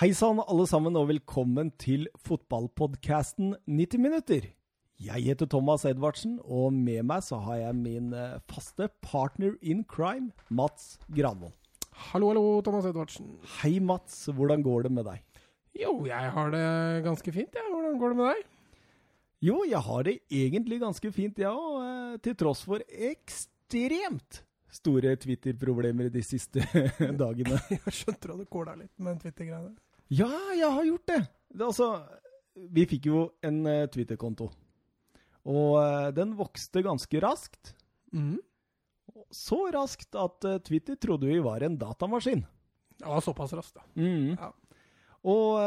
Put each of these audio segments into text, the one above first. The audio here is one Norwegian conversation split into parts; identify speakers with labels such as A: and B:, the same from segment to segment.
A: Hei sann, alle sammen, og velkommen til fotballpodkasten 90 minutter. Jeg heter Thomas Edvardsen, og med meg så har jeg min eh, faste partner in crime, Mats Granvold.
B: Hallo, hallo, Thomas Edvardsen.
A: Hei, Mats. Hvordan går det med deg?
B: Jo, jeg har det ganske fint, jeg. Hvordan går det med deg?
A: Jo, jeg har det egentlig ganske fint, jeg ja, òg, eh, til tross for ekstremt store Twitter-problemer de siste dagene.
B: Jeg skjønte du kåla litt med Twitter-greiene.
A: Ja, jeg har gjort det. det altså, vi fikk jo en uh, Twitter-konto. Og uh, den vokste ganske raskt.
B: Mm.
A: Så raskt at uh, Twitter trodde vi var en datamaskin.
B: Var såpass raskt, da.
A: Mm.
B: Ja.
A: Og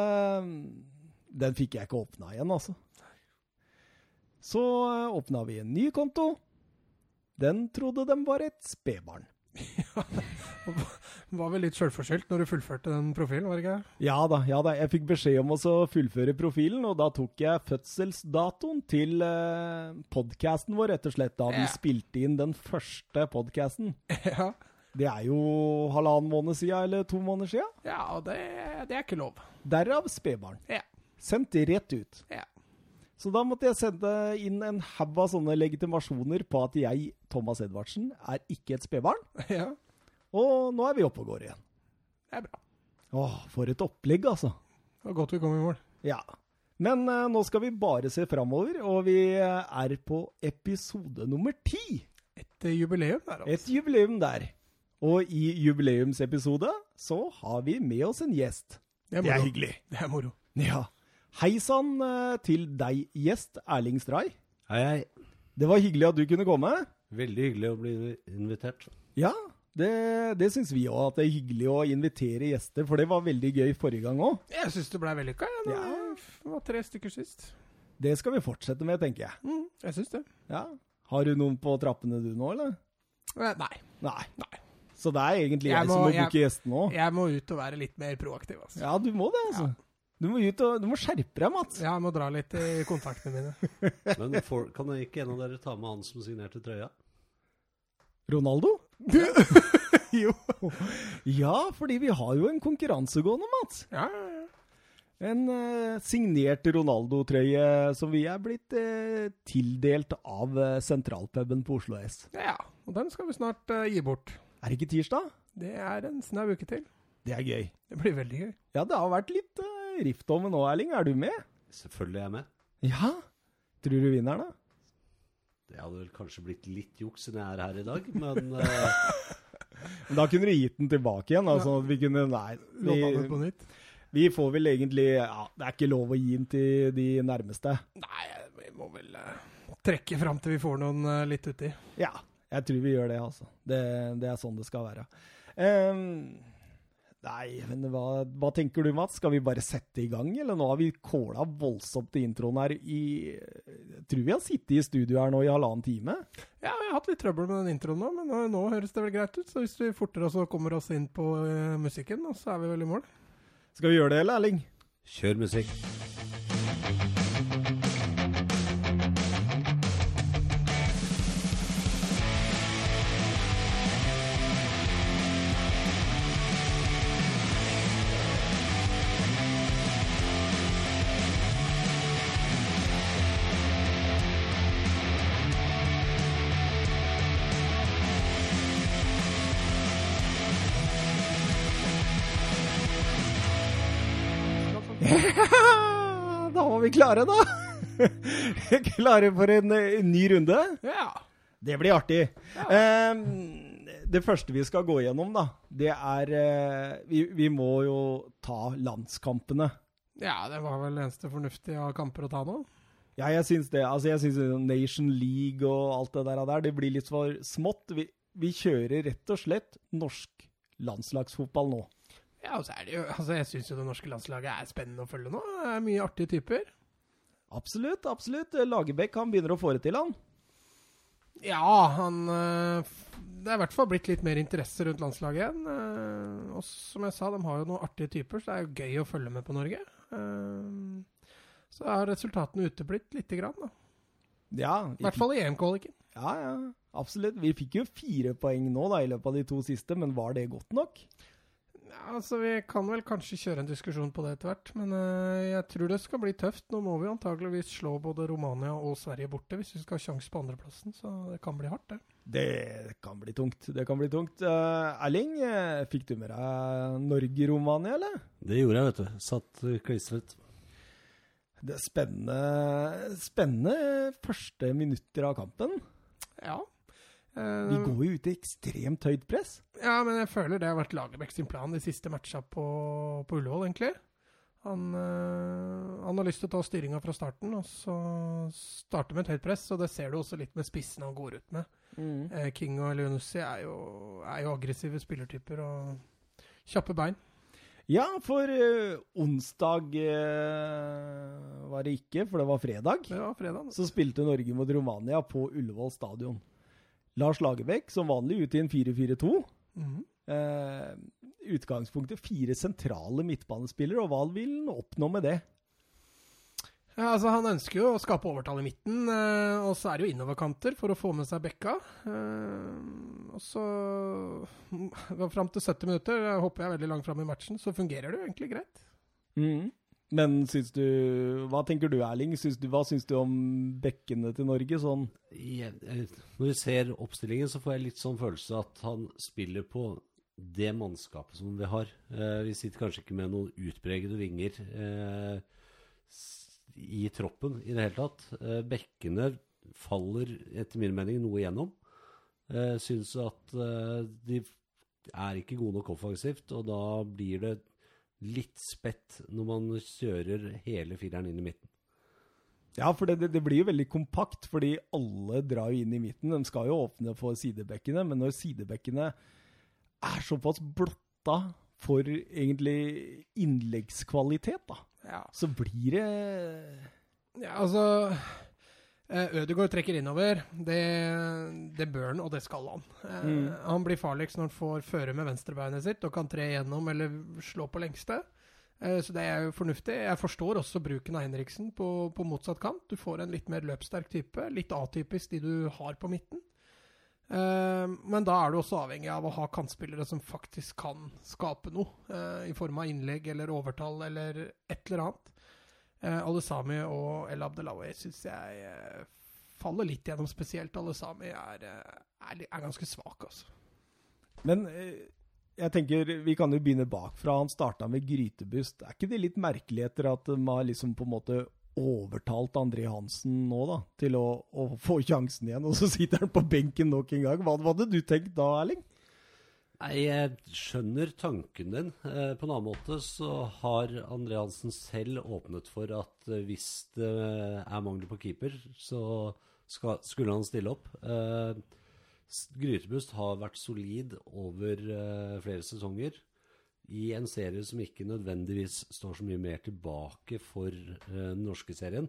A: den fikk jeg ikke åpna igjen, altså. Så åpna vi en ny konto. Den trodde de var et spedbarn.
B: var vel litt sjølforskyldt når du fullførte den profilen, var det ikke?
A: Ja da, ja da. Jeg fikk beskjed om å fullføre profilen, og da tok jeg fødselsdatoen til eh, podkasten vår, rett og slett, da vi spilte inn den første podkasten.
B: Ja.
A: Det er jo halvannen måned siden, eller to måneder siden.
B: Ja, og det, det er ikke lov.
A: Derav spedbarn.
B: Ja.
A: Sendt rett ut.
B: Ja.
A: Så da måtte jeg sende inn en haug av sånne legitimasjoner på at jeg, Thomas Edvardsen, er ikke et spedbarn.
B: Ja.
A: Og nå er vi oppe og går igjen.
B: Det er bra.
A: Åh, for et opplegg, altså.
B: Det var godt vi kom i mål.
A: Ja. Men uh, nå skal vi bare se framover, og vi er på episode nummer ti.
B: Et uh, jubileum der, altså.
A: Et jubileum der. Og i jubileumsepisode så har vi med oss en gjest.
B: Det er,
A: det er hyggelig.
B: Det er moro.
A: Ja. Hei sann uh, til deg, gjest Erling Stray.
C: Hei, hei.
A: Det var hyggelig at du kunne komme.
C: Veldig hyggelig å bli invitert.
A: Ja, det, det syns vi òg. At det er hyggelig å invitere gjester. For det var veldig gøy forrige gang òg.
B: Jeg syns det blei vellykka. Ja.
A: Ja.
B: Det var tre stykker sist.
A: Det skal vi fortsette med, tenker jeg.
B: Mm, jeg syns det.
A: Ja. Har du noen på trappene du nå, eller?
B: Eh, nei.
A: Nei.
B: Nei.
A: Så det er egentlig jeg,
B: Jeg må-
A: som må
B: jeg-
A: booke gjestene òg.
B: Jeg må ut og være litt mer proaktiv, altså.
A: Ja, du må det, altså. Du må ut og Du må skjerpe deg, Mats.
B: Ja, jeg må dra litt i kontaktene mine.
C: Men for, kan ikke en av dere ta med han som signerte trøya?
A: Ronaldo?
B: jo.
A: Ja, fordi vi har jo en konkurransegående, Mats.
B: Ja, ja, ja.
A: En uh, signert Ronaldo-trøye som vi er blitt uh, tildelt av uh, sentralpuben på Oslo S.
B: Ja, og den skal vi snart uh, gi bort.
A: Er det ikke tirsdag?
B: Det er en snau uke til.
A: Det er gøy.
B: Det blir veldig gøy.
A: Ja, det har vært litt uh, rift om nå, Erling. Er du med?
C: Selvfølgelig er jeg med.
A: Ja. Tror du vinner, da?
C: Det hadde vel kanskje blitt litt juks siden jeg er her i dag, men eh,
A: Men Da kunne du gitt den tilbake igjen. da, sånn at vi kunne Nei. Vi,
B: på nytt.
A: vi får vel egentlig Ja, det er ikke lov å gi den til de nærmeste.
B: Nei, vi må vel uh, trekke fram til vi får noen uh, litt uti.
A: Ja, jeg tror vi gjør det, altså. Det, det er sånn det skal være. Ehm, nei, men hva, hva tenker du, Mats? Skal vi bare sette i gang, eller nå har vi kåla voldsomt i introen her i Jeg tror vi har sittet i studio her nå i halvannen time.
B: Ja, vi har hatt litt trøbbel med den introen nå, men nå, nå høres det vel greit ut. Så hvis vi fortere oss og kommer oss inn på uh, musikken, så er vi vel i mål.
A: Skal vi gjøre det, eller, Erling?
C: kjør musikk.
A: Klare, da! klare for en, en, ny runde?
B: Ja.
A: Det blir artig. Ehm, det første vi skal gå gjennom, da, det er eh, vi, vi må jo ta landskampene.
B: ja, det var vel eneste fornuftige av kamper å ta nå.
A: Ja, jeg syns det. Altså, jeg syns Nation League og alt det der, det blir litt for smått. Vi, vi kjører rett og slett norsk landslagsfotball nå.
B: Ja, og så er det jo, altså Jeg syns jo det norske landslaget er spennende å følge nå. Det er mye artige typer.
A: Absolutt, absolutt. Lagerbäck han begynner å få det til, han.
B: Ja, han øh, Det er i hvert fall blitt litt mer interesse rundt landslaget igjen. øh, og som jeg sa, de har jo noen artige typer, så det er jo gøy å følge med på Norge. Eh, så har resultatene uteblitt lite grann, da.
A: Ja,
B: I hvert fall i EM-kvaliken.
A: Ja, ja, absolutt. Vi fikk jo fire poeng nå da, i løpet av de to siste, men var det godt nok?
B: Altså Vi kan vel kanskje kjøre en diskusjon på det etter hvert, men eh, jeg tror det skal bli tøft. Nå må vi antageligvis slå både Romania og Sverige borte hvis vi skal ha sjanse på andreplassen, så det kan bli hardt, det.
A: Det kan bli tungt. Det kan bli tungt. Eh, Erling, eh, fikk du med deg Norge-Romania, eller?
C: Det gjorde jeg, vet du. Satt klistret.
A: Det er spennende, spennende første minutter av kampen.
B: Ja.
A: Vi
B: Eh,
A: går jo ut i ekstremt høyt press.
B: Ja, men jeg føler det har vært Lagerbäck sin plan de siste matcha på, på Ullevål, egentlig. Han, øh, han har lyst til å ta styringa fra starten, og så starte med et høyt press. Og det ser du også litt med spissene han går ut med. Eh, King og Leonussi er, jo- er jo aggressive spillertyper og kjappe bein.
A: Ja, for onsdag øh, var det ikke, for det var fredag.
B: Det var fredag.
A: Så spilte Norge mot Romania på Ullevål stadion. Lars Lagerbäck som vanlig ute i en 4-4-2.
B: Mm.
A: Eh, utgangspunktet fire sentrale midtbanespillere, og hva vil han oppnå med det?
B: Ja, altså Han ønsker jo å skape overtall i midten, eh, og så er det jo innoverkanter for å få med seg Bekka. Eh, og så mm, Fram til 70 minutter, jeg hopper jeg veldig langt fram i matchen, så fungerer det jo egentlig greit.
A: Mm. Men syns du Hva tenker du, Erling? Syns du, hva syns du om bekkene til Norge? Sånn
C: Jeg, jeg, når vi ser oppstillingen, så får jeg litt sånn følelse at han spiller på det mannskapet som vi har. Eh, vi sitter kanskje ikke med noen utpregede vinger eh, i troppen i det hele tatt. Eh, bekkene faller etter min mening noe igjennom. Eh, syns at eh, de er ikke gode nok offensivt, og da blir det litt spett når man kjører hele fireren inn i midten.
A: Ja, for det, det, det blir jo veldig kompakt, fordi alle drar jo inn i midten. De skal jo åpne for sidebekkene, men når sidebekkene er såpass blotta for egentlig innleggskvalitet, da,
B: Ja,
A: så blir det
B: ja altså Ødegaard trekker innover. Det, det bør han, og det skal han. Eh,
A: Mm.
B: Han blir farligst når han får føre med venstrebeinet sitt og kan tre gjennom eller slå på lengste. Eh, Så det er jo fornuftig. Jeg forstår også bruken av Henriksen på, på motsatt kant. Du får en litt mer løpssterk type. Litt atypisk de du har på midten. Eh, Men da er du også avhengig av å ha kantspillere som faktisk kan skape noe. eh, I form av innlegg eller overtall eller et eller annet. Eh, Alesami og El Abdelawi syns jeg eh, faller litt gjennom. Spesielt Alesami er, eh, er, er ganske svak, altså.
A: Men jeg tenker, vi kan jo begynne bakfra. Han starta med grytebust. Er ikke det litt merkelig etter at man liksom på en måte overtalt André Hansen nå, da, til å, å få sjansen igjen, og så sitter han på benken nok en gang? Hva, hva hadde du tenkt da, Erling?
C: Jeg skjønner tanken din. Eh, på en annen måte så har André Hansen selv åpnet for at eh, hvis det er mangel på keeper, så skal, skulle han stille opp. Eh, Grytebust har vært solid over eh, flere sesonger i en serie som ikke nødvendigvis står så mye mer tilbake for eh, den norske serien.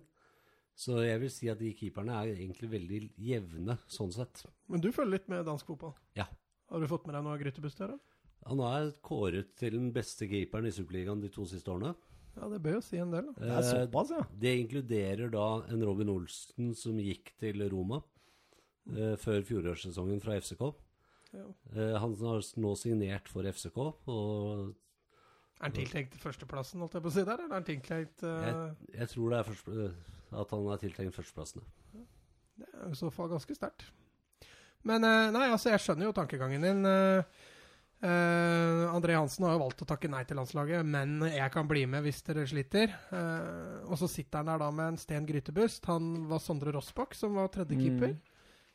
C: Så jeg vil si at de keeperne er egentlig veldig jevne, sånn sett.
B: Men du følger litt med dansk fotball?
C: Ja.
B: Har du fått med deg noe av Grytebust her, da?
C: Han er kåret til den beste keeperen i Superligaen de to siste årene.
B: Ja, det bør jo si en del, da.
A: Det er
C: Eh,
A: såpass, ja.
C: Det inkluderer da en Robin Olsen som gikk til Roma eh, før fjorårssesongen fra FCK.
B: Ja.
C: Eh, han har nå signert for FCK, og
B: Er han tiltenkt førsteplassen, holdt jeg på å si der? Eller er han tiltenkt uh...
C: jeg, jeg tror det er første, eh, at han er tiltenkt førsteplassene.
B: Det er i så fall ganske sterkt. Men eh, nei, altså, jeg skjønner jo tankegangen din. Eh, André Hansen har jo valgt å takke nei til landslaget, men jeg kan bli med hvis dere sliter. Uh, og så sitter han der da med en Sten Grytebust. Han var Sondre Rossbakk som var tredjekeeper.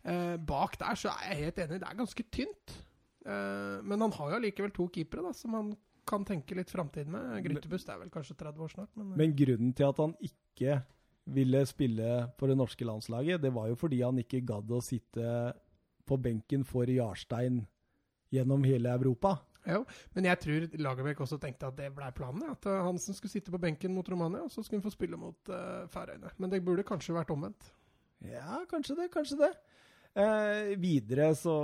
B: Eh, bak der så er jeg helt enig, det er ganske tynt. Men han har jo allikevel to keepere da, som han kan tenke litt framtid med. Grytebust er vel kanskje 30 år snart, men,
A: Men grunnen til at han ikke ville spille på det norske landslaget, det var jo fordi han ikke gadd å sitte på benken for Jarstein gjennom hele Europa.
B: Jo, men jeg tror Lagerbäck også tenkte at det ble planen. At eh, Hansen skulle sitte på benken mot Romania, og så skulle han få spille mot uh, Færøyene. Men det burde kanskje vært omvendt.
A: Ja, kanskje det, kanskje det. Eh, videre så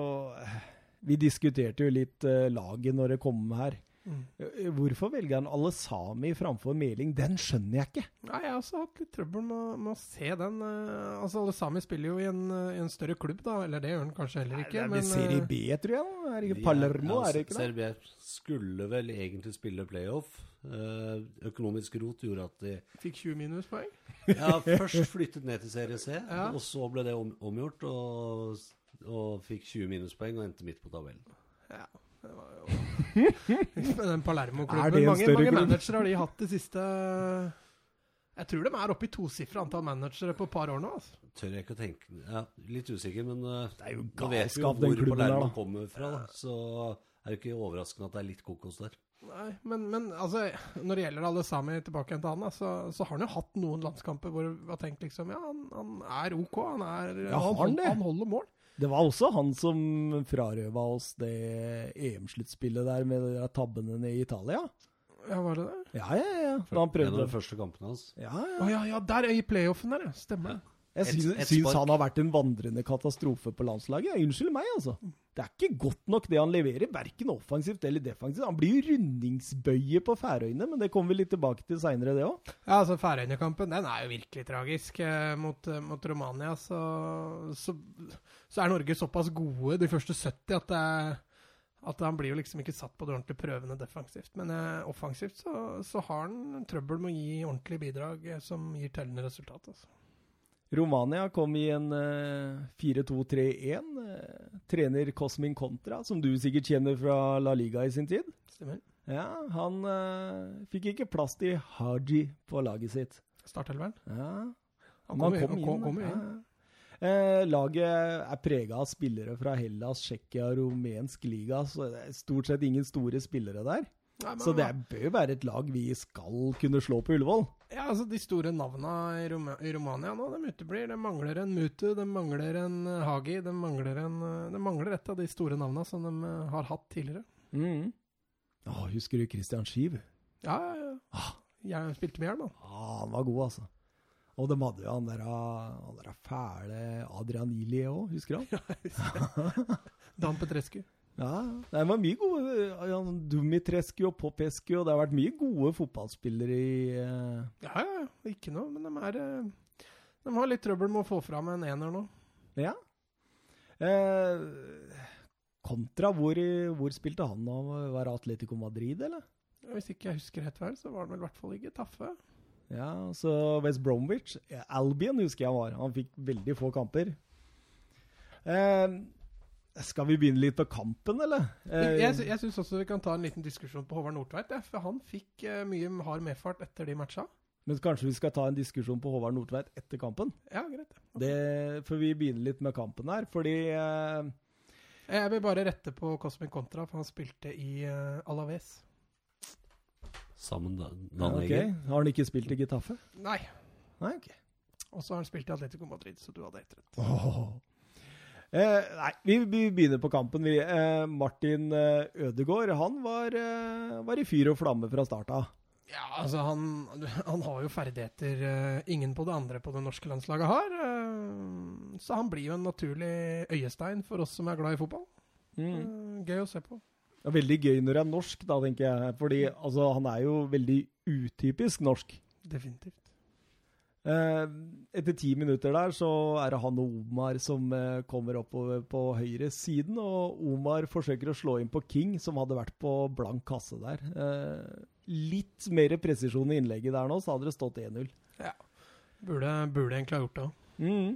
A: Vi diskuterte jo litt eh, laget når det kom her. Eh, Hvorfor velger han alle sami framfor Meling? Den skjønner jeg ikke.
B: Nei, jeg har også hatt litt trøbbel med, med å se den. eh, altså, Alle Sami spiller jo i en, eh, i en større klubb, da. Eller det gjør han kanskje heller
A: Det
B: ikke.
A: er
B: men
A: Serie B, tror jeg. da. Er det ikke Palermo,
C: ja,
A: er det ikke det?
C: Serbia skulle vel egentlig spille playoff. Økonomisk rot gjorde at de
B: fikk 20 minuspoeng.
C: ja, først flyttet ned til Serie C,
B: Ja.
C: og så ble det om, omgjort. Og, og fikk 20 minuspoeng og endte midt på tabellen.
B: Ja, den
A: Er
B: Palermo-klubben. Mange, mange managere har de hatt det siste Jeg tror de er oppe i tosifra antall managere på et par år nå. altså.
C: Tør jeg ikke å tenke ja, Litt usikker, men eh,
A: Det er jo galskap, den
C: hvor
A: klubben der,
C: Palermo
A: da.
C: kommer fra. Da. Så er det ikke overraskende at det er litt kokos der.
B: Nei, men, men altså, når det gjelder alle Sami tilbake igjen til han, da, så, så har han jo hatt noen landskamper hvor vi har tenkt liksom Ja, han, han er OK. Han, er,
A: Ja, han, han
B: han holder mål.
A: Det var også han som frarøva oss det EM-sluttspillet der med de tabbene nede i Italia.
B: Ja, var det det?
A: Ja, ja, ja. Da han
C: En av
A: prøvde
C: de første kampene hans.
A: Ja,
B: ja.
A: ja.
B: ja, ja, der i playoffen der, ja. Stemmer det.
A: Jeg
C: Et-
A: syns,
C: et
A: syns han har vært en vandrende katastrofe på landslaget. Ja, Unnskyld meg, altså. Det er ikke godt nok det han leverer, verken offensivt eller defensivt. Han blir jo rundingsbøye på Færøyene, men det kommer vi litt tilbake til seinere, det òg.
B: Ja, altså Færøyene-kampen den er jo virkelig tragisk. Eh, mot, eh, mot Romania så, så, så er Norge såpass gode de første 70 at, det, at han blir jo liksom ikke satt på de ordentlige prøvene defensivt. Men eh, offensivt så, så har han trøbbel med å gi ordentlige bidrag eh, som gir tellende resultat. Altså.
A: Romania kom i en eh, 4-2-3-1. eh, trener Cosmin Contra, som du sikkert kjenner fra La Liga i sin tid.
B: Stemmer.
A: Ja, Han eh, fikk ikke plass til Haji på laget sitt.
B: Startelveren.
A: Ja,
B: Han kom, han kom,
A: da.
B: kom kom inn.
A: Ja. Eh, laget er prega av spillere fra Hellas, Tsjekkia rumensk liga, så det er stort sett ingen store spillere der.
B: Nei, men
A: Så det bør være et lag vi skal kunne slå på Ullevål.
B: Ja, altså De store navna i, Roma i Romania nå, de uteblir. De mangler en Mutu, de mangler en eh, Hagi. De mangler, en, eh, de mangler et av de store navna som de eh, har hatt tidligere.
A: Mm. Åh, husker du Christian Skiv?
B: Ja, ja, ja.
A: Ah.
B: Jeg spilte med hjelm, han.
A: Ah, han var god, altså. Og de hadde jo han der, han der fæle Adrian Ili òg, husker du han?
B: Dan Petrescu.
A: Ja, det var mye gode ja, Dumitrescu og Popescu, og det har vært mye gode fotballspillere i uh...
B: Ja, ja, ja. Ikke noe, men de er eh, De har litt trøbbel med å få fram en ener nå.
A: Ja. Eh, kontra, hvor, hvor spilte han nå? Var Atletico Madrid, eller?
B: Hvis ikke jeg husker helt vel, så var han vel i hvert fall ikke Taffe.
A: Ja, så West Bromwich. Albion husker jeg han var. Han fikk veldig få kamper. Eh, skal vi begynne litt på kampen, eller? Eh,
B: Jeg, jeg syns også vi kan ta en liten diskusjon på Håvard Nordtveit, ja, for han fikk eh, mye hard medfart etter de matcha.
A: men kanskje vi skal ta en diskusjon på Håvard Nordtveit etter kampen?
B: Ja, greit.
A: Det, for vi begynner litt med kampen her, fordi eh,
B: Jeg vil bare rette på Cosmic Contra, for han spilte i uh, Alaves.
C: Sammen da,
A: ja,
C: Dan
A: ok.
C: Egger.
A: Har han ikke spilt i Getafe?
B: Nei.
A: Nei, ok.
B: Og så har han spilt i Atletico Madrid, så du hadde helt rett.
A: Oh. Eh, nei, vi, vi begynner på kampen. Vi. Eh, Martin eh, Ødegaard han var, eh, var i fyr og flamme fra start av.
B: Ja, altså han, han har jo ferdigheter eh, ingen på det andre på det norske landslaget har. eh, så han blir jo en naturlig øyestein for oss som er glad i fotball.
A: Mm.
B: Gøy å se på.
A: Det er veldig gøy når det er norsk, da, tenker jeg. Fordi altså, han er jo veldig utypisk norsk.
B: Definitivt.
A: Eh, etter ti minutter der så er det han og Omar som eh, kommer oppover på høyre siden, og Omar forsøker å slå inn på King, som hadde vært på blank kasse der. Eh, litt mer presisjon i innlegget der nå, så hadde det stått 1-0. Ja.
B: Burde, burde egentlig ha gjort det òg.
A: Mm.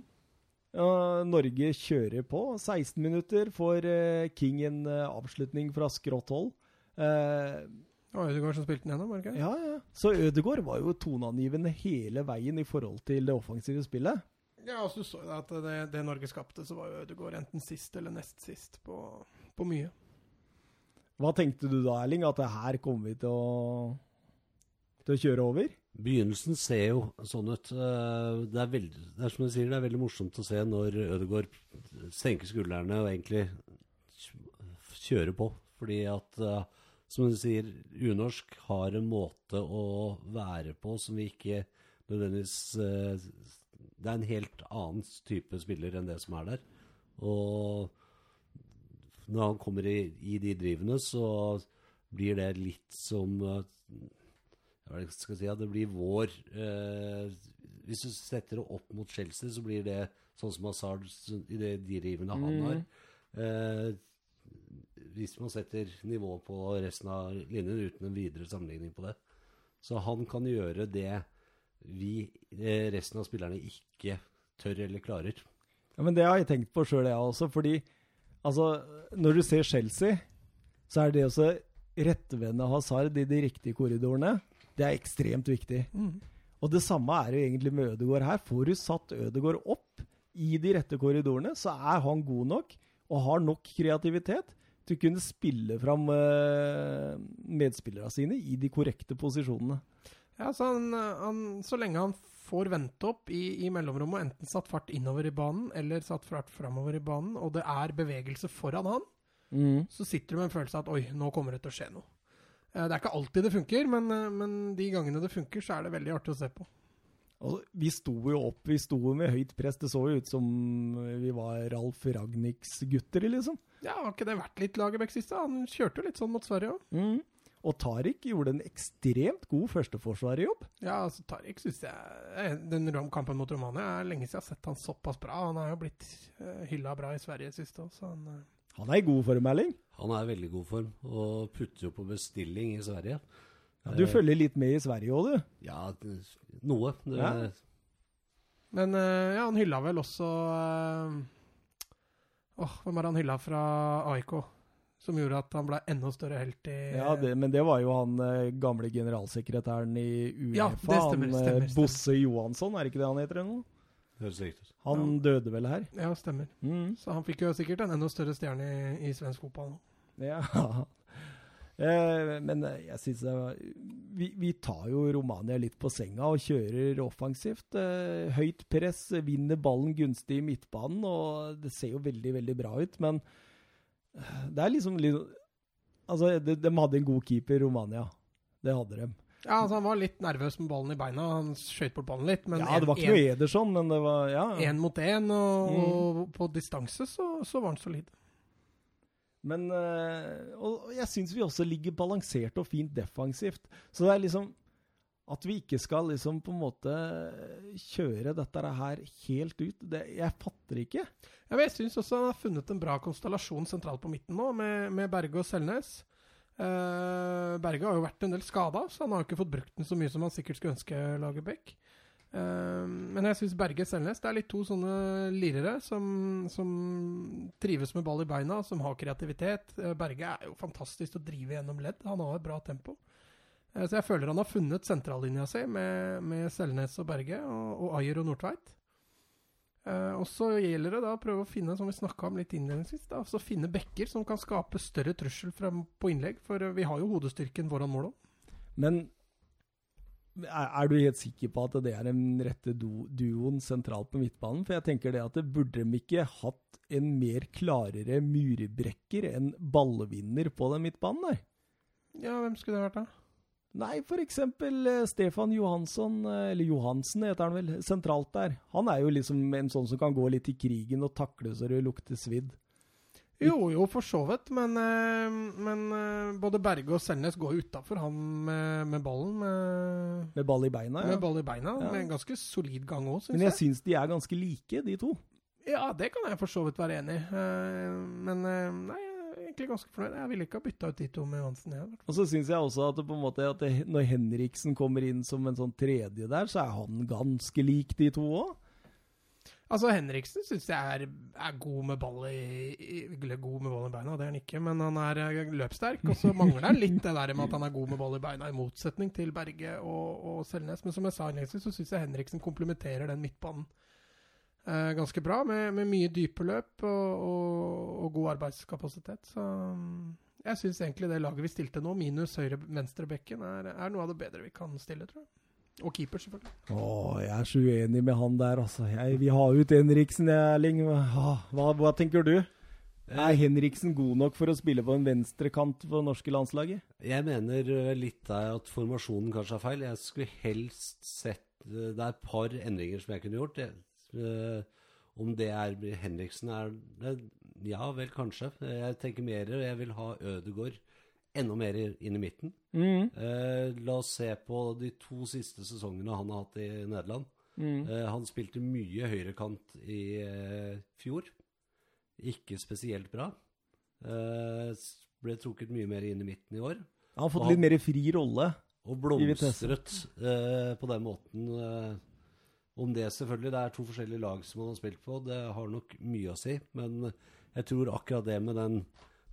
A: Ja, Norge kjører på. 16 minutter får eh, King en eh, avslutning fra skrått hold. Eh,
B: Det var Ødegaard som spilte den gjennom, var det ikke?
A: ja, ja. Så Ødegaard var jo toneangivende hele veien i forhold til det offensive spillet.
B: Ja, altså, du så jo at det, det Norge skapte, så var jo Ødegaard enten sist eller nest sist på, på mye.
A: Hva tenkte du da, Erling? At det her kommer vi til å, til å kjøre over?
C: Begynnelsen ser jo sånn ut. Eh, Det er, veldig, det er som du sier, det er veldig morsomt å se når Ødegaard senker skuldrene og egentlig kjører på. Fordi at, eh, som du sier, unorsk har en måte å være på som vi ikke nødvendigvis eh, Det er en helt annen type spiller enn det som er der. Og når han kommer i, i de drivene, så blir det litt som skal si? Ja, det blir vår eh, Hvis du setter det opp mot Chelsea, så blir det sånn som Hazard i det de rivene han har. Eh, hvis man setter nivået på resten av linjen uten en videre sammenligning på det. Så han kan gjøre det vi, eh, resten av spillerne, ikke tør eller klarer.
A: Ja, men Det har jeg tenkt på sjøl, jeg også. Fordi altså, når du ser Chelsea, så er det også rettvende Hazard i de riktige korridorene, det er ekstremt viktig.
B: Mm.
A: Og det samme er jo egentlig med Ødegaard her. Får du satt Ødegaard opp i de rette korridorene, så er han god nok og har nok kreativitet til å kunne spille fram uh, medspillerne sine i de korrekte posisjonene.
B: Ja, så, han, han, så lenge han får vente opp i, i mellomrommet enten satt fart innover i banen eller satt fart framover i banen, og det er bevegelse foran han,
A: Mm.
B: så sitter du med en følelse av at oi, nå kommer det til å skje noe. Eh, Det er ikke alltid det funker, men, eh, men de gangene det funker, så er det veldig artig å se på.
A: Altså, vi sto jo opp, vi sto med høyt press. Det så jo ut som vi var Ralf Ragnhiks gutter, liksom.
B: Ja, Har ikke det vært litt Lagerbäck sist? Han kjørte jo litt sånn mot Sverige òg.
A: Mm. Og Tariq gjorde en ekstremt god førsteforsvarerjobb.
B: Ja, altså Tariq syns jeg eh, Den kampen mot Romania er lenge siden jeg har sett han såpass bra. Han har jo blitt hylla bra i Sverige sist òg, så han
A: Han er i god form, Erling.
C: Han er i veldig god form, og putter jo på bestilling i Sverige.
A: Ja, du følger litt med i Sverige òg, du.
C: Ja, noe. Det,
A: Ja.
B: Men eh, ja, han hylla vel også Åh, Åh, hvem er det han hylla fra AIK? Som gjorde at han ble enda større helt i
A: Ja, det, Men det var jo han eh, gamle generalsekretæren i Uefa.
B: Ja, det stemmer,
A: han, eh,
B: stemmer, stemmer.
A: Bosse Johansson, er det ikke det han heter? eller noe?
C: Høres riktig ut.
A: Han døde vel her?
B: Ja, stemmer.
A: Mm.
B: Så han fikk jo sikkert en enda større stjerne i, i svensk fotball nå.
A: Ja. Eh, men jeg syns det var vi, vi tar jo Romania litt på senga og kjører offensivt. Eh, høyt press, vinner ballen gunstig i midtbanen, og det ser jo veldig, veldig bra ut. Men eh, det er liksom litt Altså, de, de hadde en god keeper, Romania. Det hadde de.
B: Ja, altså Han var litt nervøs med ballen i beina. Han skøyt bort ballen litt. Men
A: ja, det var ikke noe Ederson, men det var Ja.
B: én mot én, og,
A: Mm.
B: og på distanse så, så var han solid.
A: Men øh, Og jeg syns vi også ligger balansert og fint defensivt. Så det er liksom At vi ikke skal liksom på en måte kjøre dette her helt ut, det, jeg fatter ikke.
B: Ja, men jeg syns også han har funnet en bra konstellasjon sentralt på midten nå, med, med Berge og Selnes. Eh, Berge har jo vært en del skada, så han har ikke fått brukt den så mye som han sikkert skulle ønske Lagerbäck. Uh, men jeg syns Berge Selnes det er litt to sånne lirere som, som trives med ball i beina, som har kreativitet. Uh, Berge er jo fantastisk til å drive gjennom ledd. Han har et bra tempo. Uh, så jeg føler han har funnet sentrallinja si med, med Selnes og Berge, og, og Ayer og Nordtveit. Eh, og så gjelder det da å prøve å finne, som vi om litt innledningsvis, da, altså finne bekker som kan skape større trussel på innlegg. For eh, vi har jo hodestyrken foran mål òg.
A: Men er, du helt sikker på at det er den rette du, duoen sentralt på midtbanen? For jeg tenker det at det burde de ikke hatt en mer klarere murbrekker enn ballvinner på den midtbanen der?
B: Ja, hvem skulle det vært, da?
A: Nei, eksempel eh, Stefan Johansson, eh, eller Johansen heter han vel, sentralt der. Han er jo liksom en sånn som kan gå litt i krigen og takle så det lukter svidd.
B: Jo, jo, for så vidt. Men, eh, men både Berge og Selnes går utafor han med, med ballen. Med,
A: Med ball i beina, ja.
B: med ball i beina.
A: Ja.
B: Med en ganske solid gang òg, syns
A: Men jeg
B: jeg.
A: syns de er ganske like, de to.
B: Ja, det kan jeg for så vidt være enig i. Men nei, jeg egentlig ganske fornøyd. Jeg ville ikke ha bytta ut de to med Johansen. Jeg.
A: Og så syns jeg også at måte at det, når Henriksen kommer inn som en sånn tredje der, så er han ganske lik de to òg.
B: Altså, Henriksen syns jeg er, er god med ball i, i god med ball i beina, det er han ikke, men han er eh, løpssterk. Og så mangler han litt det der med at han er god med ball i beina, i motsetning til Berge og, og Selnes. Men som jeg sa innledningsvis, så syns jeg Henriksen komplementerer den midtbanen eh, ganske bra, med, med mye dype løp og, og, og god arbeidskapasitet. Så mm, jeg syns egentlig det laget vi stilte nå, minus høyre-venstrebekken, er, er noe av det bedre vi kan stille, tror jeg. Og keeper, selvfølgelig.
A: Å, jeg er så uenig med han der, altså. Jeg vil ha ut Henriksen, Erling. Hva, hva, hva tenker du? Er Henriksen god nok for å spille på en venstrekant på det norske landslaget?
C: Jeg mener eh, litt der at formasjonen kanskje er feil. Jeg skulle helst sett eh, Det er et par endringer som jeg kunne gjort. Eh, om det er Henriksen er det, Ja vel, kanskje. Jeg tenker mer Jeg vil ha Ødegård enda mer inn i midten.
A: Mm.
C: Eh, la oss se på de to siste sesongene han har hatt i Nederland.
A: Mm.
C: Eh, han spilte mye høyrekant i eh, fjor. Ikke spesielt bra. Eh, ble trukket mye mer inn i midten i år.
A: Han har fått
C: Og
A: litt mer fri rolle.
C: Og blomstret eh, på den måten. Om det selvfølgelig, det er to forskjellige lag som han har spilt på, det har nok mye å si. Men jeg tror akkurat det med den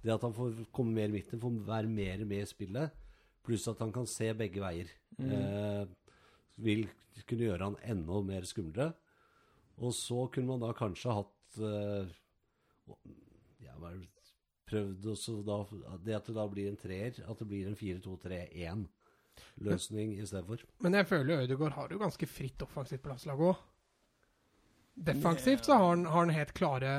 C: Det at han får komme mer i midten, får være mer med i spillet, pluss at han kan se begge veier, eh, vil kunne gjøre han enda mer skumlere. Og så kunne man da kanskje hatt eh, ja, prøvd også da, det at det da blir en treer, at det blir en 4-2-3-1-løsning istedenfor.
B: Men jeg føler Ødegaard har jo ganske fritt offensivt på landslaget òg. Defensivt så har han, har han helt, klare,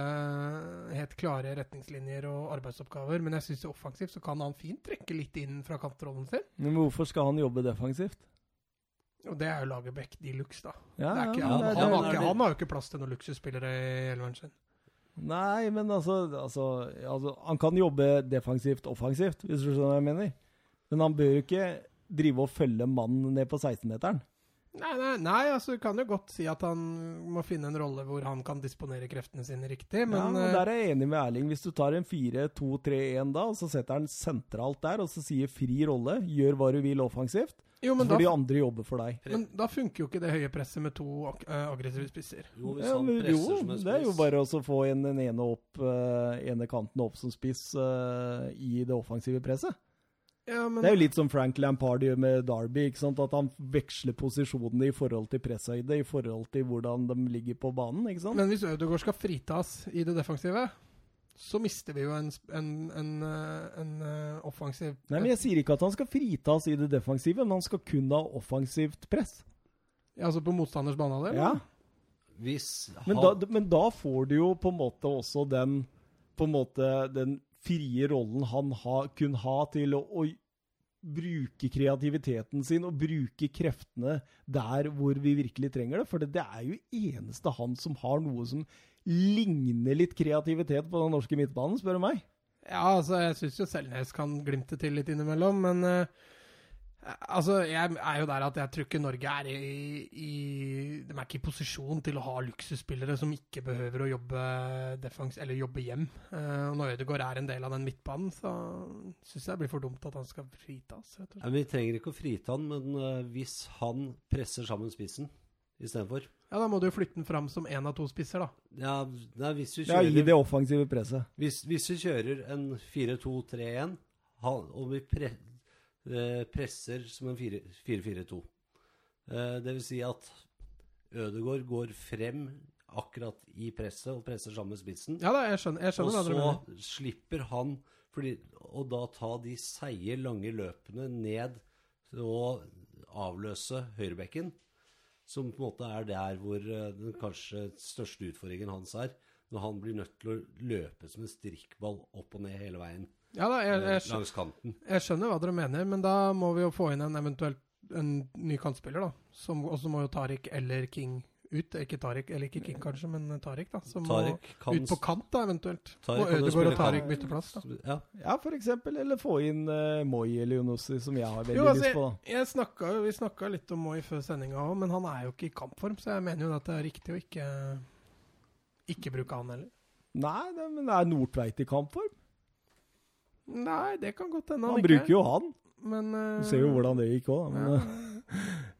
B: helt klare retningslinjer og arbeidsoppgaver, men jeg syns offensivt så kan han fint trekke litt inn fra kantrollen sin.
A: Men hvorfor skal han jobbe defensivt?
B: Og det er jo Lagerbäck de luxe, da.
A: Ja,
B: det er ikke,
A: ja,
B: han,
A: det-
B: han, har ikke, han har jo ikke plass til noen luksusspillere i elveren sin.
A: Nei, men altså, altså, altså Han kan jobbe defensivt offensivt, hvis du skjønner hva jeg mener. Men han bør jo ikke drive og følge mannen ned på 16-meteren.
B: Nei, nei, nei, altså du kan jo godt si at han må finne en rolle hvor han kan disponere kreftene sine riktig, men
A: ja, og
B: eh,
A: Der er jeg enig med Erling. Hvis du tar en 4-2-3-1 da, og så setter han sentralt der, og så sier fri rolle, gjør hva du vil offensivt,
B: jo,
A: så får
B: da, de
A: andre jobbe for deg.
B: men da funker jo ikke det høye presset med to ag eh, aggressive spisser.
C: Jo, hvis
A: Ja,
C: han
A: men,
C: presser
A: jo,
C: som en
A: det er jo bare å få en, en ene, opp, uh, ene kanten opp som spiss uh, i det offensive presset.
B: Ja, men,
A: Det er jo litt som Frank Lampard gjør med Derby. ikke sant? At han veksler posisjonene i forhold til presshøyde, i forhold til hvordan de ligger på banen. ikke sant?
B: men hvis Ødegaard skal fritas i det defensive, så mister vi jo en, en, en, eh, en eh, offensiv
A: Nei, men Jeg sier ikke at han skal fritas i det defensive, men han skal kun ha offensivt press.
B: Ja, Altså på motstanders banehalvdel?
A: Ja,
C: Hvis
A: men da, men da får du jo på en måte også den på en måte den frie rollen han ha, kunne ha til å, å bruke kreativiteten sin og bruke kreftene der hvor vi virkelig trenger det. For det, det er jo eneste han som har noe som ligner litt kreativitet på den norske midtbanen, spør du meg.
B: Ja, altså, jeg syns jo Selnes kan glimte til litt innimellom, men eh, Altså, jeg er jo der at jeg tror ikke Norge er i, i De er ikke i posisjon til å ha luksusspillere som ikke behøver å jobbe defens, eller jobbe hjem. Uh, og når Ødegaard er en del av den midtbanen, så syns jeg det blir for dumt at han skal fritas. rett og slett.
C: Nei, Vi trenger ikke å frita han, men uh, hvis han presser sammen spissen istedenfor
B: Ja, da må du jo flytte den fram som én av to spisser, da.
C: ja, nei, hvis, vi
A: Ja, i det offensive presset.
C: hvis, hvis vi kjører en 4-2-3-1, og vi pre, eh, presser som en 4-4-2 eh, Det vil si at Ødegaard går frem akkurat i presset og presser sammen med spissen.
B: Ja da, jeg skjønner, jeg
C: Og
B: skjønner hva dere
C: så slipper han fordi, å da ta de seige, lange løpene ned og avløse høyrebekken, som på en måte er der hvor eh, den kanskje største utfordringen hans er. Når han blir nødt til å løpe som en strikkball opp og ned hele veien
B: Ja da, jeg, jeg,
C: langs kanten.
B: jeg skjønner hva dere mener, men da må vi jo få inn en eventuelt en ny kantspiller, da. Som, og så må jo Tariq eller King ut. Ikke Tariq, eller ikke King kanskje, men Tariq, da. Som
C: Tariq
B: må
C: kan
B: ut på kant, da, eventuelt.
C: Tariq
B: og Ødegaard og Tariq bytter plass, da.
C: Ja,
A: Ja, for eksempel. Eller få inn uh, Moi eller Jonossi, som jeg har veldig
B: Jo, altså,
A: lyst på. da.
B: Jeg snakka Vi snakka litt om Moi før sendinga òg, men han er jo ikke i kampform, så jeg mener jo at det er riktig å ikke, ikke bruke han heller.
A: Nei, det, men er Nordtveit i kampform?
B: Nei, det kan godt hende
A: Han,
B: han, ikke
A: bruker jo han.
B: Men
A: Du
B: eh,
A: ser jo hvordan det gikk òg,
B: ja.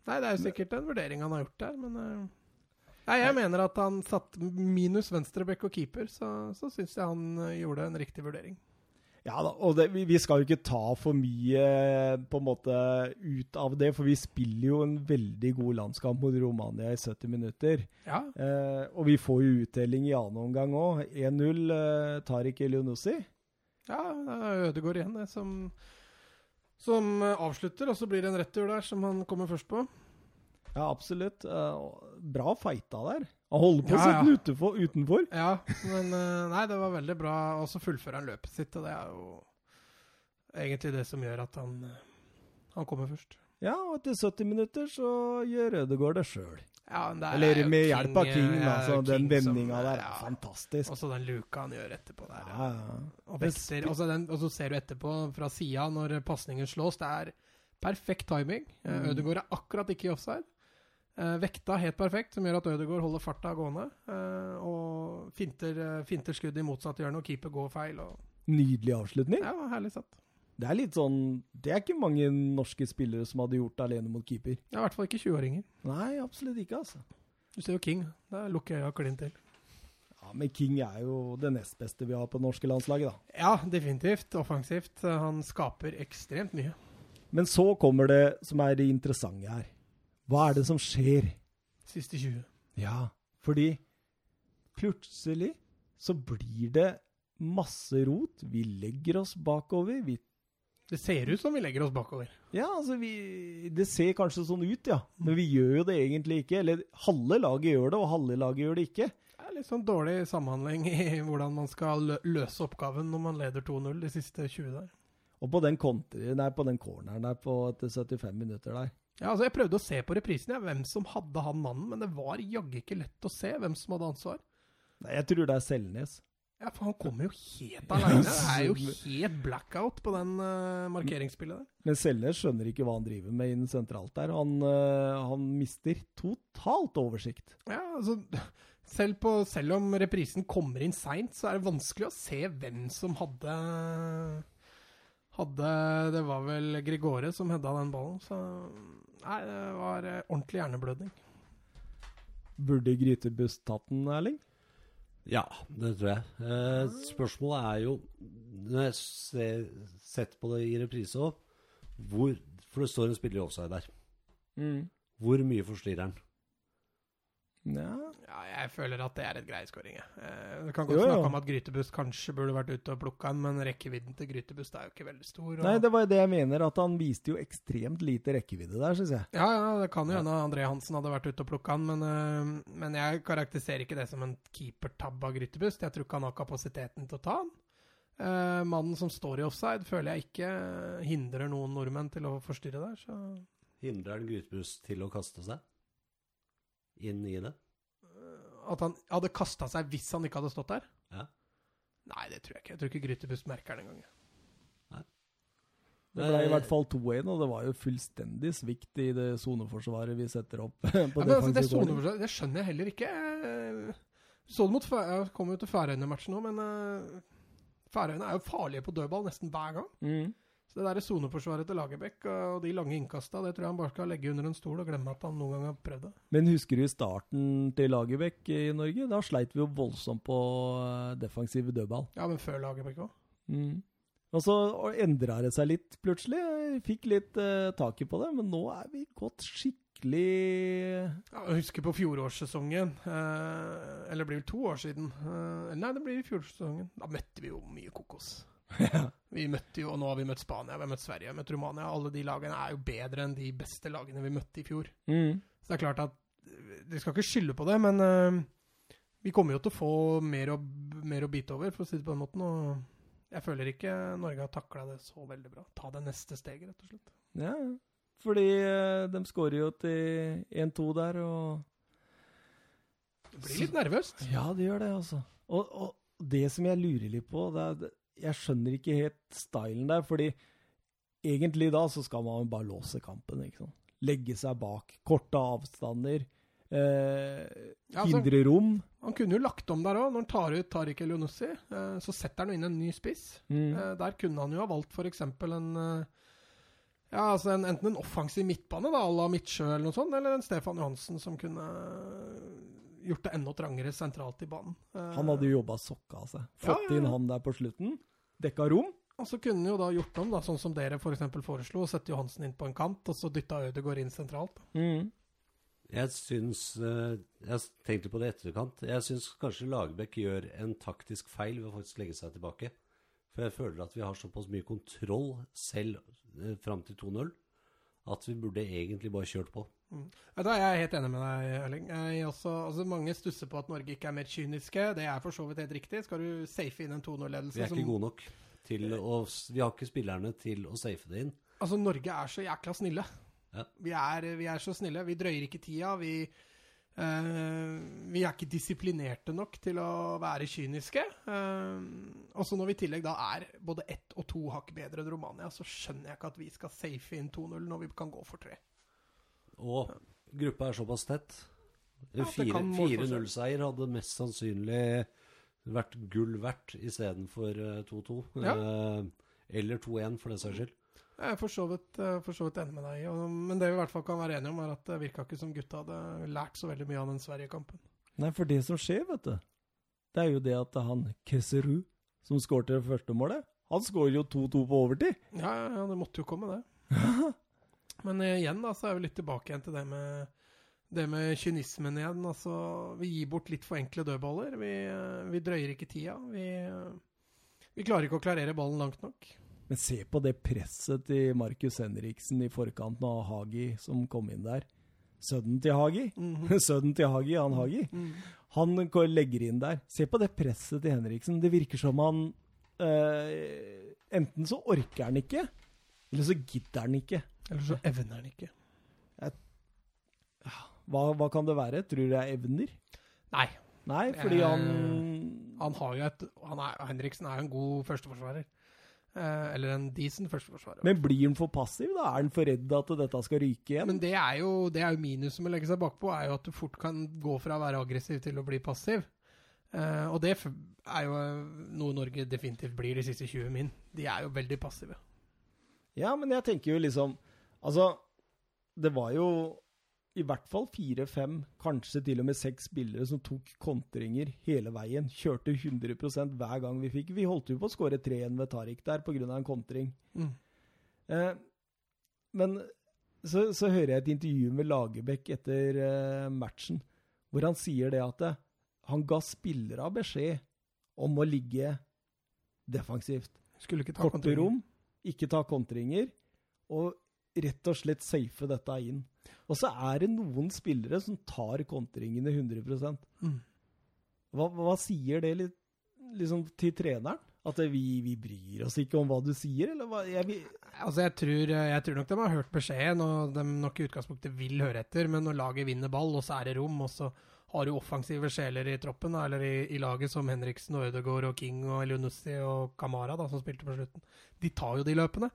B: Nei, det er jo sikkert en vurdering han har gjort der, men uh, Nei, jeg mener at han satt minus venstrebekk og keeper, så, så syns jeg han eh, gjorde en riktig vurdering.
A: Ja da, og det, vi, vi skal jo ikke ta for mye på en måte ut av det, for vi spiller jo en veldig god landskamp mot Romania i 70 minutter.
B: Ja,
A: Eh, og vi får jo uttelling i annen omgang òg. 1-0 eh, Tariq Elionossi.
B: Ja det er Ødegaard igjen det som, som eh, avslutter, og så blir det en retur der som han kommer først på.
A: Ja, absolutt. Eh, bra fighta der. Han holder på å
B: Ja,
A: sitte
B: ja.
A: utenfor.
B: Ja, men eh, nei, det var veldig bra. Og så fullfører han løpet sitt, og det er jo egentlig det som gjør at han, han kommer først.
A: Ja, og etter 70 minutter så gjør Ødegaard det sjøl.
B: Ja, er
A: Eller med hjelp av King, King
B: altså,
A: den vendinga der er
B: ja.
A: fantastisk.
B: Og så den luka han gjør etterpå der.
A: Ja, ja.
B: Og,
A: Men
B: vekter, og, så den, og så ser du etterpå fra sida når pasningen slås. Det er perfekt timing. Mm.
A: Mm.
B: Ødegaard er akkurat ikke i offside. Eh, vekta helt perfekt, som gjør at Ødegaard holder farta gående. Eh, og finter, eh, finter skuddet i motsatt hjørne, og keeper går feil. Og,
A: Nydelig avslutning.
B: ja, herlig satt.
A: Det er litt sånn Det er ikke mange norske spillere som hadde gjort det alene mot keeper.
B: Ja, I hvert fall ikke 20-åringer.
A: Nei, absolutt ikke, altså.
B: Du ser jo King. Der lukker øya klin til.
A: Ja, Men King er jo det nest beste vi har på det norske landslaget, da.
B: Ja, definitivt. Offensivt. Han skaper ekstremt mye.
A: Men så kommer det som er det interessante her. Hva er det som skjer?
B: Siste 20.
A: Ja, fordi plutselig så blir det masse rot. Vi legger oss bakover. Vi,
B: Det ser ut som vi legger oss bakover.
A: ja, altså vi Det ser kanskje sånn ut, ja. Men vi gjør jo det egentlig ikke. Eller halve laget gjør det, og halve laget gjør det ikke.
B: Det er litt sånn dårlig samhandling i hvordan man skal løse oppgaven når man leder 2-0 de siste 20 der.
A: Og på den, kontri, nei, på den corneren der på etter 75 minutter der
B: Ja, altså Jeg prøvde å se på reprisen ja, hvem som hadde han mannen, men det var jaggu ikke lett å se hvem som hadde ansvar.
A: Nei, Jeg tror det er Selnes.
B: Ja, for Han kommer jo helt aleine. Det er jo helt blackout på den uh, markeringsspillet der.
A: Men Selnes skjønner ikke hva han driver med innen sentralt der. Han, uh, han mister totalt oversikt.
B: Ja, altså selv, på, selv om reprisen kommer inn seint, så er det vanskelig å se hvem som hadde Hadde Det var vel Grigore som hedda den ballen, så Nei, det var eh, ordentlig hjerneblødning.
A: Burde Grytebust tatt den, Erling?
C: Ja, det tror jeg. Eh, spørsmålet er jo, når jeg ser, sett på det i reprise òg, hvor For det står en spiller i offside der. Hvor mye forstyrrer han?
A: Ja.
B: Ja, jeg føler at det er et greieskåring. jeg. Du kan godt
A: Jo, jo.
B: snakke om at Grytebust kanskje burde vært ute og plukka den, men rekkevidden til Grytebust er jo ikke veldig stor. Og...
A: Nei, det var jo det jeg mener, at han viste jo ekstremt lite rekkevidde der, syns jeg.
B: Ja, ja, det kan jo hende André Hansen hadde vært ute og plukka den, men, eh, men jeg karakteriserer ikke det som en keepertabbe av Grytebust. Jeg tror ikke han har kapasiteten til å ta den. Eh, mannen som står i offside, føler jeg ikke hindrer noen nordmenn til å forstyrre der, så
C: Hindrer han Grytebuss til å kaste seg inn i det?
B: At han hadde kasta seg hvis han ikke hadde stått der?
C: Ja.
B: Nei, det tror jeg ikke. Jeg tror ikke Grytebust merker den engang.
A: Det ble i hvert fall 2-1, og det var jo fullstendig svikt i det soneforsvaret vi setter opp. på
B: Ja, men altså, det, soneforsvaret, det skjønner jeg heller ikke. Eh, Så det mot Jeg kommer jo til Færøyene-matchen nå, men eh, Færøyene er jo farlige på dødball nesten hver gang.
A: Mm.
B: Så det der soneforsvaret til Lagerbäck og de lange innkasta, det tror jeg han bare skal legge under en stol og glemme at han noen gang har prøvd det.
A: Men husker du starten til Lagerbäck i Norge? Da sleit vi jo voldsomt på eh, defensiv dødball.
B: Ja, men før Lagerbäck òg.
A: Mm. Og så endra det seg litt plutselig. Jeg fikk litt uh, tak i på det, men nå er vi gått skikkelig
B: Ja, jeg husker på fjorårssesongen, eh, eller det blir vel to år siden eh, Nei, det blir fjorårssesongen. Da møtte vi jo mye kokos. Vi møtte jo, og Nå har vi møtt Spania, vi har møtt Sverige, vi har møtt Romania. Alle de lagene er jo bedre enn de beste lagene vi møtte i fjor.
A: mm.
B: Så det er klart at Dere skal ikke skylde på det, men uh, vi kommer jo til å få mer å, mer å bite over, for å si det på den måten. Og jeg føler ikke Norge har takla det så veldig bra. Ta det neste steget, rett og slett.
A: Ja, fordi uh, de skårer jo til 1-2 der, og
B: Det blir litt nervøst.
A: Ja, det gjør det, altså. Og, og det som jeg lurer litt på det er, Jeg skjønner ikke helt stylen der, fordi egentlig da så skal man bare låse kampen, ikke sant. Legge seg bak. Korte avstander. Eh,
B: Ja, altså-
A: hindre rom.
B: Han kunne jo lagt om der òg, når han tar ut Tariq Elionussi. Eh, så setter han inn en ny spiss.
A: Mm.
B: Eh, der kunne han jo ha valgt f.eks. en eh, ja, altså en, enten en offensiv midtbane, da, à la Midtsjø eller noe sånt, eller en Stefan Johansen som kunne eh, gjort det enda trangere sentralt i banen. Eh,
A: Han hadde jo jobba sokka av seg.
B: Ja,
A: Fått
B: ja, ja.
A: inn han der på slutten. Dekka rom.
B: Og så kunne han jo da gjort om, da, sånn som dere f.eks. foreslo, å sette Johansen inn på en kant, og så dytta Ødegaard inn sentralt.
A: Mm.
C: Jeg syns eh, Jeg tenkte på det i etterkant. Jeg syns kanskje Lagerbäck gjør en taktisk feil ved å faktisk legge seg tilbake. For jeg føler at vi har såpass mye kontroll selv eh, fram til 2-0 at vi burde egentlig bare kjørt på.
B: Ja, Da er jeg helt enig med deg, Erling. Jeg er også, altså Mange stusser på at Norge ikke er mer kyniske. Det er for så vidt helt riktig. Skal du safe inn en 2-0-ledelse
C: Vi er ikke gode nok til å Vi har ikke spillerne til å safe det inn.
B: Altså, Norge er så jækla snille.
C: Ja.
B: Vi, er, vi er så snille. Vi drøyer ikke tida. Vi, Eh, vi er ikke disiplinerte nok til å være kyniske. Uh, og så når vi i tillegg da er både ett og to hakk bedre enn Romania, så skjønner jeg ikke at vi skal safe inn 2-0 når vi kan gå for tre.
C: Og gruppa er såpass tett.
B: Ja,
C: En fire-
B: kan
C: 4-0-seier hadde mest sannsynlig vært gull verdt istedenfor eh, 2-2.
B: Ja.
C: Eh, eller 2-1, for den saks skyld.
B: Jeg er for så vidt, eh, enig med deg og- Men det vi i hvert fall kan være enige om, er at det virka ikke som gutta hadde lært så veldig mye av den Sverige-kampen.
A: Nei, for det som skjer, vet du, det er jo det at han Kesseru, som skårte det første målet, han skårer jo 2-2 på overtid.
B: Ja, ja, ja, det måtte jo komme, det. Men eh, igjen, da, så er vi litt tilbake igjen til det med det med kynismen igjen. Altså, vi gir bort litt for enkle dødballer. Vi, eh, vi drøyer ikke tida. Vi, eh, vi klarer ikke å klarere ballen langt nok.
A: Men se på det presset til Markus Henriksen i forkant av Hagi som kom inn der. Sønnen til Hagi.
B: Mhm.
A: Sønnen til Hagi, han Hagi.
B: Mm.
A: Han går- legger inn der. Se på det presset til Henriksen. Det virker som han eh, Enten så orker han ikke, eller så gidder han ikke.
B: Eller så evner han ikke.
A: Hva, hva kan det være? Tror du det er evner?
B: Nei.
A: Nei, fordi han
B: Han har jo et han er, Henriksen er jo en god førsteforsvarer. Eh, eller en decent førsteforsvarer.
A: Men blir han for passiv? da? Er han for redd at dette skal ryke igjen?
B: Men det er jo, det er jo minuset med å legge seg bakpå, er jo at du fort kan gå fra å være aggressiv til å bli passiv. Eh, og det er jo eh, noe Norge definitivt blir de siste 20 min. De er jo veldig passive.
A: Ja, men jeg tenker jo liksom Altså, det var jo i hvert fall fire-fem, kanskje til og med seks spillere som tok kontringer hele veien. Kjørte 100% hver gang vi fikk. Vi holdt jo på å skåre 3-1 ved Tariq der pga. en kontring.
B: Mm.
A: Eh, men så, så hører jeg et intervju med Lagerbäck etter eh, matchen, hvor han sier det at eh, han ga spillere beskjed om å ligge defensivt.
B: Skulle
A: Korte
B: kontringer.
A: rom, ikke ta kontringer, og rett og slett safe dette inn. Og så er det noen spillere som tar kontringene 100
B: Mm.
A: Hva, hva sier det litt, liksom til treneren? At vi, vi bryr oss ikke om hva du sier, eller hva? Jeg, vi...
B: Altså, jeg tror, jeg tror nok de har hørt beskjeden, og de nok i utgangspunktet vil høre etter. Men når laget vinner ball, og så er det rom, og så har du offensive sjeler i troppen, da, eller i, i laget som Henriksen og Ødegaard og King og Elionussi og Kamara, da, som spilte på slutten. De tar jo de løpene.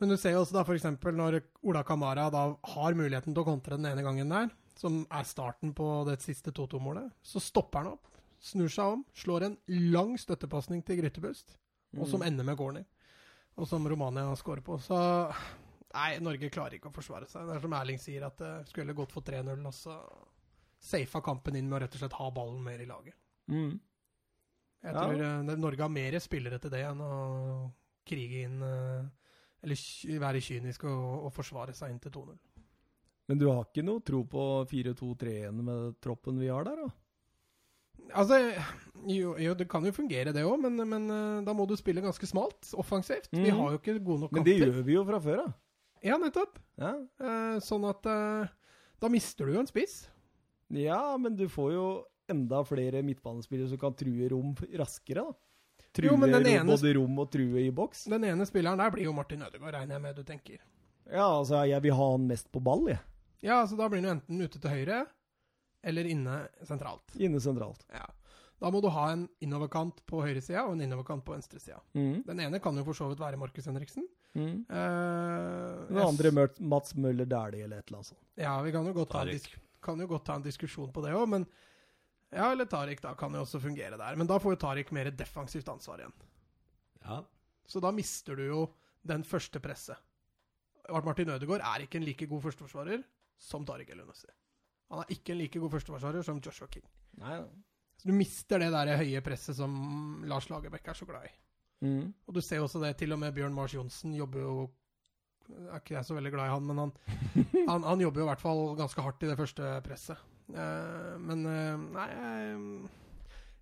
B: Men du ser jo også da f.eks. når Ola Kamara da har muligheten til å kontre den ene gangen der, som er starten på det siste 2-2-målet, så stopper han opp, snur seg om, slår en lang støttepasning til Grytebust, og som ender med corner. Og som Romania scorer på. Så nei, Norge klarer ikke å forsvare seg. Det er som Erling sier, at det skulle gått for 3-0, og så safa kampen inn med å rett og slett ha ballen mer i laget.
A: Mm.
B: Jeg tror ja. Norge har mer spillere til det enn å krige inn eh, Eller være kynisk og, og forsvare seg inn til 2-0.
A: Men du har ikke noe tro på 4-2-3-1 med troppen vi har der, da?
B: Altså, jo, jo, det kan jo fungere, det òg, men, men eh, da må du spille ganske smalt, offensivt. Vi
A: Mhm.
B: har jo ikke gode nok
A: Men det gjør vi jo fra før av.
B: Ja, nettopp.
A: Ja.
B: Eh, sånn at eh, da mister du jo en spiss.
A: ja, men du får jo enda flere midtbanespillere som kan true rom raskere, da. True
B: Jo, ene-
A: både rom og true i boks.
B: Den ene spilleren der blir jo Martin Ødegaard, regner jeg med du tenker.
A: Ja, altså, jeg vil ha han mest på ball, jeg.
B: Ja, altså da blir han jo enten ute til høyre eller inne sentralt.
A: Inne sentralt.
B: Ja. Da må du ha en innoverkant på høyresida og en innoverkant på venstresida.
A: Mm.
B: Den ene kan jo for så vidt være Markus Henriksen.
A: Mm.
B: Uh,
A: Den andre
B: s-
A: Mats Møller Dæhlie eller et eller annet sånt.
B: Ja, vi kan jo godt ta en, kan jo godt ta en diskusjon på det òg, men Ja, eller Tariq, da kan jo også fungere der. Men da får jo Tariq mer defensivt ansvar igjen.
C: Ja.
B: Så da mister du jo den første presset. Martin Ødegaard er ikke en like god førsteforsvarer som Tariq Elunussi. Han er ikke en like god førsteforsvarer som Joshua King.
A: Nei,
B: Så du mister det der høye presset som Lars Lagerbäck er så glad i.
A: mm.
B: Og du ser også det, til og med Bjørn Mars Johnsen jobber jo Er ikke jeg så veldig glad i han, men han, han, han jobber jo i hvert fall ganske hardt i det første presset. Eh, men eh, nei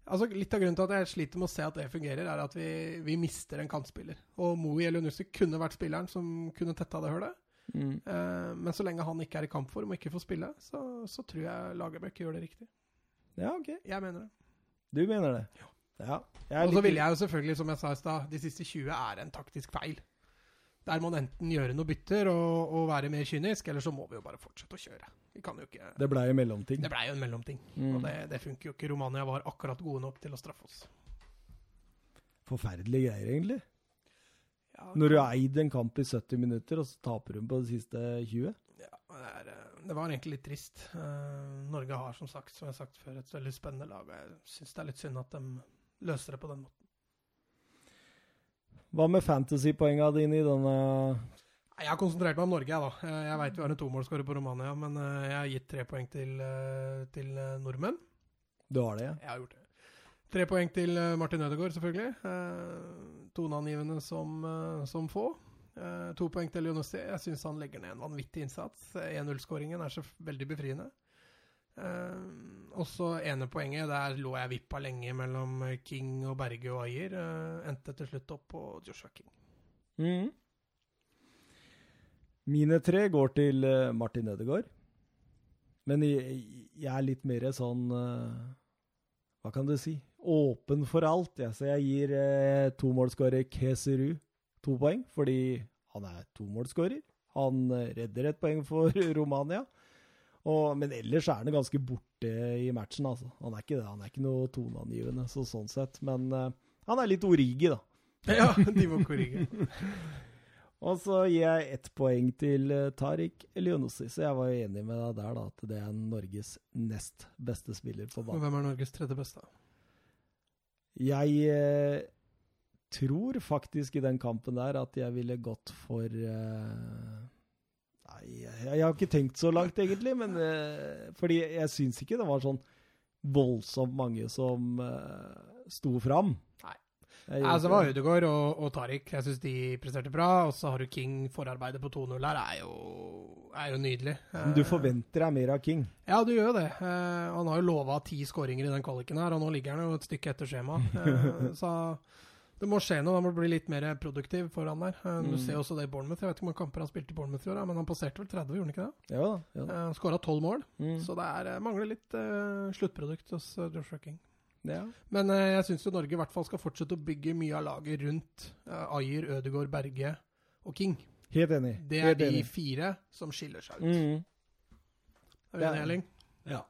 B: Altså Litt av grunnen til at jeg sliter med å se at det fungerer, er at vi, vi mister en kantspiller. Og Moe Elunussi kunne vært spilleren som kunne tetta det hullet.
A: Mm.
B: Eh, men så lenge han ikke er i kampform og ikke får spille, så, så tror jeg Lagerbäck gjør det riktig.
A: Ja, OK.
B: Jeg mener det.
A: Du mener det? Ja. Er
B: Og så ville jeg jo selvfølgelig, som jeg sa i stad, de siste 20 er en taktisk feil. Der må man enten gjøre noe bytter og, og være mer kynisk, eller så må vi jo bare fortsette å kjøre. Vi kan jo ikke
A: Det blei jo mellomting.
B: Det blei jo en mellomting,
A: Mm.
B: og det, det funker jo ikke. Romania var akkurat gode nok til å straffe oss.
A: Forferdelige greier, egentlig.
B: Ja,
A: Når du har eid en kamp i 70 minutter, og så taper hun på de siste 20.
B: Ja, det, er, eh, det var egentlig litt trist. Eh, Norge har som sagt, som jeg har sagt før, et veldig spennende lag. og Jeg syns det er litt synd at de løser det på den måten.
A: Hva med fantasypoengene dine i denne
B: Jeg har konsentrert meg om Norge, jeg, da. Eh, Jeg veit vi har en tomålsskårer på Romania, men eh, jeg har gitt tre poeng til, eh, til nordmenn.
A: Du har det, ja?
B: Jeg har gjort det. Tre poeng til Martin Ødegaard, selvfølgelig. Toneangivende som, som få. To poeng til Lionossi. Jeg syns han legger ned en vanvittig innsats. 1-0-skåringen er så veldig befriende. Også ene poenget. Der lå jeg vippa lenge mellom King og Berge og Ayer. Uh, endte til slutt opp på Joshua King.
A: Mhm. Mine tre går til eh, Martin Ødegaard. Men jeg, jeg er litt mer sånn eh, Hva kan du si? Åpen for alt. Jeg, så jeg gir uh, tomålsskårer Keseru to poeng, fordi han er tomålsskårer. Han eh, redder et poeng for Romania. Og, men ellers er han ganske borte i matchen, altså. Han er ikke det. Han er ikke noe toneangivende, så sånn sett. Men uh, han er litt origi, da.
B: Ja, Divo Korrige.
A: Og så gir jeg ett poeng til eh, Tariq Elionossi, så jeg var jo enig med deg der, da, at det er Norges nest beste spiller på banen.
B: hvem er Norges tredje beste?
A: Jeg eh, tror faktisk i den kampen der at jeg ville gått for eh, Nei, jeg, jeg har ikke tenkt så langt, egentlig, men eh, Fordi jeg syns ikke det var sånn voldsomt mange som eh, sto fram.
B: Altså, det var. Ødegaard og, og Tariq. Jeg syns de presterte bra. Og så har du King. Forarbeidet på 2-0 her er jo, er jo nydelig.
A: Men Du forventer deg mer av King.
B: Ja, du gjør jo det. Eh, han har jo lova ti skåringer i den kvaliken her, og nå ligger han jo et stykke etter skjema. Eh, så det må skje noe. Han må bli litt mer produktiv foran der. Eh, Du
A: Mm.
B: ser også det i Bournemouth. Jeg vet ikke hvor mange kamper han spilte i Bournemouth i år, men han passerte vel 30, gjorde han ikke det?
A: Ja. Ja,
B: Skåra tolv mål.
A: Mm.
B: Så det er, eh, mangler litt uh, sluttprodukt hos eh, Joshua King.
A: Ja.
B: Men eh, jeg syns Norge i hvert fall skal fortsette å bygge mye av laget rundt uh, Ayer, Ødegaard, Berge og King.
A: Helt enig.
B: Det er
A: Helt
B: de
A: enig.
B: fire som skiller seg ut.
A: Mm.
B: Er du enig, Erling?
C: Ja.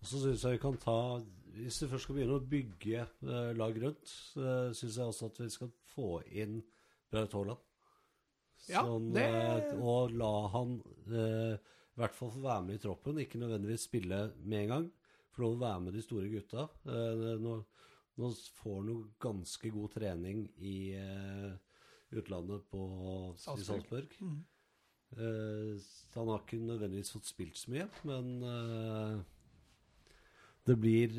C: Og så syns jeg vi kan ta Hvis vi først skal begynne å bygge eh, lag rundt, så syns jeg også at vi skal få inn Braut Haaland.
B: Ja,
C: Sånn,
B: det-
C: eh, og la han eh, i hvert fall få være med i troppen, ikke nødvendigvis spille med en gang. Få lov å være med de store gutta. Eh, nå, nå får han jo ganske god trening i eh, utlandet på i
B: Salzburg.
C: Salzburg.
B: Mhm.
C: Eh, så han har ikke nødvendigvis fått spilt så mye, men det blir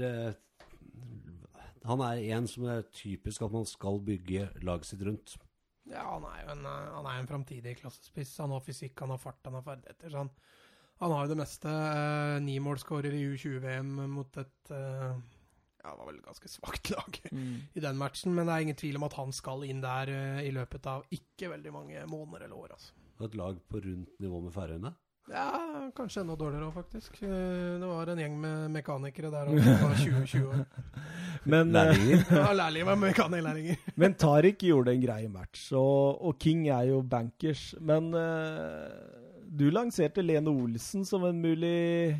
C: Han er en som er typisk at man skal bygge laget sitt rundt.
B: Ja, han er jo en, han er en framtidig klassespiss. Han har fysikk, han har fart, han har ferdigheter. Så han, han har jo det meste. Eh, Nimålsskårer i U20-VM mot et eh, ja, det var vel ganske svakt lag
A: Mm.
B: i den matchen, men det er ingen tvil om at han skal inn der eh, i løpet av ikke veldig mange måneder eller år. altså.
C: Et lag på rundt nivå med Færøyene.
B: Ja, kanskje enda dårligere òg, faktisk. Eh, Det var en gjeng med mekanikere der òg det var 20-20 år.
A: Men, eh,
C: Lærlinger.
B: Ja, lærlinger mekanikerlærlinger.
A: men Tariq gjorde en grei match, og, og King er jo bankers. Men eh, du lanserte Lene Olsen som en mulig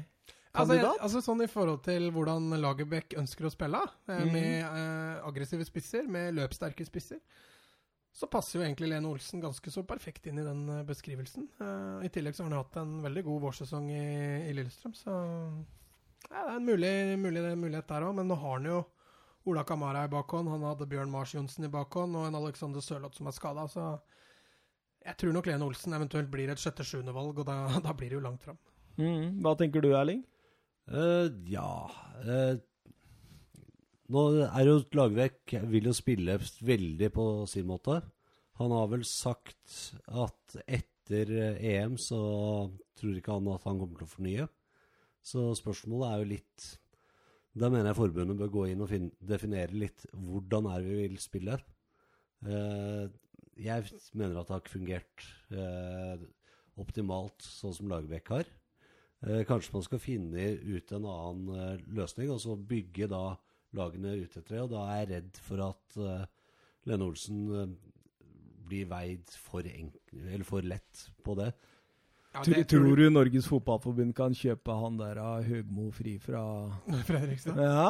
B: Altså, jeg, altså Sånn i forhold til hvordan Lagerbäck ønsker å spille, eh,
A: Mhm.
B: med eh, aggressive spisser, med løpssterke spisser, så passer jo egentlig Lene Olsen ganske så perfekt inn i den eh, beskrivelsen. Eh, I tillegg så har han hatt en veldig god vårsesong i, i Lillestrøm, så ja, det er en mulig, mulig, mulighet der òg. Men nå har han jo Ola Kamara i bakhånd, han hadde Bjørn Mars Johnsen i bakhånd og en Alexander Sørloth som er skada, så jeg tror nok Lene Olsen eventuelt blir et sjette-sjuende valg, og da, da blir det jo langt fram.
A: Mm. Hva tenker du, Erling?
C: Uh, ja uh, Nå er jo Lagerbäck vil jo spille veldig på sin måte. Han har vel sagt at etter EM så tror ikke han at han kommer til å fornye. Så spørsmålet er jo litt Da mener jeg forbundet bør gå inn og finne, definere litt hvordan er vi vil spille. Eh, jeg mener at det har ikke fungert eh, optimalt sånn som Lagerbäck har. Eh, kanskje man skal finne ut en annen eh, løsning, og så bygge da lagene ut etter det. Og da er jeg redd for at eh, Lene Olsen eh, blir veid for, enk eller for lett på det.
B: Ja,
A: Tror,
B: det
A: tror du Norges Fotballforbund kan kjøpe han der av Høgmo fri fra
B: Fredrikstad.
A: Ja?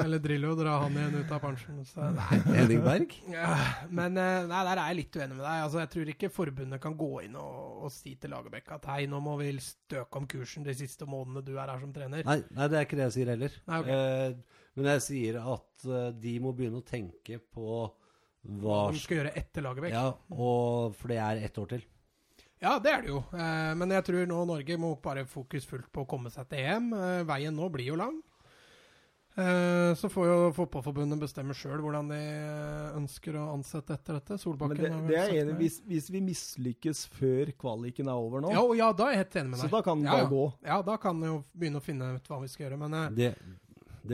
B: Eller Drillo dra han igjen ut av pensjon. Nei.
C: Henning Berg?
B: Ja, men eh, nei, der er jeg litt uenig med deg. Altså, jeg tror ikke forbundet kan gå inn og, og si til Lagerbäck at hei, nå må vi støke om kursen de siste månedene du er her som trener.
C: Nei, nei, det er ikke det jeg sier heller.
B: Nei, okay.
C: eh, men jeg sier at eh, de må begynne å tenke på Hva
B: de skal gjøre etter Lagerbäck.
C: Ja, og for det er ett år til.
B: Ja, det er det jo. Eh, men jeg tror nå Norge må bare fokus fullt på å komme seg til EM. Eh, veien nå blir jo lang. Eh, så får jo Fotballforbundet bestemme sjøl hvordan de ønsker å ansette etter dette.
A: Men
B: Solbakken
A: det, det er enig, hvis, hvis vi mislykkes før kvaliken er over nå,
B: Ja, ja, da er jeg helt enig med deg.
A: så da kan det
B: ja, ja.
A: gå.
B: Ja, da kan vi jo begynne å finne ut hva vi skal gjøre. Men eh,
C: Det,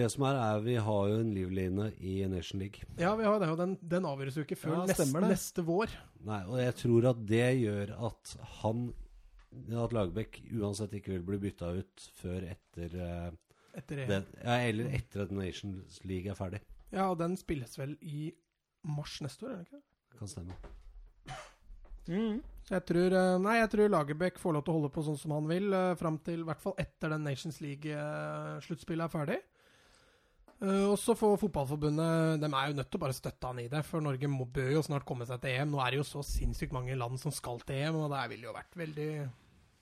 C: det som er, er vi har jo en livline i Nation League.
B: ja, vi har det, og den, den avgjøres jo ikke før
A: Ja,
B: neste, neste vår.
C: Nei, og jeg tror at det gjør at han At Lagerbäck uansett ikke vil bli bytta ut før etter eh,
B: Etter EM.
C: det, ja, Eller etter at Nations League er ferdig.
B: Ja, og den spilles vel i mars neste år, er det ikke? det?
C: Kan stemme.
A: Mm.
B: Så jeg tror, eh, nei, jeg tror Lagerbäck får lov til å holde på sånn som han vil, uh, fram til i hvert fall etter den Nations League-sluttspillet er ferdig. Uh, og så får Fotballforbundet De er jo nødt til å bare støtte han i det, for Norge må, bør jo snart komme seg til EM. Nå er det jo så sinnssykt mange land som skal til EM, og det ville jo vært veldig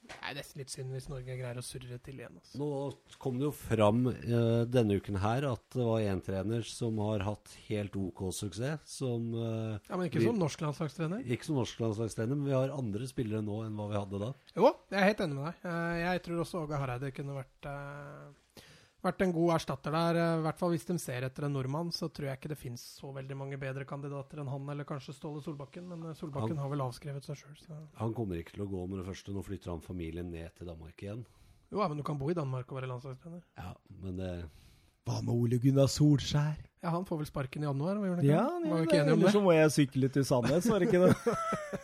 B: Det er nesten litt synd hvis Norge greier å surre til igjen. Altså.
C: Nå kom det jo fram eh, denne uken her at det var en trener som har hatt helt OK suksess. Som eh,
B: Ja, Men ikke
C: Vi-
B: som norsk landslagstrener.
C: Ikke som norsk landslagstrener, men vi har andre spillere nå enn hva vi hadde da.
B: Jo, jeg er helt enig med deg. Eh, Jeg tror også Åge Hareide kunne vært, eh, vært en god erstatter der. Eh, I hvert fall hvis de ser etter en nordmann, så tror jeg ikke det finnes så veldig mange bedre kandidater enn han, eller kanskje Ståle Solbakken. Men eh, Solbakken
C: Han-
B: har vel avskrevet seg sjøl, så
C: Han kommer ikke til å gå med det første. Nå flytter han familien ned til Danmark igjen.
B: Jo, ja, men du kan bo i Danmark og være landslagstrener.
C: Ja, men det
A: Hva med Ole Gunnar Solskjær?
B: Ja, han får vel sparken i januar, ikke?
A: Ja,
B: det?
A: ja
B: Var om
A: ellers så må jeg sykle til Sandnes, var det ikke det?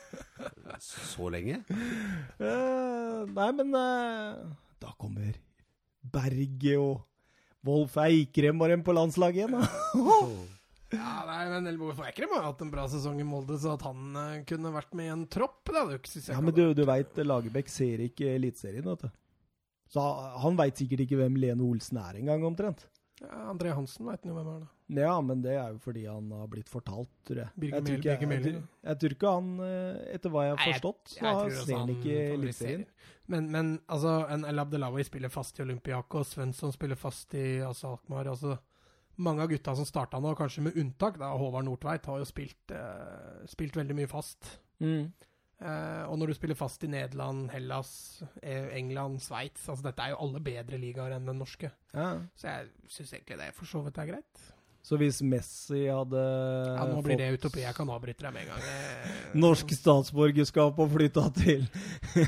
C: Så lenge?
A: Uh, nei, men uh, da kommer Berge og Wolf Eikrem var en på landslaget igjen, da.
B: Ja, nei, men Wolf Eikrem har hatt en bra sesong i Molde, så at han eh, kunne vært med i en tropp, det hadde jo ikke synes jeg
A: Ja, men du, du veit, Lagerbäck ser ikke Eliteserien, vet du. Så han veit sikkert ikke hvem Lene Olsen er engang, omtrent.
B: André Hansen veit jo hvem er, da.
A: Ja, men det er jo fordi han har blitt fortalt, tror jeg.
B: Birke
A: jeg, tror ikke, jeg, jeg, jeg tror ikke han, eh, etter hva jeg har forstått, så
B: Jeg tror
A: ser han ikke. Eliteserien.
B: Men, men altså, en El Abdelawi spiller fast i Olympiakos, Svensson spiller fast i altså, Alkmaar. Altså, mange av gutta som starta nå, kanskje med unntak, da Håvard Nordtveit, har jo spilt, eh, spilt veldig mye fast.
A: Mm.
B: Eh, og når du spiller fast i Nederland, Hellas, eh, England, Sveits altså Dette er jo alle bedre ligaer enn den norske.
A: Ja.
B: Så jeg syns egentlig det for så vidt er greit.
A: Så hvis Messi hadde
B: Ja, Nå blir det utopi. Jeg kan avbryte deg med en gang. Eh,
A: norsk statsborgerskap og flytta til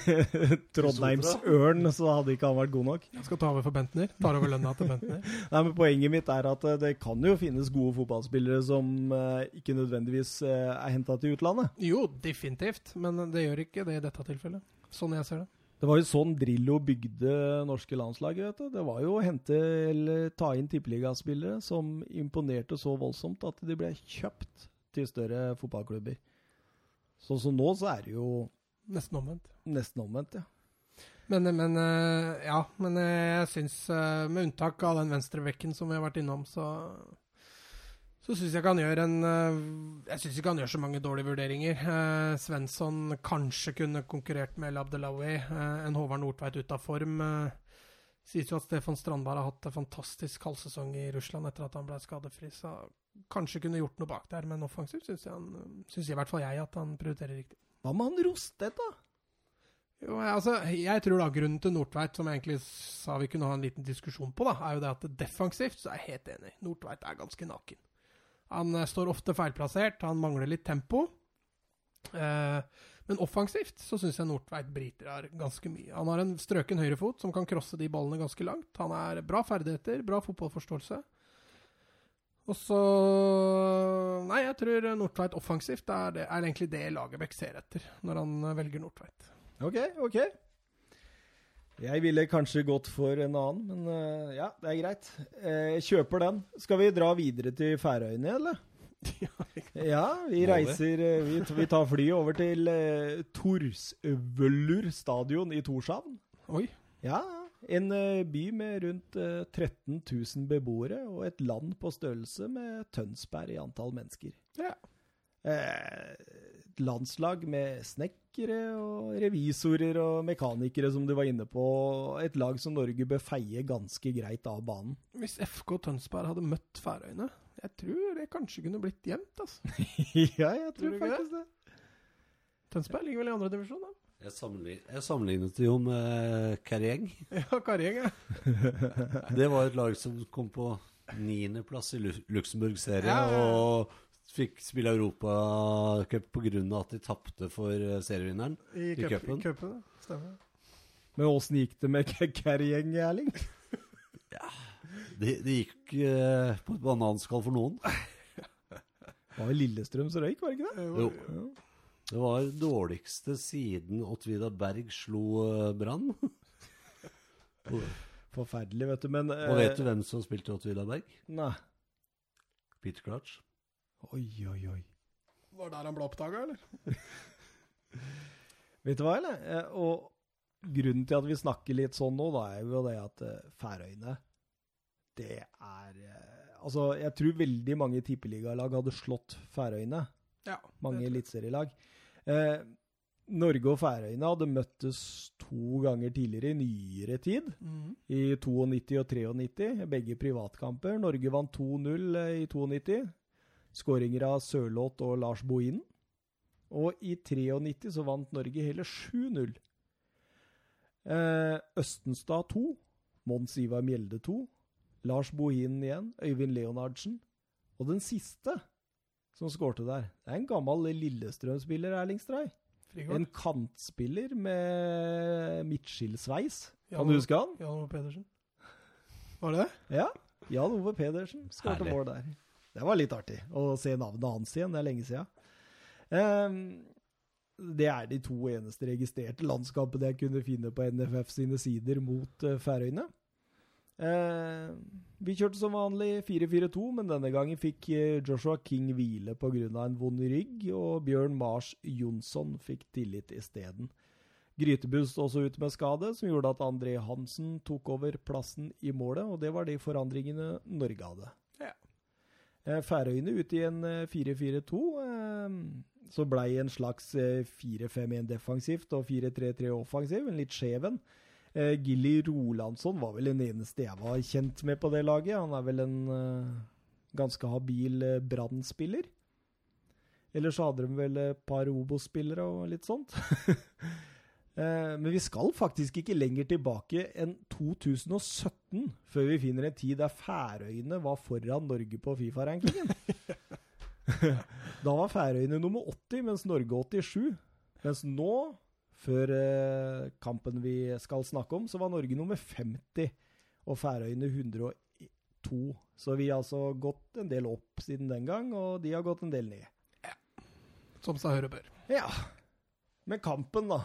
A: Trondheims Ørn, så hadde ikke han vært god nok.
B: Jeg skal ta over for Bentner. Tar over lønna til Bentner.
A: Nei, men Poenget mitt er at eh, det kan jo finnes gode fotballspillere som eh, ikke nødvendigvis er henta til utlandet.
B: Jo, definitivt, men det gjør ikke det i dette tilfellet. Sånn jeg ser det.
A: Det var jo sånn Drillo bygde norske landslaget. vet du. Det var jo å hente eller ta inn tippeligaspillere som imponerte så voldsomt at de ble kjøpt til større fotballklubber. Sånn som nå, så er det jo
B: Nesten omvendt.
A: nesten omvendt, ja.
B: Men, men eh, ja, men eh, jeg syns, eh, med unntak av den venstrebekken som vi har vært innom, så så syns jeg ikke han gjør en eh, Jeg syns ikke han gjør så mange dårlige vurderinger. Eh, Svensson kanskje kunne konkurrert med El Abdelawi. eh, en Håvard Nordtveit ute av form. Eh, sies jo at Stefan Strandberg har hatt en fantastisk halvsesong i Russland etter at han ble skadefri. Så kanskje kunne gjort noe bak der, men offensivt syns i hvert fall jeg at han prioriterer riktig.
A: Hva med han Rostedt, da?
B: Jo, altså, jeg tror da grunnen til Nordtveit, som jeg egentlig sa vi kunne ha en liten diskusjon på, da, er jo det at defensivt så er jeg helt enig. Nordtveit er ganske naken. Han eh, står ofte feilplassert, han mangler litt tempo. Eh, men offensivt så syns jeg Nordtveit bryter her ganske mye. Han har en strøken høyrefot som kan crosse de ballene ganske langt. Han er bra ferdigheter, bra fotballforståelse. Og så Nei, jeg tror Nordtveit offensivt er, det, er egentlig det Lagerbäck ser etter når han eh, velger Nordtveit.
A: Ok, ok. Jeg ville kanskje gått for en annen, men eh, ja, det er greit. Eh, Jeg kjøper den. Skal vi dra videre til Færøyene, eller? Ja, vi reiser eh, Vi, vi tar flyet over til Torsvøllur stadion i Torshavn.
B: Oi.
A: Ja, en by med rundt eh, 13 000 beboere og et land på størrelse med Tønsberg i antall mennesker.
B: Ja.
A: Eh, landslag med snekkere og revisorer og mekanikere, som du var inne på. Et lag som Norge bør feie ganske greit av banen.
B: Hvis FK Tønsberg hadde møtt Færøyene, jeg tror det kanskje kunne blitt jevnt. altså.
A: ja, jeg
B: Tror
A: tror faktisk det.
B: Tønsberg ligger vel i andre divisjon, da.
C: Jeg, sammenlign, jeg sammenlignet det jo med Carrieng.
B: Ja, Karrieng, ja.
C: Det var et lag som kom på niendeplass i Lu- Luxembourg-serien
B: Ja, ja, ja.
C: og fikk spille Europacup pga. at de tapte for eh, serievinneren.
B: I,
C: I cupen.
B: Køp, Stemmer.
A: Men åssen gikk det med Kerry-gjeng, Erling?
C: Det, de gikk eh, på et bananskall for noen.
A: Det var Lillestrøm som røyk, var det ikke det?
C: Jo. Det var dårligste siden Åtvida Berg slo eh, Brann.
A: Forferdelig, vet du. Men eh,
C: og vet du hvem som spilte Åtvida Berg?
A: Nei.
C: Peter Crouch.
A: Oi, oi, oi.
B: Var det der han ble oppdaga, eller?
A: Vet du hva, eller? Eh, Og grunnen til at vi snakker litt sånn nå, da, er jo det at eh, Færøyene Det er eh, Altså, jeg tror veldig mange tippeligalag hadde slått Færøyene.
B: Ja.
A: Mange eliteserielag. Eh, Norge og Færøyene hadde møttes to ganger tidligere i nyere tid.
B: Mm.
A: I 92 og 93, begge privatkamper. Norge vant 2-0 i 92. Skåringer av Sørloth og Lars Bohinen. Og i 93 så vant Norge hele 7-0. Eh, Østenstad 2, Mons Ivar Mjelde 2, Lars Bohinen igjen, Øyvind Leonardsen. Og den siste som skårte der, det er en gammel Lillestrøm-spiller, Erling Stray.
B: Frigård.
A: En kantspiller med midtskillsveis. Kan du huske han?
B: Jan Ove Pedersen. Var det det?
A: Ja. Jan Ove Pedersen skårte mål der. Det var litt artig å se navnet hans igjen. Det er lenge siden. Ehm, det er de to eneste registrerte landskapene jeg kunne finne på NFF sine sider mot eh, Færøyene. Ehm, vi kjørte som vanlig 4-4-2, men denne gangen fikk eh, Joshua King hvile pga. en vond rygg, og Bjørn Mars Jonsson fikk tillit isteden. Grytebust også ut med skade, som gjorde at André Hansen tok over plassen i målet, og det var de forandringene Norge hadde. Eh, Færøyene ut i en eh, 4-4-2, eh, så blei en slags eh, 4-5-1 defensivt og 4-3-3 offensiv, en litt skjeven. Eh, Gilly Rolandsson var vel den eneste jeg var kjent med på det laget. Han er vel en eh, ganske habil Brann-spiller. Ellers så hadde de vel et par Obos-spillere og litt sånt. Eh, Men vi skal faktisk ikke lenger tilbake enn 2017 før vi finner en tid der Færøyene var foran Norge på Fifa-rankingen. da var Færøyene nummer 80, mens Norge 87. Mens nå, før eh, kampen vi skal snakke om, så var Norge nummer 50 og Færøyene 102. Så vi har altså gått en del opp siden den gang, og de har gått en del ned.
B: Som seg hør og bør.
A: Ja. Men kampen, da.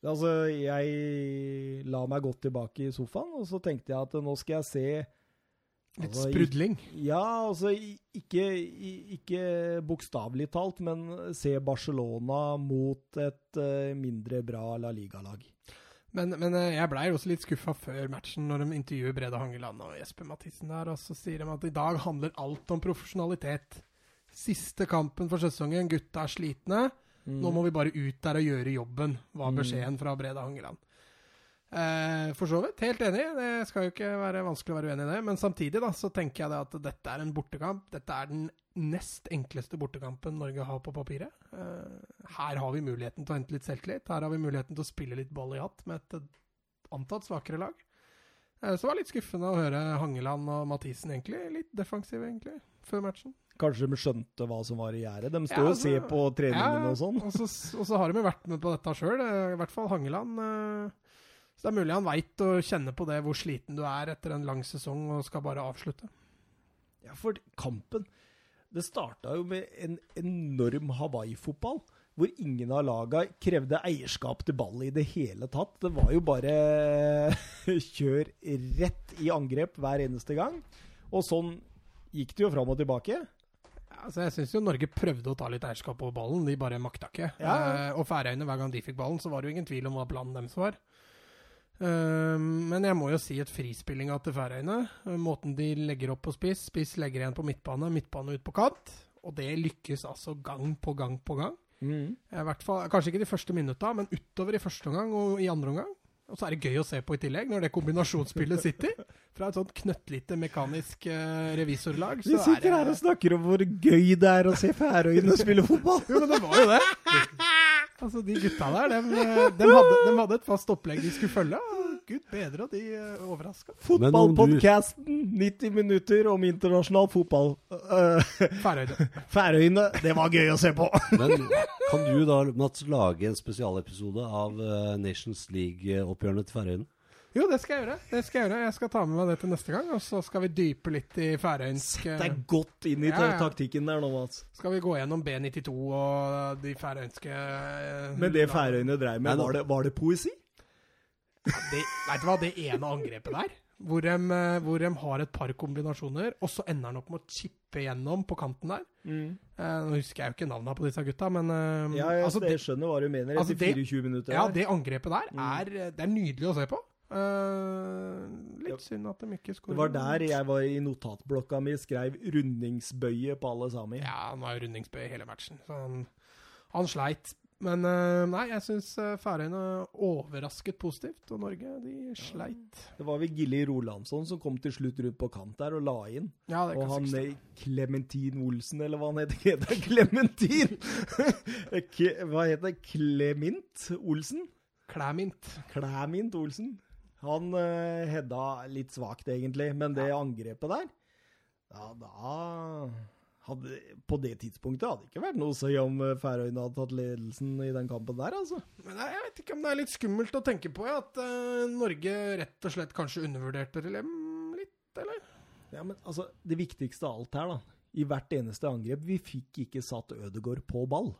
A: Altså, jeg la meg godt tilbake i sofaen, og så tenkte jeg at nå skal jeg se
B: Litt
A: Altså, i-
B: sprudling.
A: Ja, altså ikke, ikke bokstavelig talt, men se Barcelona mot et eh, mindre bra La Liga-lag.
B: Men, men eh, jeg blei også litt skuffa før matchen, når de intervjuer Brede Hangeland og Jesper Mathisen der, og så sier de at i dag handler alt om profesjonalitet. Siste kampen for sesongen, gutta er slitne. Nå må vi bare ut der og gjøre jobben, var
A: Mm.
B: beskjeden fra Breda Hangeland. Eh, for så vidt, helt enig. Det skal jo ikke være vanskelig å være uenig i det. Men samtidig da, så tenker jeg det at dette er en bortekamp. Dette er den nest enkleste bortekampen Norge har på papiret. Eh, her har vi muligheten til å hente litt selvtillit. Her har vi muligheten til å spille litt ball i hatt med et antatt svakere lag. Eh, så det var litt skuffende å høre Hangeland og Mathisen egentlig. Litt defensive, egentlig, før matchen.
A: Kanskje de skjønte hva som var i gjerdet. De står
B: Ja,
A: og
B: altså,
A: ser på treningene
B: Ja,
A: og sånn.
B: Og så, og så har de jo vært med på dette sjøl, i hvert fall Hangeland. eh, Så det er mulig han veit å kjenne på det hvor sliten du er etter en lang sesong og skal bare avslutte.
A: Ja, for kampen Det starta jo med en enorm Hawaii-fotball. Hvor ingen av laga krevde eierskap til ball i det hele tatt. Det var jo bare kjør rett i angrep hver eneste gang. Og sånn gikk det jo fram og tilbake.
B: Altså, jeg syns jo Norge prøvde å ta litt eierskap over ballen, de bare makta ikke.
A: Ja.
B: Uh, og Færøyene, hver gang de fikk ballen, så var det jo ingen tvil om hva planen deres var. Uh, men jeg må jo si at frispillinga til Færøyene, Uh, måten de legger opp på spiss Spiss legger igjen på midtbane, midtbane ut på kant. Og det lykkes altså gang på gang på gang.
A: Mm.
B: Eh, hvert fall, Kanskje ikke de første minutta, men utover i første omgang og i andre omgang. Og så er det gøy å se på i tillegg, når det kombinasjonsspillet sitter. Fra et sånt knøttlite mekanisk eh, revisorlag.
A: Vi
B: er
A: sitter
B: det-
A: her og snakker om hvor gøy det er å se Færøyene spille fotball.
B: Jo, men det var jo det. Altså, De gutta der, de, de, hadde, de hadde et fast opplegg de skulle følge. Gud bedre, de uh, overraska.
A: Fotballpodkasten, 90 minutter om internasjonal fotball. Øh,
B: Færøyene.
A: Færøyene, det var gøy å se på.
C: Men kan du da, Mats, lage en spesialepisode av eh, Nations League-oppgjørene til Færøyene?
B: Jo, det skal jeg gjøre. Det skal Jeg gjøre. Jeg skal ta med meg det til neste gang, og så skal vi dype litt i færøysk
A: Sett
B: eh,
A: er godt inn i
B: Ja, ja.
A: taktikken der nå, Mats.
B: Skal vi gå gjennom B92 og de færøyske eh,
A: Men det Færøyene dreiv med, var det, var det poesi?
B: Det, Vet du hva, det ene angrepet der, hvor de, eh, hvor de har et par kombinasjoner, og så ender han opp med å chippe gjennom på kanten der.
A: Mm.
B: Eh, nå husker jeg jo ikke navnene på disse gutta, men eh,
A: Ja, jeg,
B: altså, det,
A: skjønner hva du mener
B: altså, det-
A: 24 minutter.
B: ja, det angrepet der
A: Mm.
B: er, det er nydelig å se på. Uh, litt synd at de ikke
A: Det var der jeg var i notatblokka mi, skrev rundingsbøye på alle sammen.
B: Ja, han var jo rundingsbøye hele matchen, så han, han sleit. Men eh, nei, jeg syns Færøyene overrasket positivt, og Norge, de sleit.
A: Det var vel Gilly Rolandsson som kom til slutt rundt på kant der og la inn.
B: Ja, det
A: Og han eh. Clementin Olsen, eller hva han heter. Clementin? Hva heter det? Clement Olsen?
B: Klæmint.
A: Klæmint Olsen. Han uh, hedda litt svakt, egentlig, men det angrepet der Ja, da hadde, På det tidspunktet hadde det ikke vært noe å si om eh, Færøyene hadde tatt ledelsen i den kampen der, altså.
B: Men jeg vet ikke om det er litt skummelt å tenke på, ja, at uh, Norge rett og slett kanskje undervurderte Relem litt, eller?
A: Ja, men altså, Det viktigste av alt her, da. I hvert eneste angrep. Vi fikk ikke satt Ødegård på ball.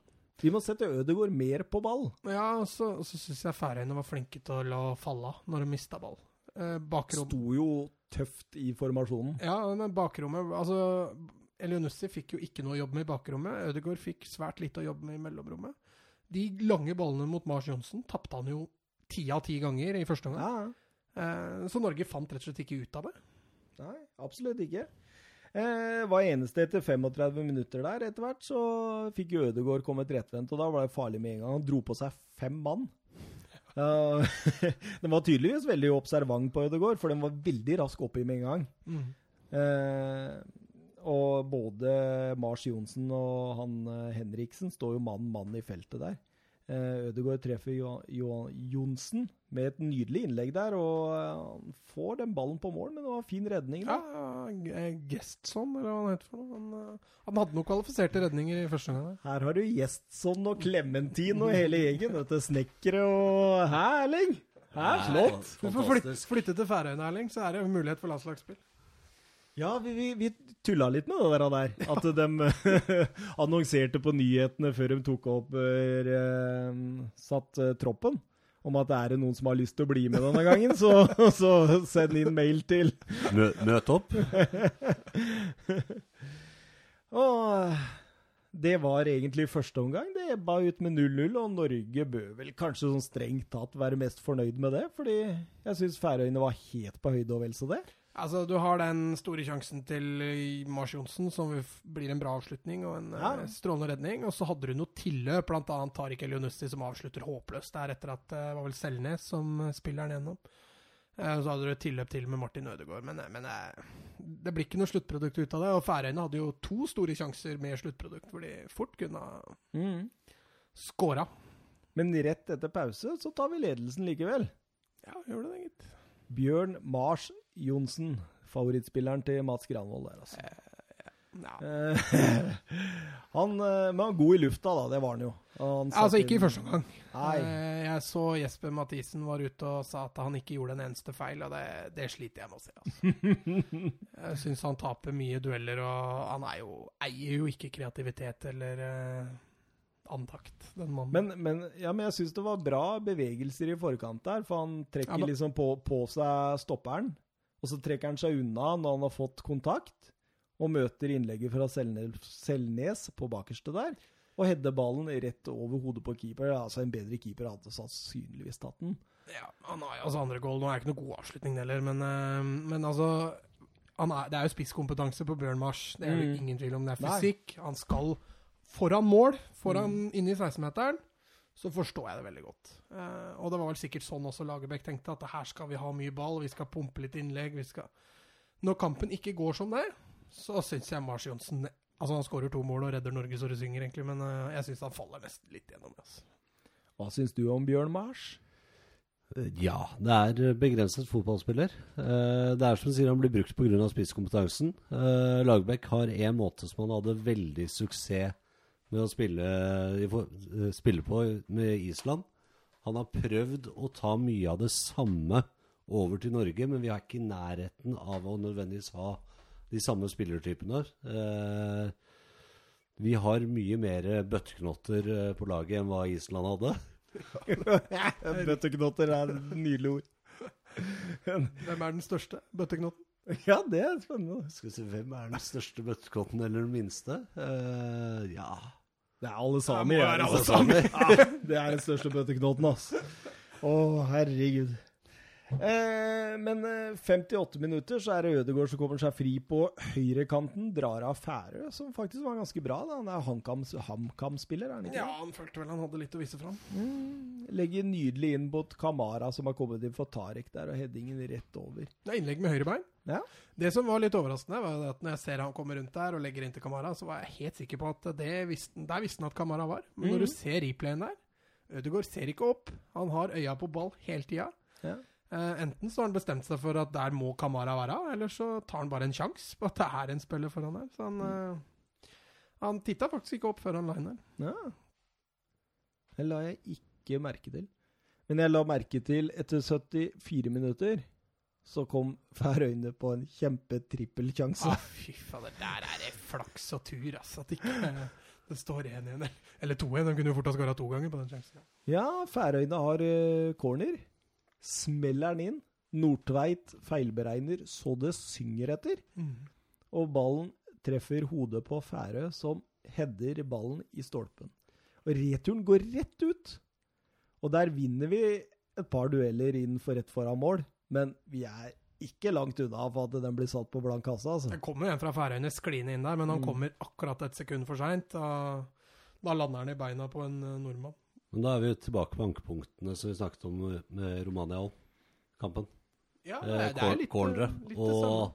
A: Vi må sette Ødegård mer på ball.
B: Ja, og så, og så syns jeg Færøyene var flinke til å la falle av når de mista ball. Eh, bakrom
A: Sto jo tøft i formasjonen.
B: Ja, men bakrommet Altså, Elionussi fikk jo ikke noe å jobbe med i bakrommet. Ødegaard fikk svært lite å jobbe med i mellomrommet. De lange ballene mot Mars Johnsen tapte han jo ti av ti ganger i første omgang.
A: Ja,
B: Eh, så Norge fant rett og slett ikke ut av det.
A: Nei, absolutt ikke. Eh, var eneste etter 35 minutter der. Etter hvert så fikk Ødegaard komme et rettvendt, og da var det farlig med en gang. Han dro på seg fem mann. Ja, den var tydeligvis veldig observant på Ødegaard, for den var veldig rask oppi med en gang. Eh, og både Mars Johnsen og han eh, Henriksen står jo mann-mann i feltet der. Eh, Ødegaard treffer jo, jo, Johnsen med et nydelig innlegg der, og eh, han får den ballen på mål, men det var fin redning. Da.
B: ja, Gestson, eller hva han heter for noe. Han, han hadde noen kvalifiserte redninger i første gang.
A: Her har du Gjestsson og Clementin og hele gjengen. Vet du, Snekkere og Hæ, Erling? Hæ, flott!
B: Du får flytte, flytte til Færøyene, Erling, så er det mulighet for landslagsspill.
A: Ja, vi, vi, vi tulla litt med det der. der. At de annonserte på nyhetene før de tok opp eh, satt eh, troppen. Om at det er noen som har lyst til å bli med denne gangen, så, så send inn mail til
C: Mø møt opp.
A: Og det var egentlig første omgang. Det ebba ut med 0-0, og Norge bør vel kanskje sånn strengt tatt være mest fornøyd med det, fordi jeg syns Færøyene var helt på høyde og vel så det.
B: Altså, Du har den store sjansen til eh, Mars Johnsen, som blir en bra avslutning og en
A: Ja.
B: eh, strålende redning. Og så hadde du noe tilløp, bl.a. Tariq Elionussi, som avslutter håpløst der etter at eh, det var vel Selnes som spiller den gjennom. Og Så hadde du et tilløp til med Martin Ødegaard, men, men det blir ikke noe sluttprodukt ut av det. Og Færøyene hadde jo to store sjanser med sluttprodukt, hvor de fort kunne ha scora.
A: Men rett etter pause så tar vi ledelsen likevel.
B: Ja, gjør det det, gitt.
A: Bjørn Mars Johnsen, favorittspilleren til Mats Granvold der, altså.
B: Ja.
A: Eh, han eh, Men han god i lufta, da. Det var han jo. Han
B: Altså, ikke i første omgang. Eh, Jeg så Jesper Mathisen var ute og sa at han ikke gjorde en eneste feil, og det, det sliter jeg med å se. Altså. Jeg syns han taper mye dueller, og han er jo, eier jo ikke kreativitet eller eh, andakt, den mannen.
A: Men, men, ja, men jeg syns det var bra bevegelser i forkant der, for han trekker
B: Ja, men-
A: liksom på, på seg stopperen, og så trekker han seg unna når han har fått kontakt. og møter innlegget fra Selnes, på bakerste der. Og header ballen rett over hodet på keeper. Altså En bedre keeper hadde sannsynligvis tatt den.
B: Ja, han har jo altså andre goal. Nå er det ikke noe god avslutning heller, men, eh, men altså han er, Det er jo spisskompetanse på Bjørn Mars. Det er det
A: Mm.
B: ingen tvil om. Det er
A: Nei.
B: fysikk. Han skal foran mål, foran inne i 16-meteren. Så forstår jeg det veldig godt. Eh, og det var vel sikkert sånn også Lagerbäck tenkte, at her skal vi ha mye ball, vi skal pumpe litt innlegg. vi skal... Når kampen ikke går som det, så syns jeg Mars Johnsen Altså Han skårer to mål og redder Norge så det synger, egentlig, men eh, jeg syns han faller nesten litt gjennom. Altså.
A: Hva syns du om Bjørn Mars?
C: Eh, Ja, det er begrenset fotballspiller. Eh, Det er som du sier, han blir brukt pga. spisskompetansen. Eh, Lagerbäck har en måte som han hadde veldig suksess med å spille, eh, spille på med Island. Han har prøvd å ta mye av det samme over til Norge, men vi er ikke i nærheten av å nødvendigvis ha de samme spillertypene. Eh, Vi har mye mer bøtteknotter eh, på laget enn hva Island hadde.
A: Bøtteknotter er et nydelig ord.
B: Hvem er den største bøtteknotten?
A: Ja, det er spennende.
C: Skal vi se, Hvem er den største bøtteknotten eller den minste? Eh, ja
A: Det er alle samer. ja.
B: være alle samer.
A: Det er den største bøtteknoten, altså. Å, herregud. Eh, men eh, 58 minutter så er det Ødegaard som kommer seg fri på høyrekanten. Drar av Færø, som faktisk var ganske bra. Da. Han er HamKam- HamKam-spiller, er han ikke?
B: Ja, han følte vel han hadde litt å vise fram.
A: Mm, legger nydelig inn mot Kamara, som har kommet inn for Tarek der, og headingen rett over.
B: Det er innlegg med høyrebein.
A: Ja.
B: Det som var litt overraskende, var at når jeg ser han kommer rundt der og legger inn til Kamara, så var jeg helt sikker på at det visste, der visste han at Kamara var. Men når
A: Mhm.
B: du ser replayen der Ødegaard ser ikke opp. Han har øya på ball hele tida.
A: Ja.
B: Eh, enten så har han bestemt seg for at der må Kamara være, eller så tar han bare en sjanse på at det er en spiller foran der. Så han, eh, han titta faktisk ikke opp før han der.
A: Ja. Det la jeg ikke merke til. Men jeg la merke til etter 74 minutter så kom Færøyene på en kjempetrippelsjanse.
B: Ah, fy fader, der er det flaks og tur, altså. At ikke eh, det står 1-1 eller- eller 2-1. De kunne jo fort ha skåra to ganger på den sjansen.
A: Ja, Færøyene har uh, corner. Smeller den inn. Nordtveit feilberegner så det synger etter.
B: Mm.
A: Og ballen treffer hodet på Færø, som header ballen i stolpen. Og returen går rett ut. Og der vinner vi et par dueller inn for rett foran mål, men vi er ikke langt unna for at den blir satt på blank kasse. altså.
B: Det kommer en fra Færøyene skliende inn der, men han
A: Mm.
B: kommer akkurat et sekund for seint. Da, da lander han i beina på en eh, nordmann.
C: Men da er vi tilbake på ankepunktene som vi snakket om med Romania òg. Kampen.
B: Ja, det,
C: Eh, det cornere. Og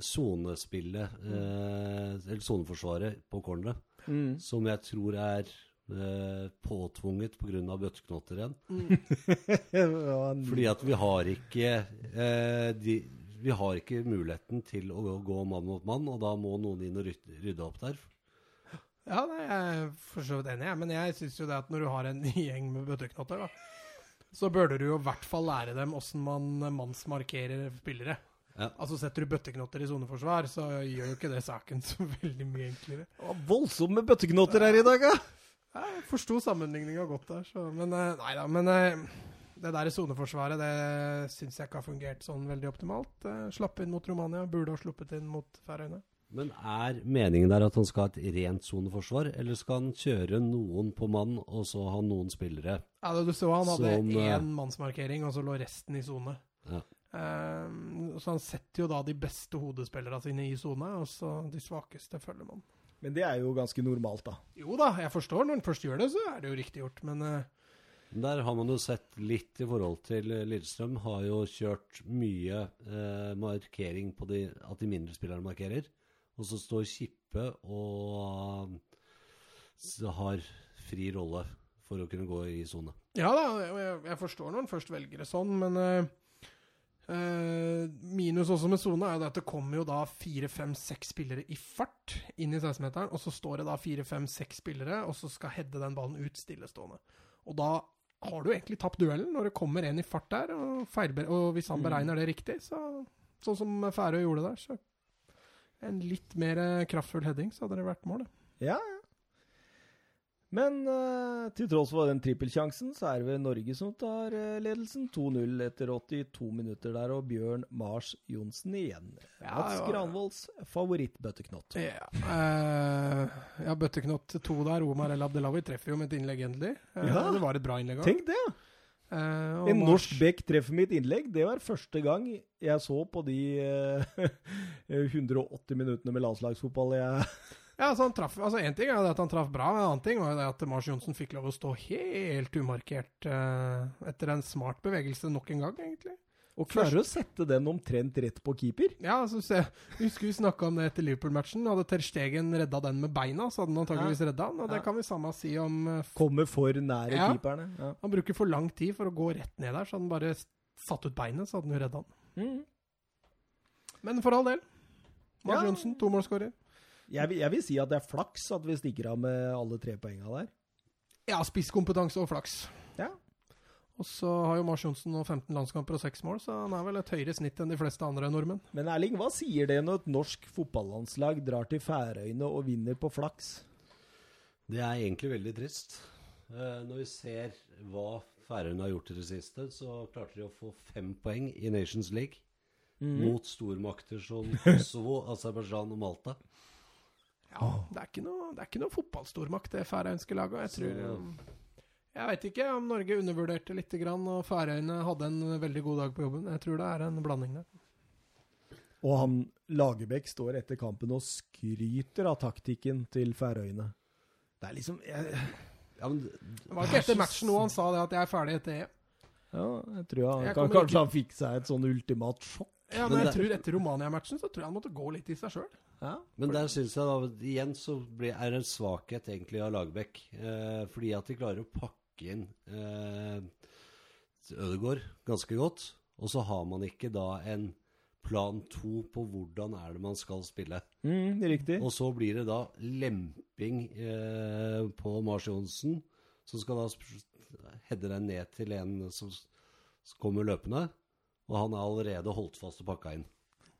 C: sonespillet, eh, eller soneforsvaret på corneret,
A: Mm.
C: som jeg tror er eh, påtvunget pga. bøtteknotter igjen.
A: Ja,
C: Fordi at vi har ikke eh, de, Vi har ikke muligheten til å gå- gå mann mot mann, og da må noen inn og rydde, rydde opp der.
B: Ja, nei, jeg er for så vidt enig, jeg. Men jeg syns jo det at når du har en gjeng med bøtteknotter, da, så burde du jo i hvert fall lære dem åssen man mannsmarkerer spillere.
C: Ja.
B: Altså Setter du bøtteknotter i soneforsvar, så gjør jo ikke det saken så veldig mye enklere.
A: Å, voldsomme bøtteknotter her i dag, ja!
B: Jeg forsto sammenligninga godt der, så Men eh, nei da. Men eh, det der soneforsvaret, det syns jeg ikke har fungert sånn veldig optimalt. Eh, Slapp inn mot Romania, burde ha sluppet inn mot Færøyene.
C: Men er meningen der at han skal ha et rent soneforsvar, eller skal han kjøre noen på mann, og så ha noen spillere?
B: Ja, Du så han hadde
C: Som, eh,
B: én mannsmarkering, og så lå resten i sone.
C: Ja.
B: Um, så han setter jo da de beste hodespillerne sine i sone, og så de svakeste følger man.
A: Men det er jo ganske normalt, da.
B: Jo da, jeg forstår. Når han først gjør det, så er det jo riktig gjort. Men uh...
C: Der har man jo sett litt i forhold til eh, Lillestrøm. Har jo kjørt mye uh, markering på de, at de mindre spillerne markerer. Og så står Kippe og så har fri rolle for å kunne gå i sone.
B: Ja da, jeg, jeg forstår når han først velger det sånn, men eh, eh, Minus også med sone er jo at det kommer jo da fire, fem, seks spillere i fart inn i 16-meteren, og så står det da fire, fem, seks spillere, og så skal heade den ballen ut stillestående. Og da har du egentlig tapt duellen, når det kommer en i fart der, og, og hvis han
A: Mm.
B: beregner det riktig, så, sånn som Færøy gjorde der, så en litt mer kraftfull heading, så hadde det vært mål.
A: Ja, ja. Men uh, til tross for den trippelsjansen, så er det vel Norge som tar uh, ledelsen. 2-0 etter 82 minutter der, og Bjørn Mars Johnsen igjen.
B: Ja,
A: Mats
B: ja.
A: Granvolds favorittbøtteknott.
B: Ja, uh, ja bøtteknott to der. Omar El Abdelawi treffer jo med et innlegg, endelig.
A: Ja.
B: Det var et bra innlegg.
A: Tenk det!
B: Eh,
A: En norsk bekk treffer mitt innlegg. Det var første gang jeg så på de uh, 180 minuttene med landslagsfotball jeg
B: Ja, altså han traff, altså En ting er at han traff bra, en annen ting var at Mars Johnsen fikk lov å stå helt umarkert uh, etter en smart bevegelse nok en gang, egentlig.
A: Og klarer å sette den omtrent rett på keeper.
B: Ja, altså se, jeg Husker vi snakka om det etter Liverpool-matchen. Hadde Ter Stegen redda den med beina, så hadde han antakeligvis redda den. Og det kan vi samme si om eh,
A: Kommer for nære
B: Ja.
A: keeperne. Ja.
B: Han bruker for lang tid for å gå rett ned der, så hadde han bare satt ut beinet, så hadde han jo redda den.
A: Mm.
B: Men for all del. Mars
A: Ja.
B: Johnsen, tomålsskårer.
A: Jeg, jeg vil si at det er flaks at vi stikker av med alle tre poenga der.
B: Ja, spisskompetanse og flaks.
A: Ja.
B: Og så har jo Mars Johnsen nå 15 landskamper og 6 mål, så han er vel et høyere snitt enn de fleste andre nordmenn.
A: Men Erling, hva sier det når et norsk fotballandslag drar til Færøyene og vinner på flaks?
C: Det er egentlig veldig trist. Eh, når vi ser hva Færøyene har gjort i det siste, så klarte de å få fem poeng i Nations League mot stormakter som Kosovo, Aserbajdsjan og Malta.
B: Ja, det er ikke noe, det er ikke noe fotballstormakt, det færøyske laget. Jeg tror
C: Så-
B: Jeg veit ikke om Norge undervurderte litt, grann, og Færøyene hadde en veldig god dag på jobben. Jeg tror det er en blanding der.
A: Og han Lagerbäck står etter kampen og skryter av taktikken til Færøyene. Det er liksom jeg,
C: Ja, men
B: Det var ikke etter matchen nå han sa det at jeg er ferdig etter EM.
A: Ja, jeg tror han,
B: Jeg
A: kan, Kanskje
B: ikke-
A: han fikk seg et sånn ultimat sjokk.
B: Ja,
C: Men
B: men jeg
C: der...
B: tror etter Romania-matchen så tror jeg han måtte gå litt i seg sjøl.
A: Ja.
C: Men der syns jeg da igjen så blir, er det en svakhet egentlig av Lagerbäck. Eh, fordi at de klarer å pakke inn eh, Ødegaard ganske godt. Og så har man ikke da en plan to på hvordan er det man skal spille.
A: Mm, riktig.
C: Og så blir det da lemping eh, på Mars Johnsen, som skal da heade deg ned til en som som kommer løpende. Og han er allerede holdt fast og pakka inn.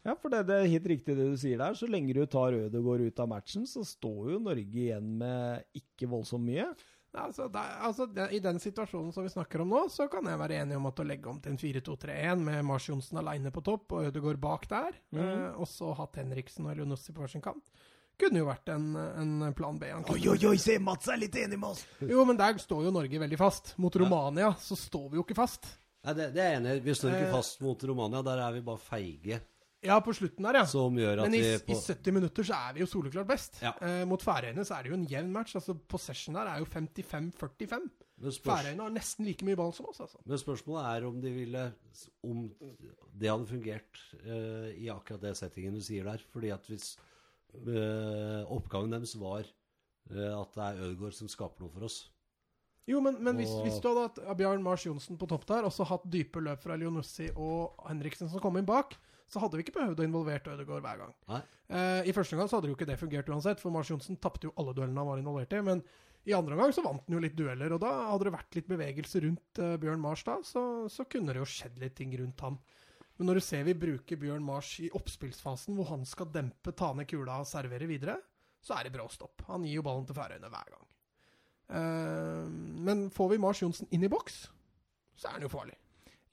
A: Ja, for det, det er helt riktig det du sier der. Så lenge du tar Ødegaard ut av matchen, så står jo Norge igjen med ikke voldsomt mye.
B: Ja, altså, det, altså, det, I den situasjonen som vi snakker om nå, så kan jeg være enig om at å legge om til en 4-2-3-1 med Mars Johnsen aleine på topp og Ødegaard bak der, eh, og så hatt Henriksen og Elionossi på hver sin kant, kunne jo vært en, en plan B. Oi, oi,
A: oi, se, Mats er litt enig med oss!
B: Jo, men der står jo Norge veldig fast. Mot Romania så står vi jo ikke fast.
C: Nei, det, det er jeg enig i. Vi står ikke
B: Eh.
C: fast mot Romania. Der er vi bare feige.
B: Ja, på slutten der, ja.
C: Som gjør at
B: Men i,
C: vi
B: i 70 minutter så er vi jo soleklart best.
C: Ja.
B: Eh, mot Færøyene så er det jo en jevn match. altså Possession der er jo 55-45.
C: men, spørs,
B: Færøyene har nesten like mye ball som oss, altså.
C: men spørsmålet er om de ville Om det hadde fungert eh, i akkurat det settingen du sier der. Fordi at hvis eh, oppgaven deres var eh, at det er Ødegaard som skaper noe for oss
B: Jo, men, men hvis, hvis du hadde hatt Bjørn Mars Johnsen på topp der, og så hatt dype løp fra Leonossi og Henriksen som kom inn bak, så hadde vi ikke behøvd å involvere Ødegaard hver gang. Eh, I første gang så hadde jo ikke det fungert uansett, for Mars Johnsen tapte jo alle duellene han var involvert i. Men i andre omgang så vant han jo litt dueller, og da hadde det vært litt bevegelse rundt eh, Bjørn Mars da, så, så kunne det jo skjedd litt ting rundt han. Men når du ser vi bruker Bjørn Mars i oppspillsfasen, hvor han skal dempe, ta ned kula og servere videre, så er det brå stopp. Han gir jo ballen til Færøyene hver gang. Eh, men får vi Mars Johnsen inn i boks, så er han jo farlig.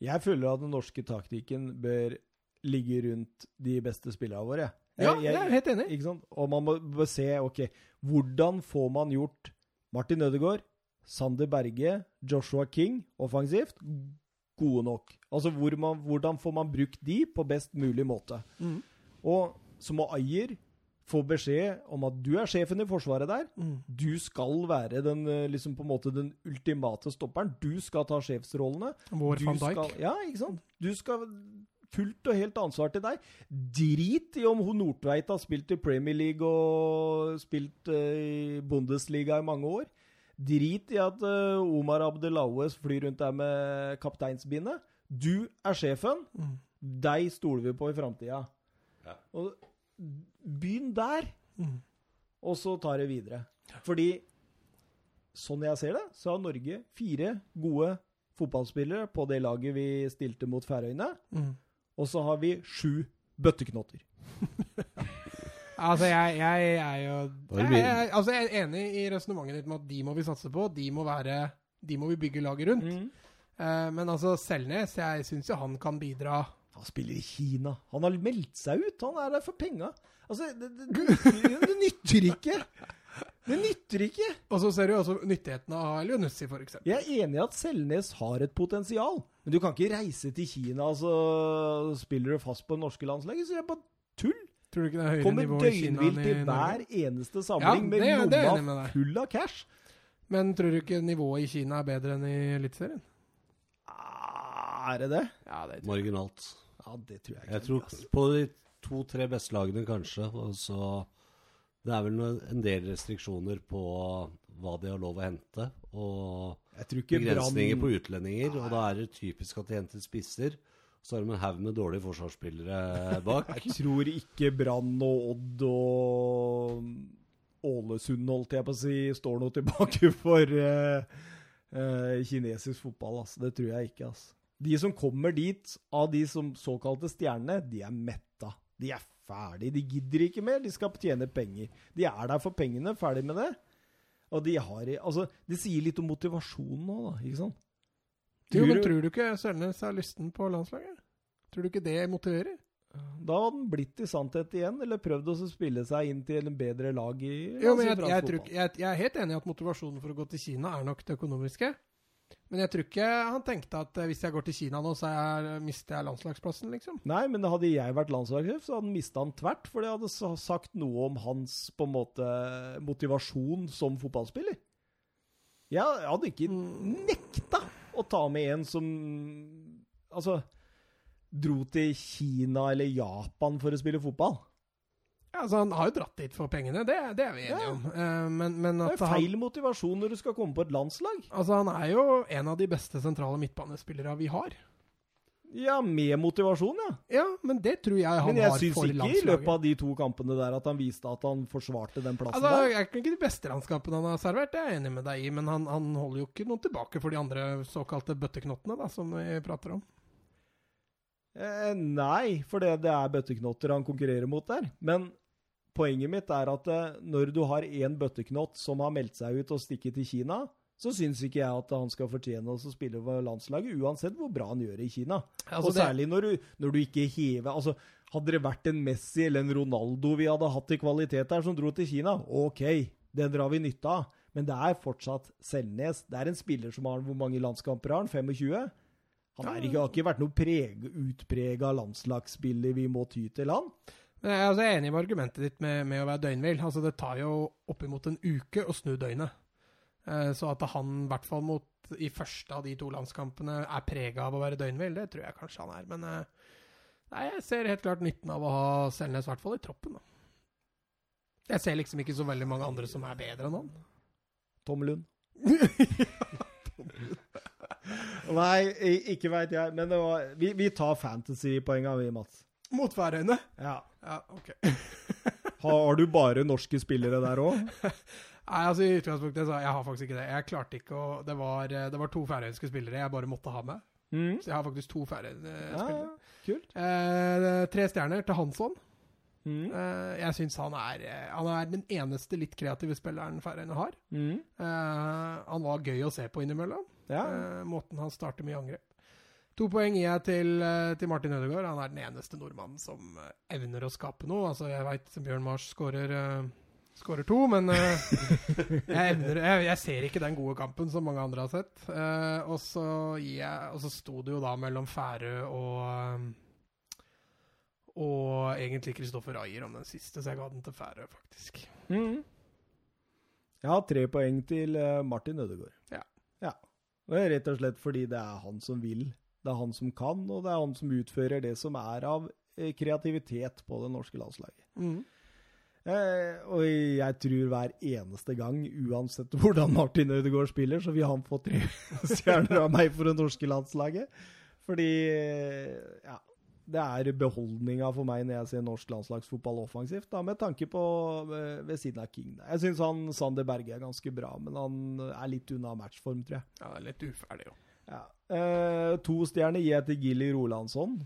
A: Jeg føler at den norske taktikken bør ligge rundt de beste spillerne våre.
B: Ja, jeg er helt enig.
A: Ikke sant? Og man må, må se, ok, hvordan får man gjort Martin Ødegaard, Sander Berge, Joshua King offensivt gode nok? Altså, hvor man, hvordan får man brukt de på best mulig måte?
B: Mm.
A: Og så må Ayer få beskjed om at du er sjefen i forsvaret der.
B: Mm.
A: Du skal være den, eh, liksom på en måte den ultimate stopperen. Du skal ta sjefsrollene.
B: Vår
A: Du
B: van Dijk.
A: Skal, ja, ikke sant? Du skal fullt og helt ansvar til deg. Drit i om hun Nordtveit har spilt i Premier League og spilt eh, i Bundesliga i mange år. Drit i at eh, Omar Abdelawes flyr rundt der med kapteinsbindet. Du er sjefen.
B: Mm.
A: Deg stoler vi på i framtida.
C: Ja.
A: Og Begynn der,
B: Mm.
A: og så tar det videre. Fordi sånn jeg ser det, så har Norge fire gode fotballspillere på det laget vi stilte mot Færøyene.
B: Mm.
A: Og så har vi sju bøtteknotter.
B: Altså, jeg, jeg er jo jeg, jeg, altså, jeg er enig i resonnementet ditt med at de må vi satse på. De må være De må vi bygge laget rundt.
A: Mm.
B: Uh, men altså, Selnes, jeg syns jo han kan bidra.
A: Han spiller i Kina. Han har meldt seg ut. Han er der for penga. Altså, det, det, det, det nytter ikke. Det nytter ikke.
B: Og så ser du også nyttigheten av Elionussi, f.eks.
A: Jeg er enig i at Selnes har et potensial, men du kan ikke reise til Kina og så spiller du fast på det norske landslaget. Så det er bare tull.
B: Tror du ikke det er høyere
A: Kommer
B: nivå i Kina
A: Kommer
B: døgnvilt
A: til
B: i
A: hver eneste samling
B: Ja, det med
A: lomma full av cash.
B: Men tror du ikke nivået i Kina er bedre enn i Eliteserien?
A: Ah, er det det?
B: Ja, det tror jeg.
C: Marginalt.
A: Ja, det tror jeg ikke.
C: Jeg tror på de to-tre beste lagene, kanskje. Og så Det er vel en del restriksjoner på hva de har lov å hente. Og begrensninger på
A: utlendinger.
C: utlendinger. Og da er det typisk at de henter spisser. Så har de en haug med dårlige forsvarsspillere bak.
A: Jeg tror ikke Brann og Odd og Ålesund, holdt jeg på å si, står noe tilbake for uh, uh, kinesisk fotball. Altså. Det tror jeg ikke. Altså. De som kommer dit, av de som såkalte stjernene, de er metta. De er ferdig. De gidder ikke mer. De skal tjene penger. De er der for pengene. Ferdig med det. Og de har Altså, det sier litt om motivasjonen nå, da. Ikke sant?
B: Jo, men tror du ikke Selnes er lysten på landslaget? Tror du ikke det motiverer?
A: Da hadde han blitt i sannhet igjen, eller prøvd å spille seg inn til en bedre lag i
B: Jo, men jeg, jeg, jeg, jeg er helt enig i at motivasjonen for å gå til Kina er nok det økonomiske. Men jeg tror ikke han tenkte at eh, hvis jeg går til Kina nå, så jeg, mister jeg landslagsplassen, liksom.
A: Nei, men hadde jeg vært landslagssjef, så hadde han mista han tvert. For det hadde sagt noe om hans på en måte motivasjon som fotballspiller. Jeg hadde ikke
B: Mm.
A: nekta å ta med en som Altså dro til Kina eller Japan for å spille fotball.
B: Ja, altså Han har jo dratt dit for pengene, det, det er vi enige
A: Ja.
B: om. Eh, men, men
A: Det
B: er
A: er
B: han,
A: feil motivasjon når du skal komme på et landslag.
B: altså, han er jo en av de beste sentrale midtbanespillere vi har.
A: Ja, med motivasjon, ja.
B: Ja, men det tror jeg han har for landslaget.
A: Men jeg syns ikke i løpet av de to kampene der at han viste at han forsvarte den plassen
B: Altså,
A: der.
B: Det er ikke de beste landskampene han har servert, det er jeg enig med deg i, men han, han holder jo ikke noe tilbake for de andre såkalte bøtteknottene, da, som vi prater om.
A: Eh, nei, for det, det er bøtteknotter han konkurrerer mot der. Men poenget mitt er at eh, når du har én bøtteknott som har meldt seg ut og stikket til Kina, så syns ikke jeg at han skal fortjene å spille for landslaget, uansett hvor bra han gjør det i Kina.
B: Altså,
A: og særlig når du, når du ikke hever altså, Hadde det vært en Messi eller en Ronaldo vi hadde hatt i kvalitet der, som dro til Kina, OK, den drar vi nytte av. Men det er fortsatt Selnes. Det er en spiller som har Hvor mange landskamper har han? 25? Han ikke, har ikke vært noe preg, utprega landslagsspiller vi må ty til, han.
B: Men jeg er altså enig med argumentet ditt med, med å være døgnvill. Altså, det tar jo oppimot en uke å snu døgnet. Eh, så at han i hvert fall mot, i første av de to landskampene er prega av å være døgnvill, det tror jeg kanskje han er. Men eh, nei, jeg ser helt klart nytten av å ha Selnes i hvert fall i troppen. Da. Jeg ser liksom ikke så veldig mange andre som er bedre enn han.
A: Tom Lund. Nei, ikke veit jeg. Men var, vi, vi tar fantasy-poenga, vi, Mats.
B: Mot Færøyene?
A: Ja.
B: Ja, ok.
A: Har, du bare norske spillere der òg?
B: Nei, altså i utgangspunktet så jeg har faktisk ikke det. Jeg klarte ikke å Det var, det var to færøyske spillere jeg bare måtte ha med.
A: Mm.
B: Så jeg har faktisk to færøyspillere.
A: Ja, kult.
B: Eh, tre stjerner til Hansson.
A: Mm.
B: Eh, jeg syns han er eh, Han er den eneste litt kreative spilleren Færøyene har.
A: Mm.
B: Eh, han var gøy å se på innimellom.
A: Ja.
B: Eh, måten han starter mye angrep. To poeng gir jeg til, eh, til Martin Ødegaard. Han er den eneste nordmannen som eh, evner å skape noe. Altså, jeg veit Bjørn Mars skårer eh, skårer to, men uh, jeg, evner, jeg, jeg ser ikke den gode kampen som mange andre har sett. Uh, og så gir jeg Og så sto det jo da mellom Færø og og egentlig Kristoffer Ayer om den siste, så jeg ga den til Færø, faktisk.
A: Mm. Jeg har tre poeng til Martin Ødegaard.
B: Ja.
A: ja. Det er rett og slett fordi det er han som vil. Det er han som kan, og det er han som utfører det som er av eh, kreativitet på det norske landslaget. Eh, og jeg tror hver eneste gang, uansett hvordan Martin Ødegaard spiller, så vil han få tre stjerner av meg for det norske landslaget. Fordi eh, ja, det er beholdninga for meg når jeg ser norsk landslagsfotball offensivt, da, med tanke på eh, ved siden av King. Jeg syns han Sander Berge er ganske bra, men han er litt unna matchform, tror jeg.
B: Ja, det er litt uferdig, jo.
A: Ja. Eh, to stjerner gir jeg til Gilly Rolandsson.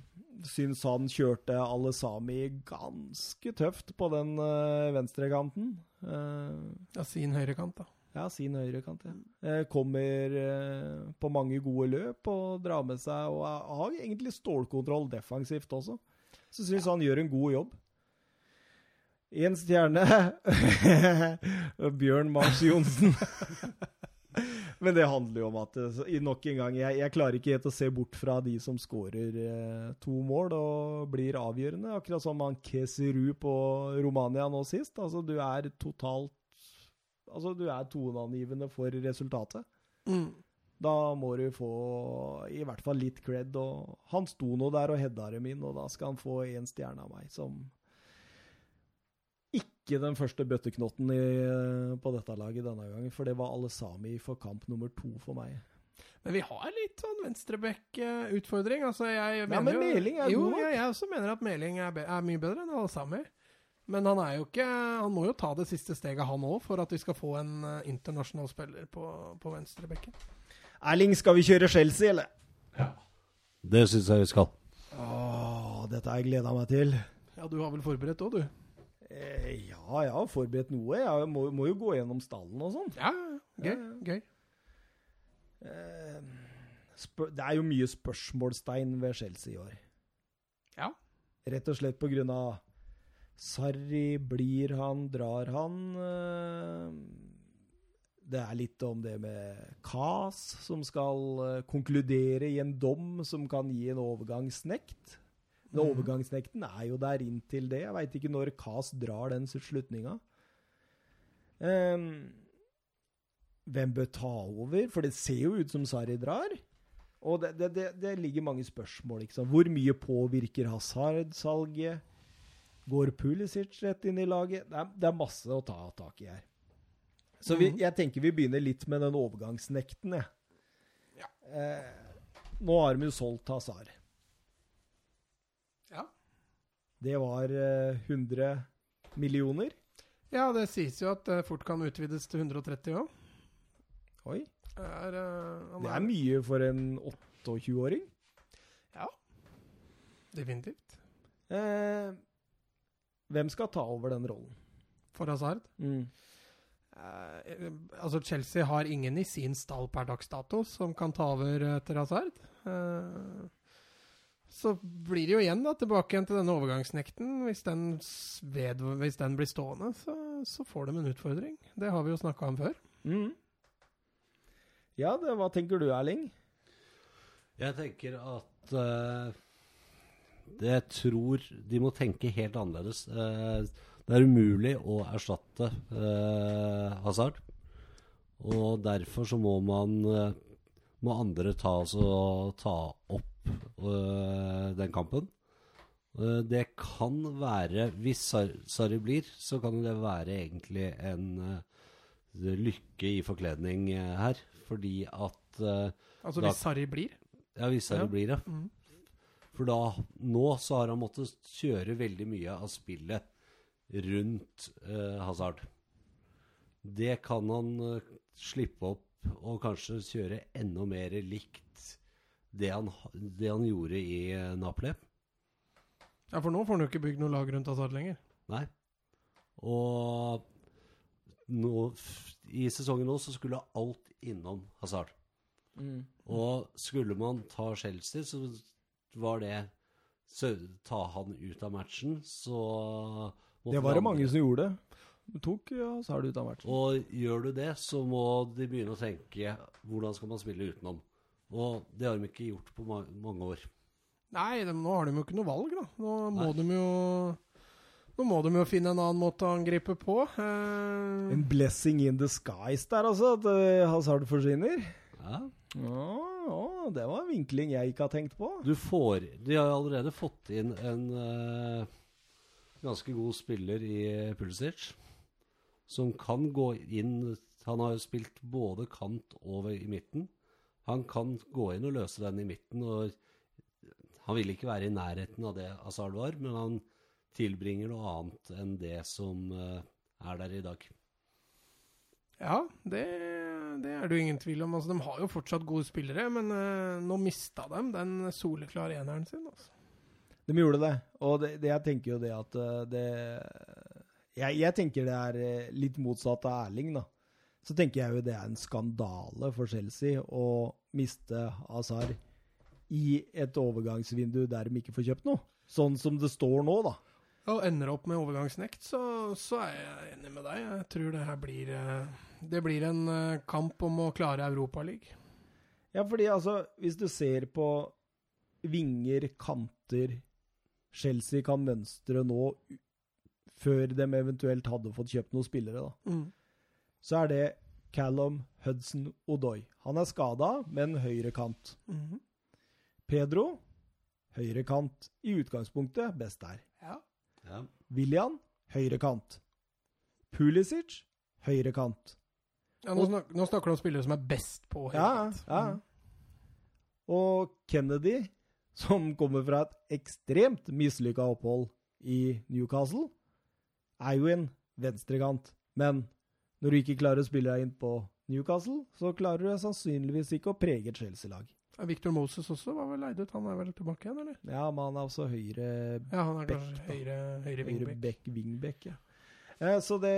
A: syns han kjørte alle sami ganske tøft på den eh, venstrekanten. Eh,
B: ja, sin høyrekant, da.
A: Ja, sin høyrekant. Ja. Eh, kommer uh, på mange gode løp og drar med seg Og har egentlig stålkontroll defensivt også. Så syns ja. han gjør en god jobb. Én stjerne Bjørn Mars Johnsen. Men det handler jo om at nok en gang, jeg, jeg klarer ikke helt å se bort fra de som skårer eh, to mål og blir avgjørende. Akkurat som han Keseru på Romania nå sist. Altså, du er totalt Altså, du er toneangivende for resultatet.
B: Mm.
A: Da må du få i hvert fall litt cred. Og han sto nå der og hedda dem inn, og da skal han få én stjerne av meg, som ikke den første bøtteknotten i, på dette laget denne gangen, for det var alle sami for kamp nummer to for meg.
B: Men vi har litt sånn venstreback-utfordring. Altså, jeg
A: ja, men Meling er
B: jo,
A: god.
B: Jo, jeg også mener at Meling er, er mye bedre enn alle sami. Men han er jo ikke Han må jo ta det siste steget, han òg, for at vi skal få en uh, internasjonal spiller på, på venstrebekken.
A: Erling, skal vi kjøre Chelsea, eller?
C: Ja. Det syns jeg vi skal.
A: Åh, dette har jeg gleda meg til.
B: Ja, du har vel forberedt òg, du?
A: Eh, ja, jeg har forberedt noe. Jeg må, må jo gå gjennom stallen og sånn.
B: Ja, gøy. Ja, gøy.
A: Eh, det er jo mye spørsmålstegn ved Chelsea i år.
B: Ja.
A: Rett og slett på grunn av Sarri, blir han, drar han? Eh, det er litt om det med Kas, som skal eh, konkludere i en dom som kan gi en overgangsnekt. Men mhm. overgangsnekten er jo der inntil det. Jeg veit ikke når Kas drar den slutninga. Um, hvem bør ta over? For det ser jo ut som Sarri drar. Og det, det, det, det ligger mange spørsmål. Liksom. Hvor mye påvirker Hazard-salget? Går Pulisic rett inn i laget? Det er, det er, masse å ta tak i her. Så vi, mhm. jeg tenker vi begynner litt med den overgangsnekten, jeg.
B: Ja.
A: Eh, nå har de jo solgt Hazard. Det var 100 eh, millioner.
B: Ja, det sies jo at det fort kan utvides til 130 òg.
A: Oi.
B: Er, uh,
A: det er mye for en 28-åring.
B: Ja. Definitivt.
A: Eh, hvem skal ta over den rollen?
B: For Hazard?
A: Mm.
B: Eh, altså Chelsea har ingen i sin stall per dags dato som kan ta over etter Hazard. Eh, så blir det jo igjen da, tilbake igjen til denne overgangsnekten. Hvis den, ved, hvis den blir stående, så, så, får de en utfordring. Det har vi jo snakka om før.
A: Mm. Ja, det, hva tenker du, Erling?
C: Jeg tenker at uh, Jeg tror de må tenke helt annerledes. Uh, det er umulig å erstatte uh, Hazard. Og derfor så må man må andre ta, altså, ta opp uh, den kampen. Uh, det kan være Hvis Sarri blir, så kan det være egentlig en uh, lykke i forkledning her. Fordi at
B: Altså hvis Sarri blir?
C: Ja, hvis Sarri ja. blir det. Mm. For da, nå så har han måttet kjøre veldig mye av spillet rundt Hazard. Det kan han slippe opp og kanskje kjøre enda mer likt det han, det han gjorde i eh, Napoli.
B: Ja, for nå får han jo ikke bygd noe lag rundt Hazard lenger.
C: Nei. Og nå, i sesongen nå så skulle alt innom Hazard.
A: Mm.
C: Og skulle man ta Chelsea, så var det så, Ta han ut av matchen, så
A: Det var det mange som gjorde. Du tok Hazard ut av matchen.
C: Og gjør du det, så må de begynne å tenke hvordan skal man spille utenom. Og det har de ikke gjort på ma mange år.
B: Nei, de, nå har de jo ikke noe valg, da. Nå må de jo nå må de jo finne en annen måte å angripe på.
A: Eh... En blessing in the skies der, altså, at uh, Hazard forsvinner.
C: Ja.
A: Oh, det var en vinkling jeg ikke har tenkt på.
C: Du får De har allerede fått inn en uh, ganske god spiller i Pulisic, som kan gå inn Han har jo spilt både kant og i midten. Han kan gå inn og løse den i midten. og Han vil ikke være i nærheten av det Hazard var, men han tilbringer noe annet enn det som uh, er der i dag.
B: Ja, det, det, er det jo ingen tvil om. Altså, de har jo fortsatt gode spillere, men uh, nå mista de den soleklare eneren sin. Altså.
A: De gjorde det, og det, det jeg tenker jo det at eh, det jeg, jeg tenker det er eh, litt motsatt av Erling, da. Så tenker jeg jo det er en skandale for Chelsea å miste Hazard i et overgangsvindu der de ikke får kjøpt noe. Sånn som det står nå, da.
B: Og ender opp med overgangsnekt, så, så er jeg enig med deg. Jeg tror det her blir eh, Det blir en eh, kamp om å klare Europaligaen.
A: Ja, fordi altså, hvis du ser på vinger, kanter Chelsea kan mønstre nå før de eventuelt hadde fått kjøpt noen spillere, da.
B: Mm.
A: Så er det Callum Hudson Odoi. Han er skada, men høyre kant.
B: -hmm.
A: Pedro, høyre kant i utgangspunktet, best der.
B: Ja.
C: Ja.
A: William, høyre kant. Pulisic, høyre kant.
B: ja nå, snak, nå snakker du om spillere som er best på
A: Ja,
B: høykant.
A: ja. Og Kennedy, som kommer fra et ekstremt mislykka opphold i Newcastle, er jo en venstrekant. Men når du ikke klarer å spille deg inn på Newcastle, så klarer du sannsynligvis ikke å prege et Chelsea-lag.
B: Victor Moses også var vel leid ut. Han er vel tilbake igjen, eller?
A: Ja, men han er også høyre
B: Ja, han er
A: Back,
B: høyre, høyre wingback.
A: wingback, ja. Eh, Så det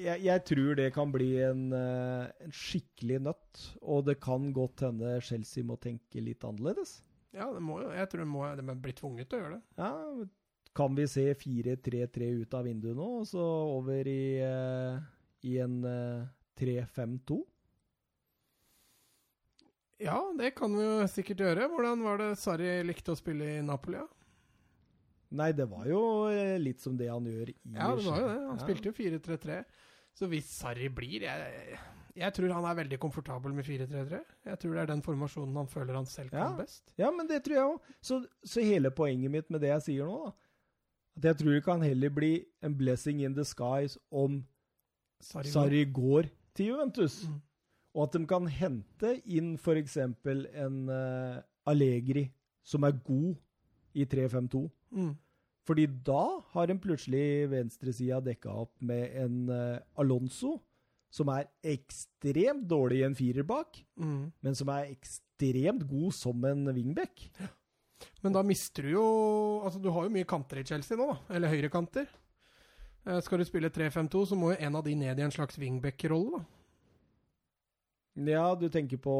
A: jeg, jeg tror det kan bli en, eh, en skikkelig nøtt. Og det kan godt hende Chelsea må tenke litt annerledes.
B: Ja, det må jo, jeg tror det må, de blitt tvunget til å gjøre det.
A: Ja, kan vi se 4-3-3 ut av vinduet nå, og så over i, eh, i en eh, 3-5-2?
B: Ja, det kan vi jo sikkert gjøre. Hvordan var det Sarri likte å spille i Napoli? Ja,
A: Nei, det var jo eh, litt som det han gjør i
B: ja det var jo det. Han
A: Ja.
B: spilte jo 4-3-3. Så hvis Sarri blir jeg, jeg tror han er veldig komfortabel med 4-3-3. Jeg tror det er den formasjonen han føler han selv kan
A: Ja.
B: best.
A: Ja, men det tror jeg òg. Så, så hele poenget mitt med det jeg sier nå, da At jeg tror det kan heller bli en blessing in disguise om
B: Sarri,
A: Sarri går til Juventus.
B: Mm.
A: Og at de kan hente inn f.eks. en uh, Allegri som er god i 3-5-2.
B: Mm.
A: Fordi da har en plutselig venstresida dekka opp med en uh, Alonso som er ekstremt dårlig i en firer bak,
B: Mm.
A: men som er ekstremt god som en wingback.
B: Men da mister du jo Altså, du har jo mye kanter i Chelsea nå, da. Eller høyrekanter. Eh, skal du spille 3-5-2, så må jo en av de ned i en slags wingback-rolle, da.
A: Ja, du tenker på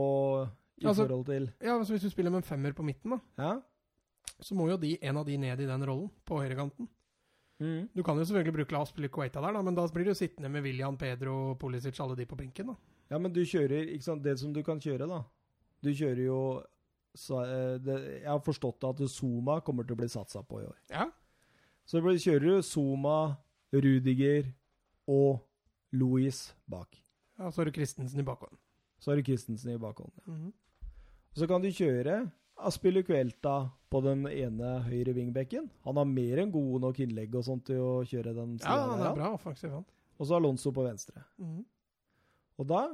A: i
B: Altså-
A: forhold til
B: Ja, så Hvis du spiller med en femmer på midten, da,
A: Ja?
B: så må jo de, en av de ned i den rollen, på høyrekanten.
A: Mm.
B: Du kan jo selvfølgelig bruke La Kuwaita der, da, men da blir du sittende med William, Pedro, Pulisic, alle de på benken. da.
A: Ja, men du kjører ikke sant, Det som du kan kjøre, da Du kjører jo så, eh, det, Jeg har forstått at Zuma kommer til å bli satsa på i år.
B: Ja,
A: Så kjører du Zuma, Rudiger og Louis bak.
B: ja Så har du Christensen i bakhånd.
A: Så har du Christensen i bakhånd.
B: Mhm.
A: Så kan du kjøre Aspilicuelta på den ene høyre vingbekken. Han har mer enn gode nok innlegg og sånt til å kjøre den
B: Ja,
A: siden
B: han er bra faktisk, han.
A: Og så Alonso på venstre.
B: Mhm.
A: Og da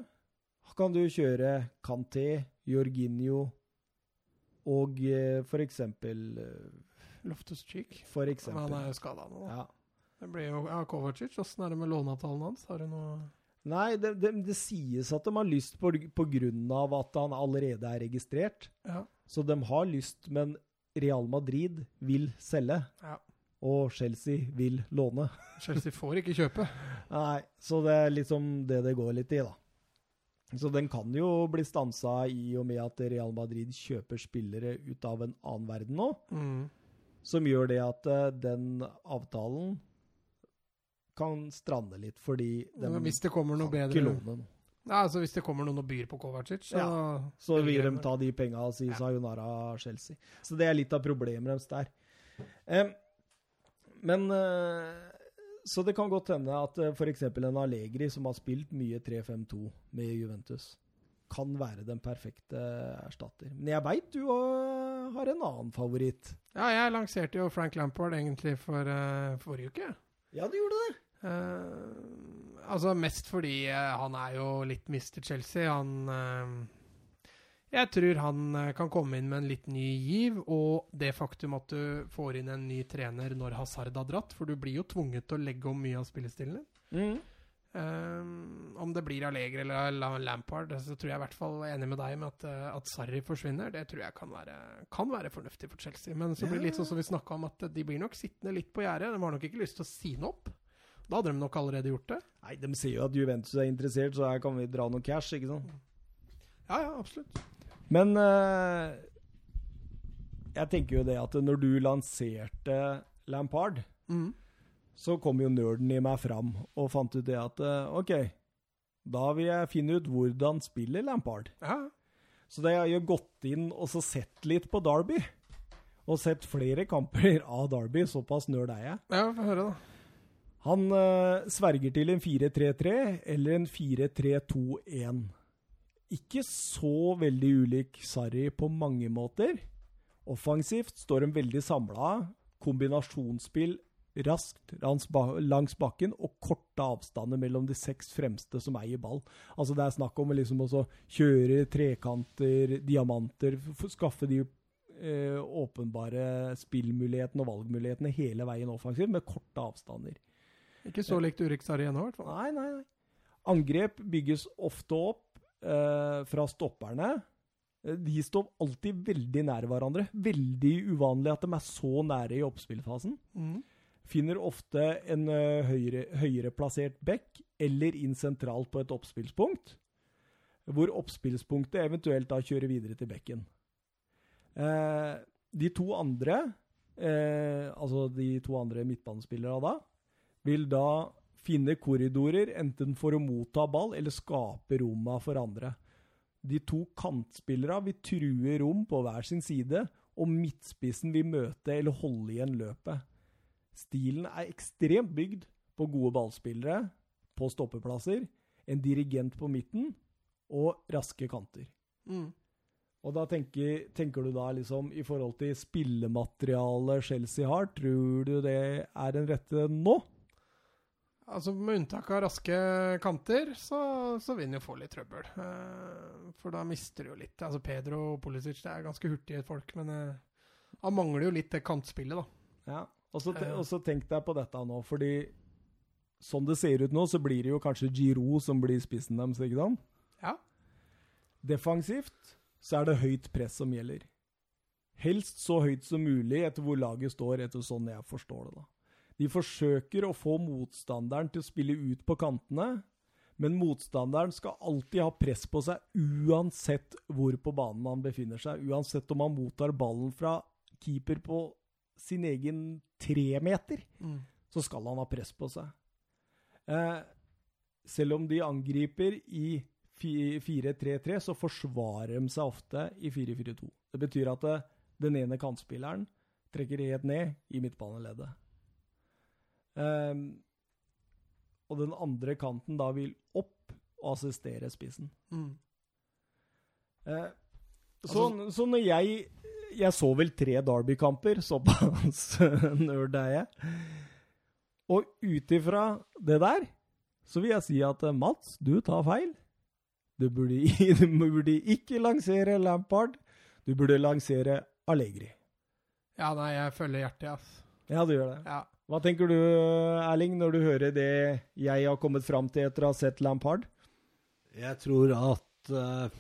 A: kan du kjøre Canté, Jorginho og eh, for eksempel eh,
B: Loftus Cheek.
A: For eksempel.
B: han er jo skada nå.
A: Ja.
B: Det blir jo ja, Kovacic. Åssen er det med låneavtalen hans? Har du noe
A: Nei, det, det, det sies at de har lyst på, på grunn av at han allerede er registrert.
B: Ja.
A: Så de har lyst, men Real Madrid vil selge.
B: ja.
A: Og Chelsea vil låne.
B: Chelsea får ikke kjøpe.
A: Nei, så det er liksom det det går litt i, da. Så den kan jo bli stansa i og med at Real Madrid kjøper spillere ut av en annen verden nå,
B: Mm.
A: som gjør det at eh, den avtalen kan strande litt, fordi de
B: Men hvis det kommer noe
A: kan ikke
B: bedre
A: låne noe.
B: Ja, altså Hvis det kommer noen og byr på Kovacic, så
A: Så vil de ta de penga og si
B: Ja.
A: sayonara Chelsea. Så det er litt av problemet deres der. Um, men uh, Så det kan godt hende at uh, f.eks. en Allegri, som har spilt mye 3-5-2 med Juventus, kan være den perfekte erstatter. Men jeg veit du uh, har en annen favoritt.
B: Ja, jeg lanserte jo Frank Lampard egentlig for uh, forrige uke.
A: Ja, du gjorde det.
B: Eh, altså mest fordi uh, han er jo litt Mr. Chelsea. Han uh, Jeg tror han kan komme inn med en litt ny giv, og det faktum at du får inn en ny trener når Hazard har dratt, for du blir jo tvunget til å legge om mye av spillestilen din.
A: Mm.
B: Um, om det blir Allegri eller Lampard, så tror jeg i hvert fall enig med deg med at, at Sarri forsvinner. Det tror jeg kan være, kan være fornuftig for Chelsea. Men så blir det litt sånn som vi snakka om, at de blir nok sittende litt på gjerdet. De har nok ikke lyst til å sine opp. Da hadde de nok allerede gjort det.
A: Nei, de sier jo at Juventus er interessert, så her kan vi dra noe cash, ikke sant?
B: Ja, ja, absolutt.
A: Men uh, jeg tenker jo det at når du lanserte Lampard,
B: Mm.
A: så kom jo nerden i meg fram og fant ut det at uh, OK, da vil jeg finne ut hvordan spiller Lampard.
B: Ja,
A: Så det har jeg jo gått inn og så sett litt på Derby. Og sett flere kamper av Derby. Såpass nerd er jeg.
B: ja få høre, da.
A: Han eh, sverger til en 4-3-3 eller en 4-3-2-1. Ikke så veldig ulik Sarri på mange måter. Offensivt står de veldig samla. Kombinasjonsspill raskt langs, bakken og korte avstander mellom de seks fremste som eier ball. Altså Det er snakk om liksom å kjøre trekanter, diamanter, skaffe de eh, åpenbare spillmulighetene og valgmulighetene hele veien offensivt, med korte avstander.
B: Ikke så likt Urix Arena, i hvert fall.
A: Nei, nei, nei. Angrep bygges ofte opp eh, fra stopperne. Eh, De står alltid veldig nær hverandre. Veldig uvanlig at de er så nære i oppspillfasen.
B: Mm.
A: Finner ofte en høyere, høyere plassert back eller inn sentralt på et oppspillspunkt, hvor oppspillspunktet eventuelt da kjører videre til bekken. Eh, de to andre, eh, altså de to andre midtbanespillerne da, vil da finne korridorer enten for å motta ball eller skape romma for andre. De to kantspillerne vil true rom på hver sin side, og midtspissen vil møte eller holde igjen løpet. Stilen er ekstremt bygd på gode ballspillere på stoppeplasser, en dirigent på midten og raske kanter.
B: Mm.
A: Og da tenker, tenker du da liksom i forhold til spillematerialet Chelsea har, tror du det er den rette nå?
B: Altså Med unntak av raske kanter, så, så vil han jo få litt trøbbel. Uh, for da mister du jo litt. Altså Pedro og Pulisic det er ganske hurtige folk, men uh, han mangler jo litt det kantspillet, da.
A: Ja. Og så te-
B: Ja.
A: tenk deg på dette nå, fordi sånn det ser ut nå, så blir det jo kanskje Giro som blir spissen deres, ikke sant?
B: Ja.
A: Defensivt så er det høyt press som gjelder. Helst så høyt som mulig etter hvor laget står, etter sånn jeg forstår det. da. De forsøker å få motstanderen til å spille ut på kantene, men motstanderen skal alltid ha press på seg uansett hvor på banen han befinner seg. Uansett om han mottar ballen fra keeper på sin egen tremeter,
B: Mm.
A: så skal han ha press på seg. Eh, selv om de angriper i 4-3-3, så forsvarer de seg ofte i 4-4-2. Det betyr at eh, den ene kantspilleren trekker helt ned i midtbaneleddet. Eh, og den andre kanten da vil opp og assistere spissen.
B: Mm.
A: Eh, så, så når jeg Jeg så vel tre Derby-kamper, såpass nerd er jeg. Og ut ifra det der, så vil jeg si at eh, Mats, du tar feil. Du burde, du burde ikke lansere Lampard. Du burde lansere Allegri.
B: Ja, nei, jeg følger hjertet, ass.
A: Ja, du gjør det.
B: Ja.
A: Hva tenker du, Erling, når du hører det jeg har kommet fram til etter å ha sett Lampard?
C: Jeg tror at uh,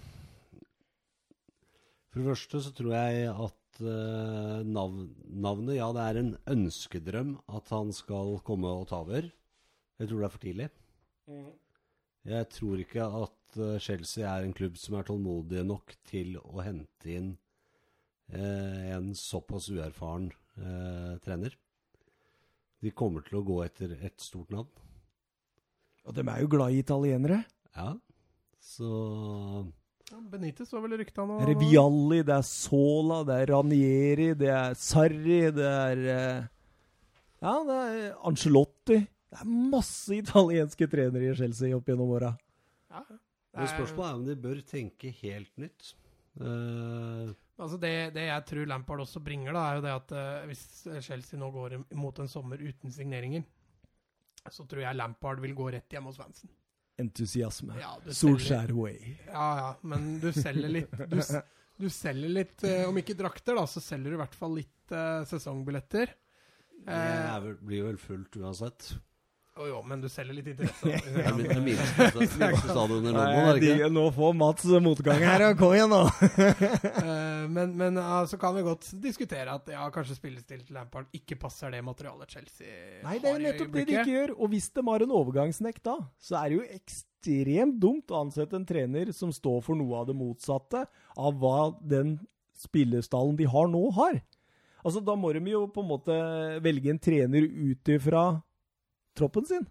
C: For det første så tror jeg at uh, navn, navnet Ja, det er en ønskedrøm at han skal komme og ta over. Jeg tror det er for tidlig. Jeg tror ikke at uh, Chelsea er en klubb som er tålmodige nok til å hente inn eh, en såpass uerfaren eh, trener. De kommer til å gå etter et stort navn.
A: Og de er jo glad i italienere.
C: Ja, så
B: Ja, Benitez var vel rykta nå.
A: Det er Vialli, det er Sola, det er Ranieri, det er Sarri, det er eh, Ja, det er Ancelotti. Det er masse italienske trenere i Chelsea opp gjennom åra.
B: Ja,
C: Men
B: er-
C: spørsmålet er om de bør tenke helt nytt. Eh,
B: Altså det, det jeg tror Lampard også bringer, da, er jo det at uh, hvis Chelsea nå går mot en sommer uten signeringer, så tror jeg Lampard vil gå rett hjem hos fansen.
A: Entusiasme.
B: Ja,
A: Solskjær way.
B: Ja, ja, men du selger litt Du, du selger litt, uh, om ikke drakter, da, så selger du i hvert fall litt uh, sesongbilletter.
C: det er vel, blir vel fullt uansett.
B: Jo, jo, men du selger litt interesse.
C: Ja, er
A: Nei,
C: det ikke?
A: nå får Mats motgang her, ja. Kom igjen, nå!
B: Eh, men men så så kan vi godt diskutere at ja, kanskje spillestil til Lampard ikke passer det materialet Chelsea
A: Nei, det er jo nettopp det de ikke gjør. Og hvis de har en overgangsnekt da, så er det jo ekstremt dumt å ansette en trener som står for noe av det motsatte av hva den spillestallen de har nå, har. Altså, da må de jo på en måte velge en trener ut ifra troppen sin.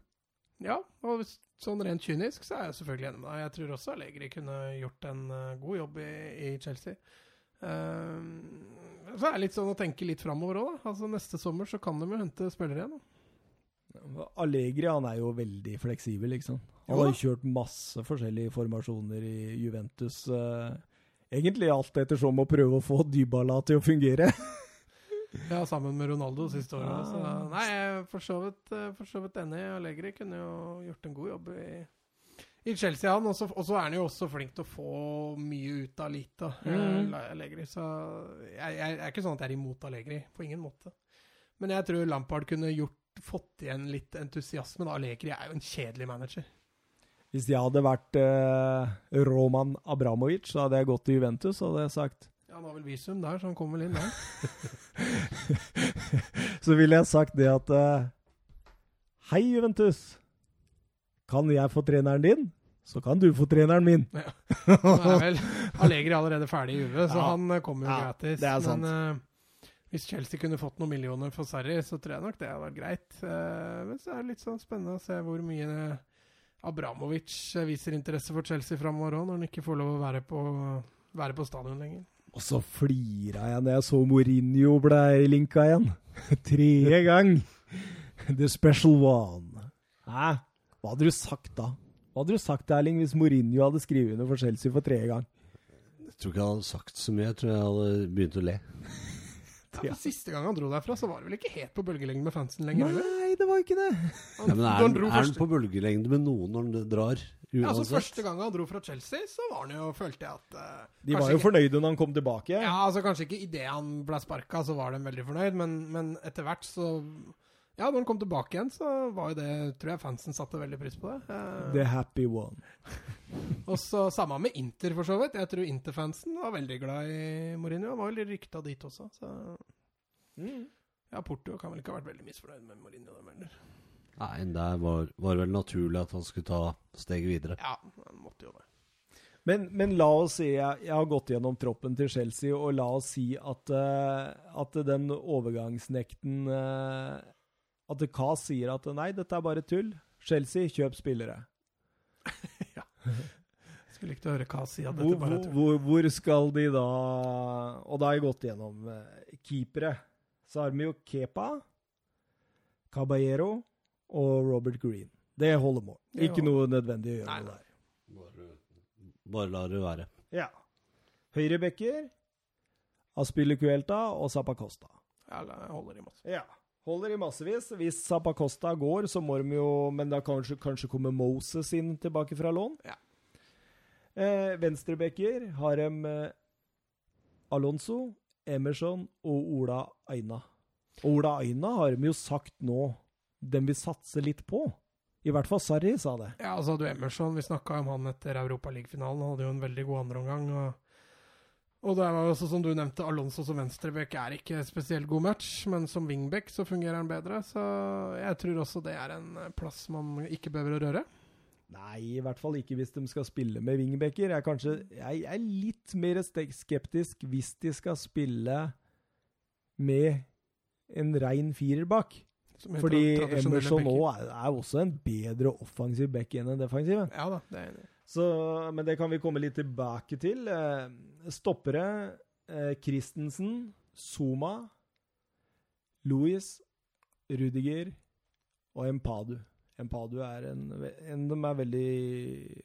B: Ja, og sånn rent kynisk så er jeg selvfølgelig enig med deg. Jeg tror også Allegri kunne gjort en eh, god jobb i, i Chelsea. Uh, så er det litt sånn å tenke litt framover òg, da. Altså Neste sommer så kan de jo hente spillere igjen. Da.
A: Allegri han er jo veldig fleksibel, liksom. Han har jo kjørt masse forskjellige formasjoner i Juventus. eh, egentlig alt ettersom å prøve å få Dybala til å fungere.
B: Ja, sammen med Ronaldo siste året.
A: Ja.
B: nei, jeg er for så vidt, eh, for så vidt enig. Allegri kunne jo gjort en god jobb i, i Chelsea, han. Og så er han jo også flink til å få mye ut av lite, eh,
A: Mhm.
B: Allegri. Så jeg, jeg er ikke sånn at jeg er imot Allegri, på ingen måte. Men jeg tror Lampard kunne gjort, fått igjen litt entusiasme. da. Allegri er jo en kjedelig manager.
A: Hvis jeg hadde vært eh, Roman Abramovic, så hadde jeg gått til Juventus og hadde jeg sagt
B: Ja, Han har vel visum der, så han kommer vel inn der.
A: Så ville jeg sagt det at uh, Hei, Juventus. Kan jeg få treneren din, så kan du få treneren min. Ja.
B: Nå er vel Allegri allerede ferdig i UV, så
A: Ja.
B: han eh, kommer jo
A: Ja,
B: gratis.
A: det er sant.
B: Men uh, hvis Chelsea kunne fått noen millioner for Sarri, så tror jeg nok det hadde vært greit. Uh, men så er det litt sånn spennende å se hvor mye Abramovic viser interesse for Chelsea framover òg, når han ikke får lov å være på, være på stadion lenger.
A: Og så flira jeg når jeg så Mourinho ble linka igjen. Tredje gang. The special one. Hæ? Hva hadde du sagt da? Hva hadde du sagt, Erling, hvis Mourinho hadde skrevet under for Chelsea for tredje gang?
C: Jeg tror ikke jeg hadde sagt så mye. Jeg tror jeg hadde begynt å le.
B: Ja, for Siste gang han dro derfra, så var det vel ikke helt på bølgelengde med fansen lenger? eller?
A: Nei, det var ikke det.
B: Han,
C: Ja, men er
B: han
C: er han på bølgelengde med noen når han drar?
B: ja, altså Første gang han dro fra Chelsea, så var han jo, følte jeg at uh,
A: De var jo
B: ikke-
A: fornøyde når han kom tilbake.
B: Ja, altså Kanskje ikke idet han ble sparka, så var de veldig fornøyd, men, men etter hvert så Ja, når han kom tilbake igjen, så var jo det Tror jeg fansen satte veldig pris på det. Uh,
A: The happy one.
B: og så samme med Inter, for så vidt. Jeg tror Inter-fansen var veldig glad i Mourinho. Han var vel rykta dit også, så Ja, Porto kan vel ikke ha vært veldig misfornøyd med Mourinho, dem heller.
C: Nei, det var, var vel naturlig at han skulle ta steget videre.
B: Ja, han måtte jo det.
A: Men, men la oss si, jeg, jeg har gått gjennom troppen til Chelsea, og la oss si at, uh, at den overgangsnekten uh, At Kaz sier at nei, dette er bare tull. Chelsea, kjøp spillere. ja.
B: Skulle likt å høre Kaas si at
A: Hvor,
B: dette bare er tull.
A: hvor, hvor skal de da Og da har jeg gått gjennom eh, keepere. Så har vi jo Kepa, Caballero og Robert Green. Det holder mål. Ikke noe nødvendig å gjøre
B: Nei, nei.
A: der.
C: Bare, bare la det være.
A: Ja. Høyrebekker, Aspilicuelta og Zappacosta.
B: Ja, jeg holder i masse.
A: Ja. Holder i massevis. Hvis Zappacosta går, så må de jo Men da kanskje, kanskje kommer Moses inn tilbake fra lån.
B: Ja.
A: Eh, Venstrebekker har de eh, Alonso, Emerson og Ola Aina. Og Ola Aina har de jo sagt nå den vil satse litt på. I hvert fall Sarri sa det.
B: Ja, altså du Emerson, vi snakka om han etter Europaligafinalen. Han hadde jo en veldig god andreomgang. Og, og det er også som du nevnte, Alonso som venstreback er ikke spesielt god match, men som wingback så fungerer han bedre. Så jeg tror også det er en plass man ikke behøver å røre.
A: Nei, i hvert fall ikke hvis de skal spille med wingbacker. Jeg er, kanskje, jeg er litt mer skeptisk hvis de skal spille med en rein firer bak. Fordi Emerson nå er, er også en bedre offensiv back enn en defensiv.
B: Ja da, det er enig.
A: Så, men det kan vi komme litt tilbake til. Eh, Stoppere eh, Christensen, Zuma, Louis, Rudiger og Empadu. Empadu er en, en de er veldig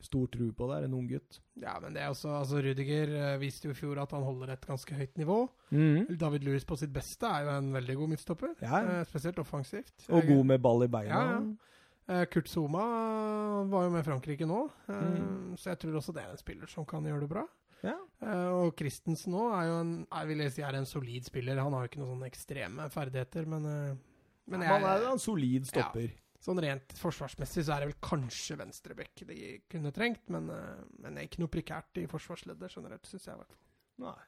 A: stor tro på det, er en ung gutt.
B: Ja, men det er også altså Rudiger eh, viste jo i fjor at han holder et ganske høyt nivå. David Louis på sitt beste er jo en veldig god midtstopper.
A: Ja.
B: Spesielt offensivt.
A: Og god med ball i beina.
B: Ja, ja. Eh, Kurt Zuma var jo med Frankrike nå, eh,
A: Mm.
B: så jeg tror også det er en spiller som kan gjøre det bra.
A: Ja.
B: Eh, og Christensen nå er jo en jeg vil si er en solid spiller. Han har jo ikke noen sånne ekstreme ferdigheter, men, men
A: jeg, han er en solid stopper.
B: Sånn rent forsvarsmessig så er det vel kanskje venstreback de kunne trengt, men, men ikke noe prekært i forsvarsleddet generelt, syns jeg. i hvert fall.
A: Nei.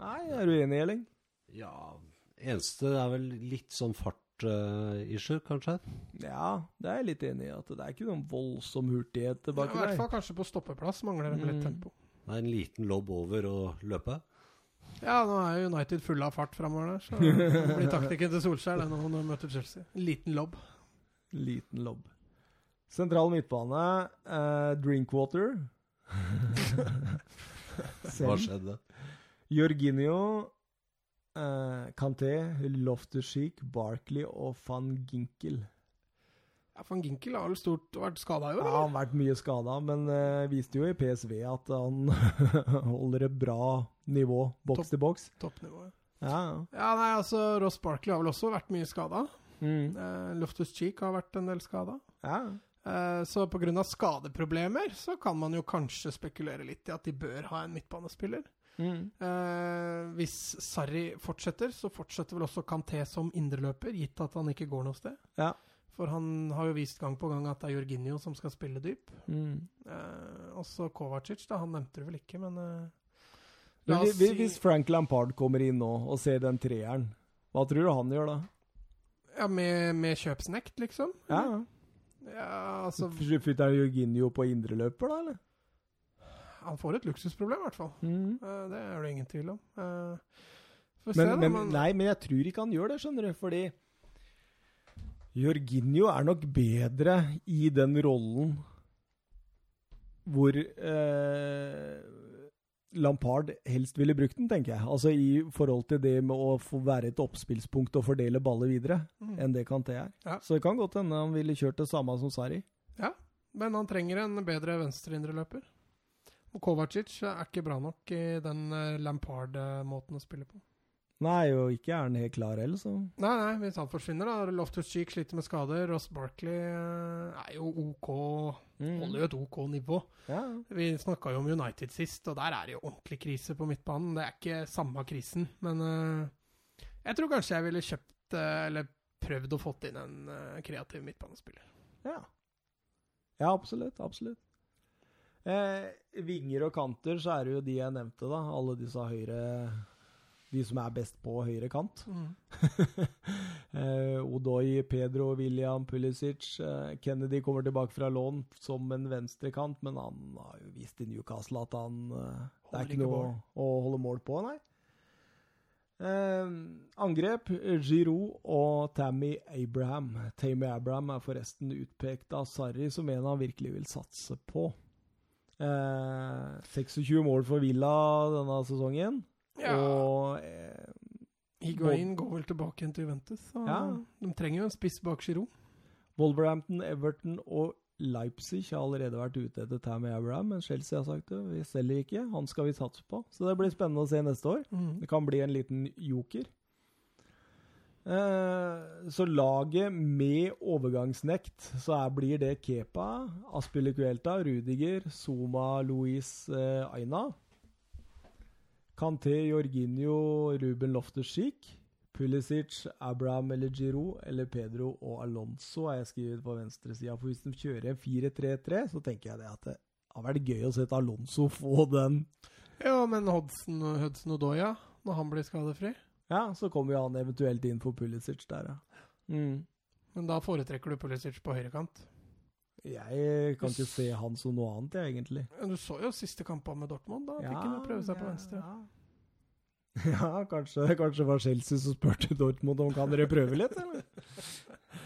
A: Nei, er du enig, Elling?
C: Ja, eneste er vel litt sånn fart-issue, kanskje.
A: Ja, det er jeg litt enig i. At det er ikke noen voldsom hurtighet
B: Ja, I hvert fall kanskje på stoppeplass mangler de litt
A: Mm.
B: tempo.
C: Det er en liten lobb over å løpe.
B: Ja, nå er jo United fulle av fart framover der, så det blir taktikken til Solskjær det når han møter Chelsea. Liten lobb.
A: Liten lobb. Sentral midtbane, eh, Drinkwater.
C: Hva skjedde?
A: Jorginho, eh, Kanté, Loftus-Cheek, Barkley og van Ginkel.
B: Ja, Van Ginkel har vel stort vært skada i år,
A: Ja, han har vært mye skada, men uh, viste jo i PSV at han holder et bra nivå boks til boks.
B: Toppnivå.
A: Ja, ja.
B: Ja, nei, altså Ross Barkley har vel også vært mye skada.
A: Mm.
B: Uh, Loftus Cheek har vært en del skada.
A: ja.
B: Uh, så pga. skadeproblemer så kan man jo kanskje spekulere litt i at de bør ha en midtbanespiller.
A: Mm.
B: Eh, hvis Sarri fortsetter, så fortsetter vel også Kanté som indreløper, gitt at han ikke går noe sted.
A: Ja.
B: For han har jo vist gang på gang at det er Jorginho som skal spille dyp.
A: Mm.
B: Eh, også Kovacic, da. Han nevnte det vel ikke, men eh, La oss si
A: Hvis Frank Lampard kommer inn nå og ser den treeren, hva tror du han gjør da?
B: Ja, med, med kjøpsnekt, liksom?
A: Ja,
B: Ja, altså
A: Flytter Jorginho på indreløper, da, eller?
B: Han får et luksusproblem, i hvert fall.
A: Mm.
B: Eh, det er det ingen tvil om. Eh,
A: Men,
B: se, da.
A: men,
B: men-
A: nei, men jeg tror ikke han gjør det, skjønner du. Fordi Jorginho er nok bedre i den rollen hvor eh, Lampard helst ville brukt den, tenker jeg. Altså i forhold til det med å få være et oppspillspunkt og fordele baller videre,
B: Mm.
A: enn det Kanté er.
B: Ja.
A: Så det kan godt hende han ville kjørt det samme som Sarri.
B: Men han trenger en bedre venstreindreløper. Og Kovacic er ikke bra nok i den eh, Lampard-måten å spille på.
A: Nei, og ikke er han helt klar heller, så
B: Nei, nei, hvis han forsvinner, da. Loftus Cheek sliter med skader. Ross Barkley eh, er jo OK. Holder jo et OK nivå.
A: Ja.
B: Vi snakka jo om United sist, og der er det jo ordentlig krise på midtbanen. Det er ikke samme krisen, men uh, jeg tror kanskje jeg ville kjøpt uh, eller prøvd å fått inn en uh, kreativ midtbanespiller.
A: Ja. Ja, absolutt. Absolutt. Eh, vinger og kanter, så er det jo de jeg nevnte, da. Alle disse høyre De som er best på høyre kant. eh, Odoi, Pedro, William, Pulisic. Eh, Kennedy kommer tilbake fra lån som en venstrekant, men han har jo vist i Newcastle at han eh, Det er ikke
B: ikke
A: noe
B: mål.
A: å holde mål på, nei. Eh, angrep. Giroud og Tammy Abraham. Tammy Abraham er forresten utpekt av Sarri som en han virkelig vil satse på. Eh, 26 mål for Villa denne sesongen.
B: Ja,
A: Og eh,
B: Higuain går vel tilbake igjen til Juventus. Så
A: Ja.
B: De trenger jo en spiss bak Giroud.
A: Wolverhampton, Everton og Leipzig har allerede vært ute etter Tammy Abraham, men Chelsea har sagt det. Vi selger ikke. Han skal vi satse på. Så det blir spennende å se neste år. Det kan bli en liten joker. Eh, så laget med overgangsnekt, så er, blir det Kepa, Aspilicuelta, Rudiger, Zuma, Luis eh, Aina. Kanté, Jorginho, Ruben Loftus-Cheek. Pulisic, Abraham eller Giro eller Pedro og Alonso har jeg skrevet på venstresida. For hvis de kjører en 4-3-3, så tenker jeg det at det har vært gøy å se Alonso få den.
B: Ja, men Hodson, Hudson Odoya, når han blir skadefri
A: Ja, så kommer jo han eventuelt inn for Pulisic der, ja. Mm.
B: Men da foretrekker du Pulisic på høyrekant.
A: Jeg kan ikke se han som noe annet, jeg, egentlig.
B: Men Du så jo siste kampene med Dortmund. Da fikk han prøve seg på venstre.
A: Ja, ja kanskje, kanskje det var Chelsea som spurte Dortmund om kan dere prøve litt, eller?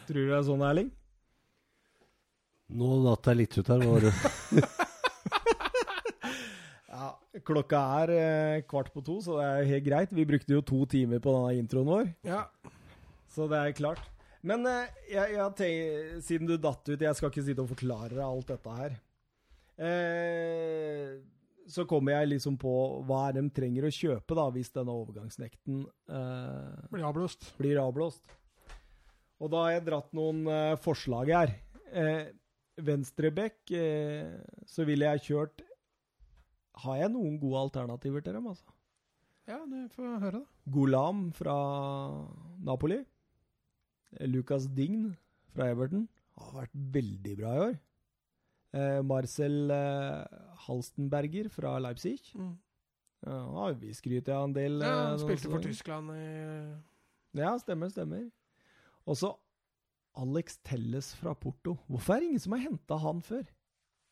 A: Tror du det er sånn, Erling?
C: Nå datt jeg litt ut her. Var det
A: Ja, klokka er eh, kvart på to, så det er helt greit. Vi brukte jo to timer på denne introen vår,
B: Ja,
A: så det er klart. Men eh, jeg, jeg tenker, siden du datt ut, jeg skal ikke sitte og forklare alt dette her. Eh, så kommer jeg liksom på hva er de trenger å kjøpe da, hvis denne overgangsnekten eh,
B: blir avblåst.
A: blir avblåst. Og da har jeg dratt noen eh, forslag her. Eh, Venstrebekk, eh, så ville jeg kjørt Har jeg noen gode alternativer til dem, altså?
B: Ja, du får høre, da.
A: Golam fra Napoli. Lucas Dign fra Everton. har vært veldig bra i år. Eh, Marcel eh, Halstenberger fra Leipzig.
B: Mm.
A: Ja, vi skryter av en del.
B: Ja,
A: eh,
B: han spilte for. Tyskland i
A: Ja, stemmer, stemmer. Og så Alex Telles fra Porto. Hvorfor er det ingen som har henta han før?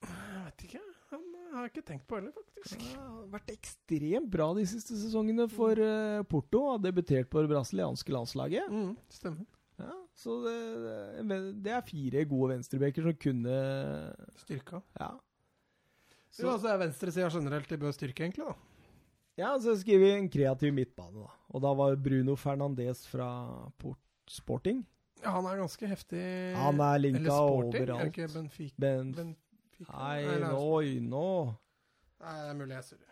B: Jeg vet ikke. Han eh, har jeg ikke tenkt på heller, faktisk.
A: Det har vært ekstremt bra de siste sesongene for eh, Porto. Har debutert på det brasilianske landslaget.
B: Mm, stemmer.
A: Ja, så det, det, er fire gode venstrebekker som kunne
B: Styrka.
A: Ja.
B: Så jo, altså er venstresida generelt i bør styrke, egentlig, da.
A: Ja, så skriver vi en kreativ midtbane, da. Og da var Bruno Fernandes fra Port Sporting.
B: Ja, han er ganske heftig.
A: Han er linka
B: Eller Sporting, er ikke Benfica?
A: Ben, Nei, oi, nå.
B: Nei, det er mulig jeg surrer.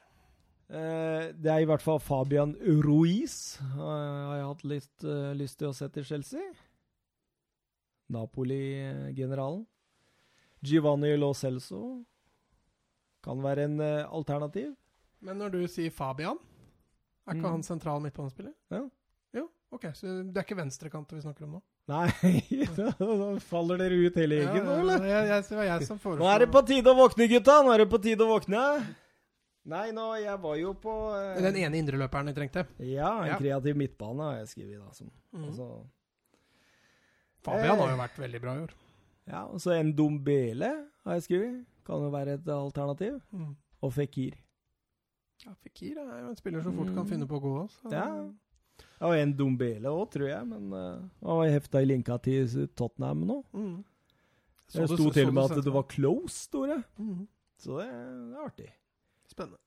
A: Eh, det er i hvert fall Fabian Ruiz. eh, har jeg hatt litt eh, lyst til å se til Chelsea. Napoli-generalen. Giovanni Lo Celso kan være en eh, alternativ.
B: Men når du sier Fabian, er ikke
A: Mm.
B: han sentral midtbanespiller?
A: Ja.
B: Jo, ok, så det er ikke venstrekant vi snakker om nå?
A: Nei, da faller dere ut hele gjengen nå, eller?
B: Jeg, jeg, det var jeg som foreslo
A: Nå er det på tide å våkne, gutta! Nå er det på tide å våkne. Nei, nå, jeg var jo på eh,
B: Den ene indreløperen vi trengte.
A: Ja, en
B: Ja.
A: kreativ midtbane har jeg skrevet, da. Som,
B: Mm.
A: altså,
B: Fabian har
A: Eh.
B: jo vært veldig bra i år.
A: ja, og så en Dombele har jeg skrevet. Kan jo være et alternativ.
B: Mm.
A: Og Fikir.
B: Ja, Fikir er jo en spiller som fort kan
A: Mm.
B: finne på å gå òg. så-
A: Ja. Ja, var en Dombele òg, tror jeg, men uh, han var hefta i linka til Tottenham nå.
B: Mm. Så
A: Det sto til og med at det var close, sto det.
B: Mhm.
A: Så det, det er artig.
B: Spennende.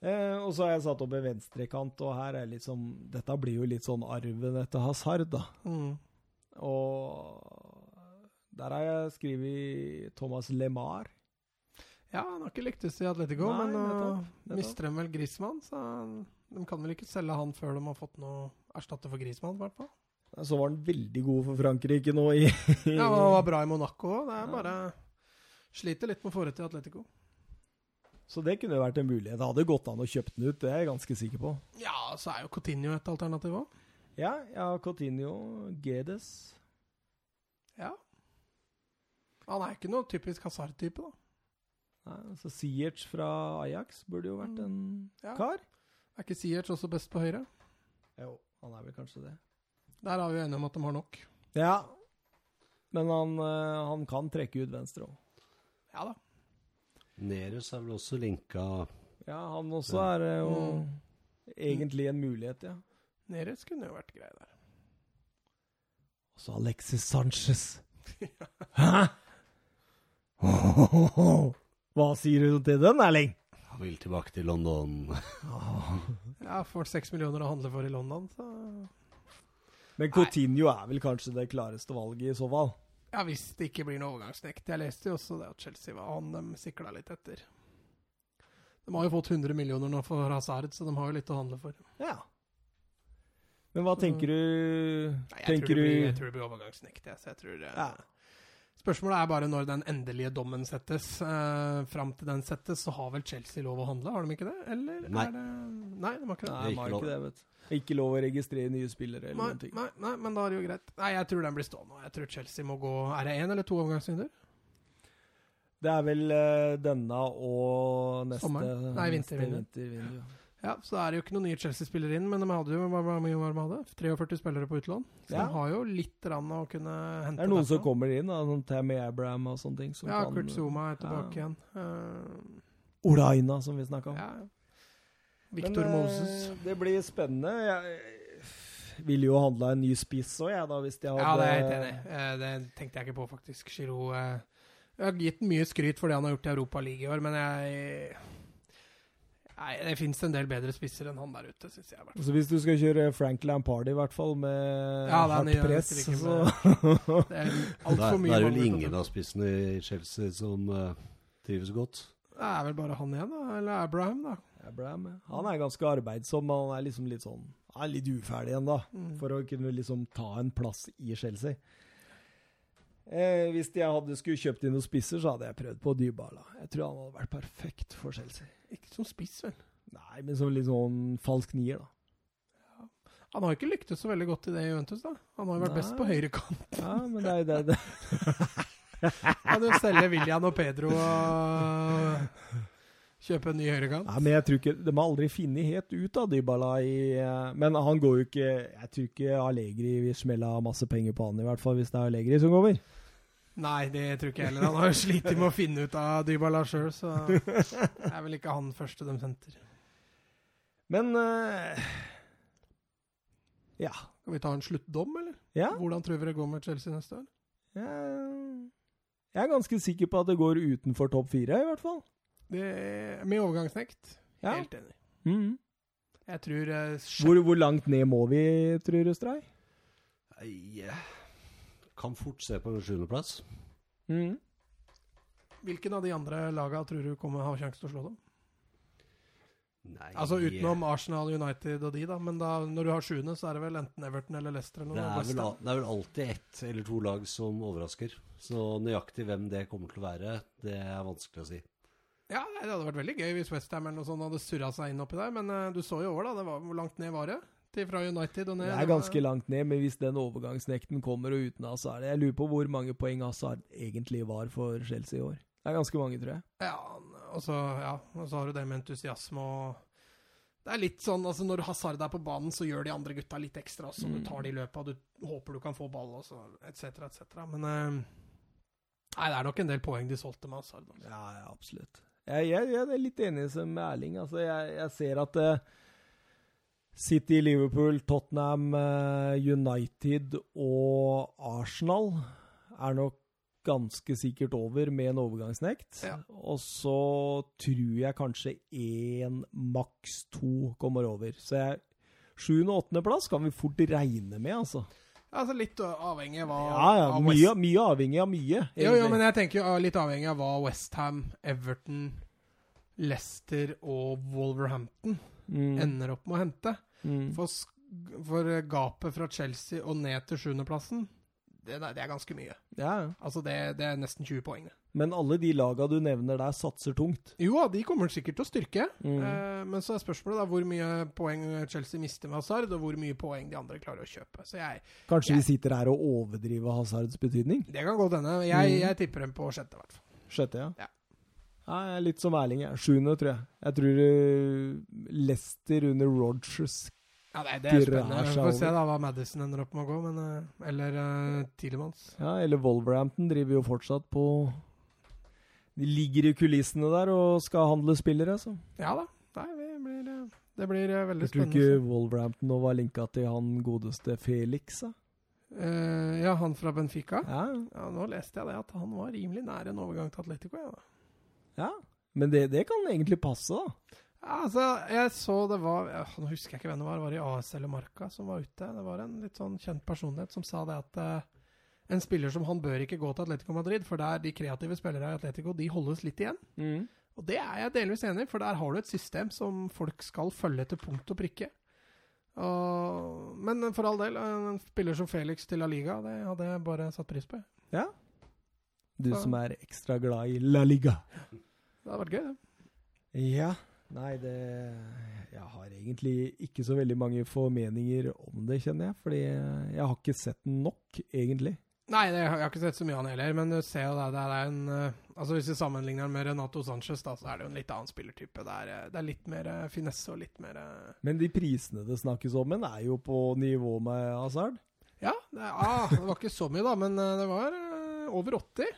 A: Eh, og så har jeg satt opp en venstrekant, og her er sånn Dette blir jo litt sånn arven etter Hazard, da.
B: Mm.
A: Og der har jeg skrevet Thomas LeMar.
B: Ja, han har ikke lyktes i Atletico,
A: Nei,
B: men nå
A: nettopp.
B: mister de vel Griezmann, så han- de kan vel ikke selge han før de har fått noe erstatter for Grismann, i hvert fall.
A: Så var han veldig god for Frankrike nå i
B: Ja, han var bra i Monaco òg. Det er bare Sliter litt med å til Atletico.
A: Så det kunne jo vært en mulighet. Det hadde gått an å kjøpe den ut, det er jeg ganske sikker på.
B: Ja, så er jo Coutinho et alternativ òg.
A: Ja, ja, Cotinio, Coutinho, Gedes
B: Ja. Han er ikke noe typisk Hazard-type, da.
A: Nei, så Siertz fra Ajax burde jo vært en
B: Ja.
A: kar.
B: Er ikke Siertz også best på høyre?
A: Jo, han er vel kanskje det.
B: Der er vi enige om at de har nok.
A: Ja, men han, eh, han kan trekke ut venstre òg.
B: Ja da.
C: Neres er vel også linka
A: Ja, han også er jo jo egentlig en mulighet, ja.
B: Neres kunne jo vært grei der.
A: Og så Alexis Sanchez. Hæ? Hva sier du til den, Erling?
C: Vil tilbake til London.
B: Ja, får seks millioner å handle for i London, så
A: Men Coutinho er vel kanskje det klareste valget i så fall.
B: Ja, hvis det ikke blir noe overgangsnekt. Jeg leste jo også det at Chelsea var han de sikla litt etter. De har jo fått 100 millioner nå for Hazard, så de har jo litt å handle for.
A: Ja. Men hva tenker du
B: Nei, jeg,
A: Tenker
B: tror det blir, jeg tror det blir overgangsnekt. Jeg, så jeg tror, det
A: Ja.
B: Spørsmålet er bare når den endelige dommen settes. Eh, Fram til den settes, så har vel Chelsea lov å handle, har de ikke det? Eller
C: Nei.
B: er det Nei, de har ikke det.
A: Nei,
C: Det er
A: har
C: ikke
A: ikke det, vet. Ikke lov å registrere nye spillere eller
B: Nei,
A: noen ting.
B: nei, nei, men da er det jo greit. Nei, jeg tror den blir stående. Jeg tror Chelsea må gå Er det én eller to overgangsvinduer?
A: Det er vel eh, denne og neste
B: Sommeren? Nei,
A: neste
B: Vinter,
A: vinter, ja.
B: Ja, så er det jo ikke noen nye Chelsea-spillere inn, men de hadde jo hva, hva mye var de hadde? 43 spillere på utlån. Så
A: Ja.
B: de har jo litt rann å kunne hente
A: Det er noen som kommer inn, da, sånn Tammy Abraham og sånne ting. Som
B: Ja,
A: kan,
B: Kurt Zuma er tilbake
A: Ja.
B: igjen. Uh,
A: Olaina, som vi snakka om.
B: ja. Victor
A: Men, eh,
B: Moses.
A: Det blir spennende. Jeg ville jo handla en ny spiss òg, jeg, da, hvis de hadde
B: Ja, det er jeg helt enig i. Eh, Det tenkte jeg ikke på, faktisk. Giroud Jeg har gitt mye skryt for det han har gjort i Europa League i år, men jeg Nei, det fins en del bedre spisser enn han der ute, syns jeg.
A: Så hvis du skal kjøre Frank Lampard i hvert fall, med
B: Ja, er
A: hardt press, så
B: Det er
C: Det
B: altfor
C: er,
B: mye
C: det er vel ingen av spissene i Chelsea som uh, trives godt.
B: Det er vel bare han igjen, da. Eller Abraham, da.
A: Abraham, ja. Han er ganske arbeidsom, han er liksom litt sånn Han er litt uferdig igjen, da.
B: Mm.
A: For å kunne liksom ta en plass i Chelsea. Eh, hvis jeg hadde skulle kjøpt inn noen spisser, så hadde jeg prøvd på Dybala. Jeg tror han hadde vært perfekt for Chelsea.
B: Ikke som spiss, vel.
A: Nei, men som litt sånn falsk nier, da.
B: Han har ikke lyktes så veldig godt i det Juventus, da. Han har jo vært best på
A: Nei.
B: høyrekant.
A: Ja, men det er det, det.
B: Kan jo selge William og Pedro og kjøpe en ny høyrekant.
A: Nei, men jeg tror ikke De har aldri funnet helt ut av Dybala i eh, Men han går jo ikke Jeg tror ikke Allegri vil smelle masse penger på han, i hvert fall hvis det er Allegri som går over.
B: Nei, det tror ikke jeg heller. Han har jo slitt med å finne ut av Dybala sjøl, så det er vel ikke han første de senter.
A: Men uh, Ja.
B: Skal vi ta en sluttdom, eller?
A: Ja.
B: Hvordan tror vi det går med Chelsea neste år?
A: Jeg, jeg er ganske sikker på at det går utenfor topp fire, i hvert fall.
B: Det, med overgangsnekt.
A: Ja.
B: Helt enig.
A: Mhm.
B: Jeg tror uh,
A: Hvor, hvor langt ned må vi, tror du, Stray?
C: Eh, Kan fort se på en sjuendeplass.
A: Mm.
B: Hvilken av de andre laga tror du kommer ha sjanse til å slå dem?
C: Nei
B: Altså utenom Arsenal, United og de, da. Men da, når du har sjuende, så er det vel enten Everton eller Leicester eller
C: det er, vel, det er vel alltid ett eller to lag som overrasker. Så nøyaktig hvem det kommer til å være, det er vanskelig å si.
B: Ja, det hadde vært veldig gøy hvis Westham eller noe sånt hadde surra seg inn oppi der. Men uh, du så jo over, da. Det var, hvor langt ned var det? Til fra United og ned?
A: Det er ganske langt ned, men hvis den overgangsnekten kommer og uten Hazard Jeg lurer på hvor mange poeng Hazard egentlig var for Chelsea i år. Det er ganske mange, tror jeg.
B: Ja, og så, ja, så har du det med entusiasme og Det er litt sånn altså når Hazard er på banen, så gjør de andre gutta litt ekstra også.
A: Mm.
B: Du tar de og du håper du kan få ball, og så etc., etc. Men eh, Nei, det er nok en del poeng de solgte med Hazard. Altså.
A: Ja, ja absolutt. Jeg, jeg, jeg er litt enig med Erling. Altså, jeg, jeg ser at eh, City, Liverpool, Tottenham, eh, United og Arsenal er nok ganske sikkert over med en overgangsnekt.
B: Ja.
A: Og så tror jeg kanskje én, maks to kommer over. Så jeg Sjuende- og åttendeplass kan vi fort regne med, altså.
B: Altså Litt avhengig av hva
A: Ja, ja,
B: av
A: mye, mye avhengig av mye.
B: Jo, jo, men jeg tenker jo litt avhengig av hva Westham, Everton, Leicester og Wolverhampton
A: Mm,
B: ender opp med å hente.
A: Mm.
B: For, for gapet fra Chelsea og ned til sjuendeplassen, det, er- det er ganske mye.
A: Ja, ja.
B: Altså det, det er nesten 20 poeng.
A: Men alle de laga du nevner der, satser tungt.
B: Jo da, de kommer sikkert til å styrke.
A: Mm.
B: Eh, men så er spørsmålet da hvor mye poeng Chelsea mister med Hazard, og hvor mye poeng de andre klarer å kjøpe. Så jeg,
A: Kanskje
B: Jeg-
A: vi sitter her og overdriver Hazards betydning?
B: Det kan godt hende. Jeg,
A: Mm.
B: jeg tipper dem på sjette, i hvert fall.
A: Sjette, ja.
B: Ja.
A: Ja, jeg er litt som Erling. Sjuende, tror jeg. Jeg tror Lester Leicester under Rogers
B: Ja, nei, det er spennende. Vi får se da hva Madison ender opp med å gå, men eh, Eller uh, Tielemanns.
A: Ja, eller Wolverhampton driver jo fortsatt på De ligger i kulissene der og skal handle spillere, så.
B: Ja da. Nei, vi blir, eh, det blir veldig veldig
A: Jeg tror
B: spennende.
A: ikke. Wolverhampton nå var linka til han godeste Felix, da.
B: Uh, ja, han fra Benfica.
A: Ja,
B: Ja, Nå leste jeg det at han var rimelig nær en overgang til Atletico. Ja, da.
A: Ja. Men det, det kan egentlig passe, da.
B: Ja, altså, jeg så det var Nå husker jeg ikke hvem det var. Det var i AS eller Marka som var ute. Det var en litt sånn kjent personlighet som sa det at uh, en spiller som han bør ikke gå til Atletico Madrid, for der de kreative spillere i Atletico de holdes litt igjen. Og det er jeg delvis enig i, for der har du et system som folk skal følge til punkt og prikke. Og, men for all del, en spiller som Felix til La Liga, det hadde jeg bare satt pris på.
A: Ja. Du
B: Så-
A: som er ekstra glad i La Liga.
B: Det hadde vært gøy, det.
A: Ja. Nei, det Jeg har egentlig ikke så veldig mange formeninger om det, kjenner jeg. Fordi jeg har ikke sett den nok, egentlig.
B: Nei, det, jeg har ikke sett så mye av han heller, men du ser jo det, det er en eh, Altså Hvis vi sammenligner han med Renato Sanchez, da, så er det jo en litt annen spillertype. Det er, eh, det er litt mer eh, finesse og litt mer
A: Men de prisene det snakkes om, men er jo på nivå med Hazard.
B: Ja, det, ah, det var ikke så mye, da, men det var over 80.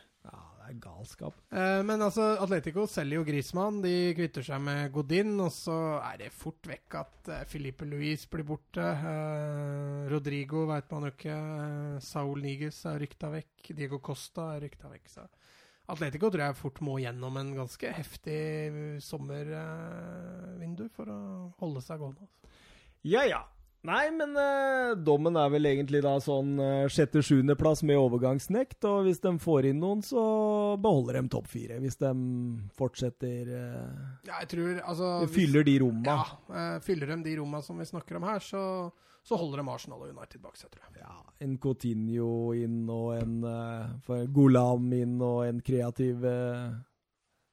A: Det er galskap.
B: Eh, men altså, Atletico selger jo Griezmann, de kvitter seg med Godin, og så er det fort vekk at eh, Filipe Luis blir borte. Eh, Rodrigo veit man jo ikke. Eh, Saul Niges er rykta vekk. Diego Costa er rykta vekk. Så Atletico tror jeg fort må gjennom en ganske heftig sommervindu for å holde seg gående. Altså.
A: Ja, ja. Nei, men eh, dommen er vel egentlig da sånn eh, sjette-sjuendeplass med overgangsnekt. Og hvis de får inn noen, så beholder de topp fire. Hvis de fortsetter eh,
B: Ja, jeg tror altså
A: Fyller de romma.
B: Ja, eh, fyller de de romma som vi snakker om her, så, så holder de Arsenal og United bak seg, tror jeg.
A: Ja, en Coutinho inn og en uh, for Golam inn og en kreativ eh,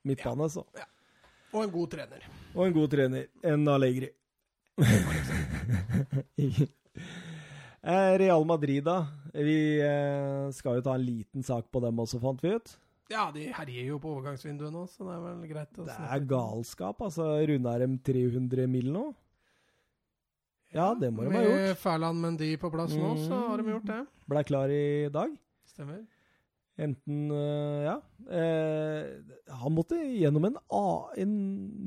A: midtbane, så.
B: Og en god trener.
A: Og en god trener. En Allegri. Eh, Real Madrid, da. Vi eh, skal jo ta en liten sak på dem også, fant vi ut.
B: Ja, de herjer jo på overgangsvinduet nå, så det er vel greit. å
A: Det er galskap, altså. Runda dem 300 mil nå? Ja, det må de ha gjort. Med.
B: Færland Mendy på plass nå, så
A: Mm.
B: har de gjort det.
A: Ble klar i dag.
B: Stemmer.
A: Enten eh, Ja. Eh, han måtte gjennom en, A, en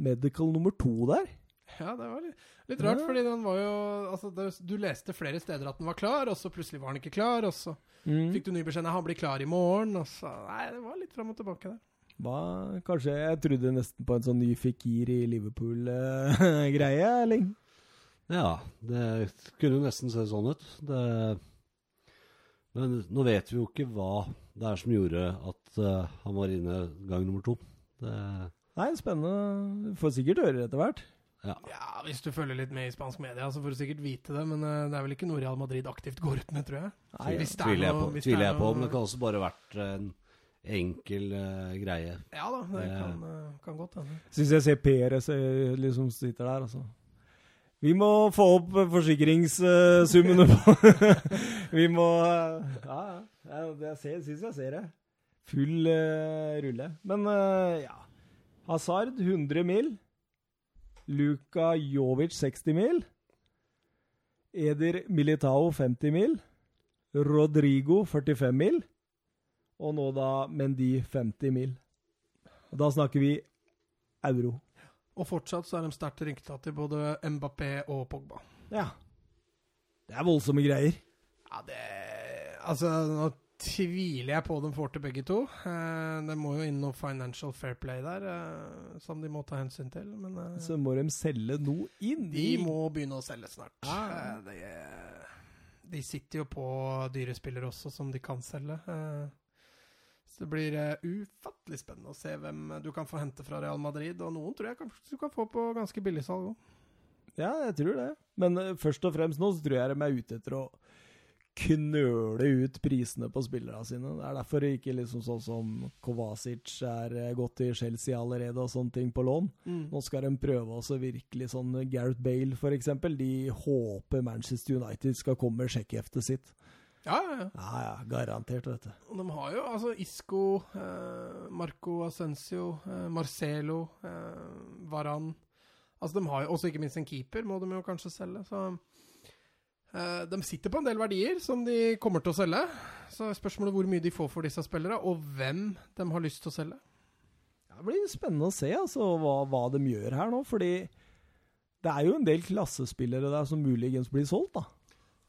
A: medical nummer to der.
B: Ja, det var litt, litt rart,
A: Ja.
B: fordi den var jo Altså, det, du leste flere steder at den var klar, og så plutselig var den ikke klar, og så
A: Mm.
B: fikk du ny beskjed om han blir klar i morgen, og så Nei, det var litt fram og tilbake der.
A: Hva, kanskje Jeg trodde nesten på en sånn ny Fikir i Liverpool-greie, eller?
C: Ja, det kunne jo nesten se sånn ut. Det, men nå vet vi jo ikke hva det er som gjorde at uh, han var inne gang nummer to. Det,
A: Nei, spennende. Du får sikkert høre det etter hvert.
C: Ja.
B: Ja, hvis du følger litt med i spansk media, så får du sikkert vite det, men eh, det er vel ikke noe Real Madrid aktivt går ut med, tror jeg.
A: Nei,
B: Hvis det er
C: tviler jeg på,
B: hvis det
C: tviler
B: er
C: jeg på men det kan også bare vært en enkel uh, greie.
B: Ja da, det
C: Eh.
B: kan, uh, kan godt hende.
A: Syns jeg ser Peres liksom sitter der, altså. Vi må få opp forsikringssummene på Vi må Ja, ja. Jeg Det syns jeg ser det. Full rulle. Men ja. Hazard 100 mil. Luka Jovic 60 mil. Eder Militao 50 mil. Rodrigo 45 mil. Og nå da Mendy 50 mil. Og da snakker vi euro.
B: Og fortsatt så er de sterkt rykta til både Mbappé og Pogba.
A: Ja. Det er voldsomme greier.
B: Ja, det Altså, nå tviler jeg på de får til begge to. Eh, det må jo inn noe financial fair play der, eh, som de må ta hensyn til. Men eh,
A: Så må de selge noe inn.
B: de må begynne å selge snart.
A: Ja.
B: Eh, de, de sitter jo på dyre spillere også, som de kan selge. Så det blir ufattelig spennende å se hvem du kan få hente fra Real Madrid. Og noen tror jeg kanskje du kan få på ganske billigsalg òg.
A: Ja, jeg tror det. Men først og fremst nå så tror jeg de er ute etter å knøle ut prisene på spillerne sine. Det er derfor ikke liksom sånn som Kovacic er eh, gått til Chelsea allerede og sånne ting på lån. Nå skal de prøve også virkelig sånn Gareth Bale, eksempel. De håper Manchester United skal komme med sjekkheftet sitt.
B: Ja, ja, ja.
A: Ja, ja, garantert, vet du.
B: De har jo altså Isco, eh, Marco Ascencio, eh, Marcelo, eh, Varan Altså de har jo også ikke minst en keeper, må de jo kanskje selge. Så eh, de sitter på en del verdier som de kommer til å selge. Så er spørsmålet hvor mye de får for disse spillerne, og hvem de har lyst til å selge.
A: Det blir spennende å se altså, hva, hva de gjør her nå, fordi det er jo en del klassespillere der som muligens blir solgt, da.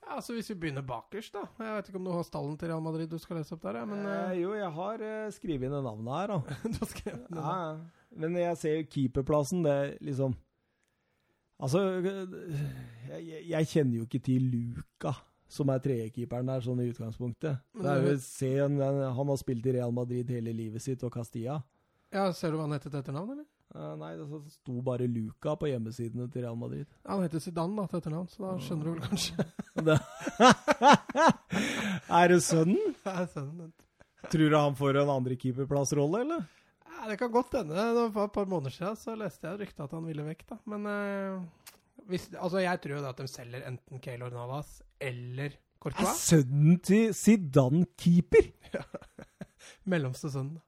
B: Ja, altså Hvis vi begynner bakerst, da. Jeg vet ikke om du har stallen til Real Madrid du skal lese opp der, ja, men
A: eh,
B: eh,
A: jo, jeg har eh, skrevet inn navnet her, da.
B: du har skrevet den.
A: Ja. Men jeg ser keeperplassen, det liksom Altså, jeg, jeg- kjenner jo ikke til Luca, som er tredjekeeperen der, sånn i utgangspunktet. Det er jo, se, han, har spilt i Real Madrid hele livet sitt, og Castilla.
B: Ja, Ser du hva han heter til etternavn, eller?
A: Uh, nei, det sto bare Luca på hjemmesidene til Real Madrid.
B: Ja, Han heter Zidane da, til etternavn, så da skjønner du vel kanskje.
A: Er det sønnen?
B: Ja, sønnen,
A: Tror du han får en andre keeperplassrolle, eller?
B: Ja, det kan godt hende. Det var et par måneder siden så leste jeg ryktet at han ville vekk. da. Men eh, hvis, altså, jeg tror jo da at de selger enten Keylor Navas eller
A: Er sønnen til Zidane keeper? Ja.
B: Mellomste sønnen.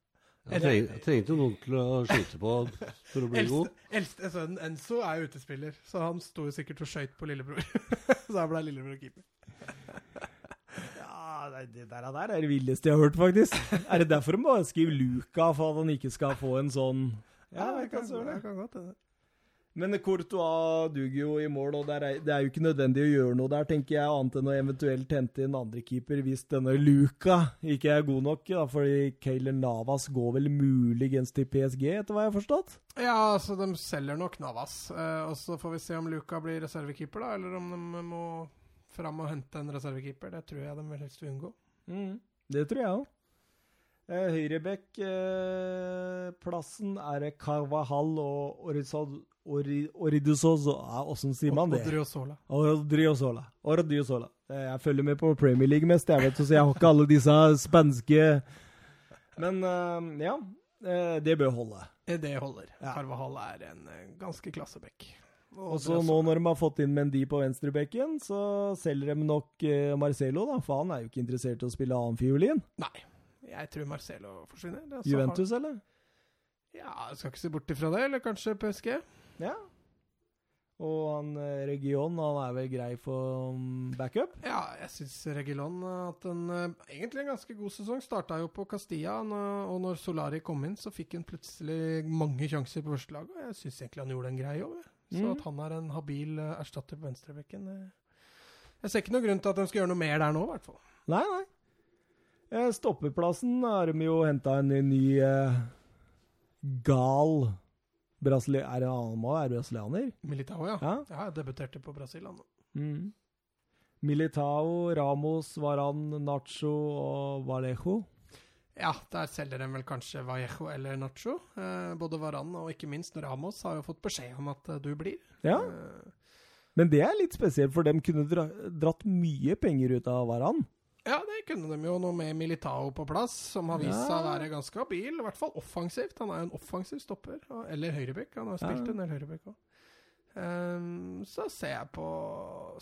C: Jeg treng- trengte jo noen til å skyte på for å bli god.
B: Eldste, sønnen Enzo er jo utespiller, så han sto jo sikkert og skøyt på lillebror. så han ble lillebror keeper.
A: Det der, der er det villeste jeg har hørt, faktisk. Er det derfor de bare skriver Luca, for at han ikke skal få en sånn Ja,
B: det
A: jeg kan
B: det. kan godt hende.
A: Men Courtois duger jo i mål, og det er, det er jo ikke nødvendig å gjøre noe der, tenker jeg, annet enn å eventuelt hente inn andre keeper hvis denne Luca ikke er god nok. Da, fordi Kayler Navas går vel muligens til PSG, etter hva jeg har forstått?
B: Ja, altså de selger nok Navas. Eh, og så får vi se om Luca blir reservekeeper, da, eller om de må fram og hente en reservekeeper. Det tror jeg de vil helst unngå.
A: Det tror jeg òg. Eh, Høyrebekk-plassen er det Carvahall og Orizod- Ori- Oridusozo Åssen sier man det?
B: Odriozola.
A: Odriozola. Ordriozola. Eh, Jeg følger med på Premier League mest, jeg vet, så jeg har ikke alle disse spanske Men eh, ja, eh, det bør holde.
B: Eh, Det holder.
A: Ja.
B: Carvahall er en eh, ganske klassebekk.
A: Og så nå når de har fått inn Mendy på venstrebekken, så selger de nok eh, Marcelo, da. For han er jo ikke interessert i å spille annen fiolin.
B: Nei. Jeg tror Marcelo forsvinner. Det er så
A: Juventus, eller?
B: Ja, jeg skal ikke se bort ifra det. Eller kanskje PSG.
A: Ja. Og han eh, Region, han er vel grei for um, backup?
B: Ja, jeg syns Regilon at en eh, egentlig en ganske god sesong. Starta jo på Castilla, og når Solari kom inn, så fikk han plutselig mange sjanser på førstelaget. Og jeg syns egentlig han gjorde en grei jobb. Så
A: mm.
B: at han er en habil eh, erstatter på venstrebekken eh, Jeg ser ikke noen grunn til at de skal gjøre noe mer der nå, i hvert fall.
A: Nei, nei. Eh, Stoppeplassen har de jo henta en ny eh, gal Brasili Er det han må være brasilianer?
B: Militao, ja.
A: Ja.
B: Ja, jeg debuterte på Brasil, han.
A: Mm. Militao, Ramos, Varan, Nacho og Vallejo.
B: Ja, der selger de vel kanskje Vallejo eller Nacho. Eh, både Varan og ikke minst Ramos har jo fått beskjed om at eh, du blir.
A: Ja,
B: Eh,
A: men det er litt spesielt, for dem kunne dra, dratt mye penger ut av Varan.
B: Ja, det kunne de jo nå med Militao på plass, som har vist seg å være ganske habil. I hvert fall offensivt. Han er jo en offensiv stopper. Eller høyrebekk. Han har spilt
A: Ja.
B: en del høyrebekk òg. så ser jeg på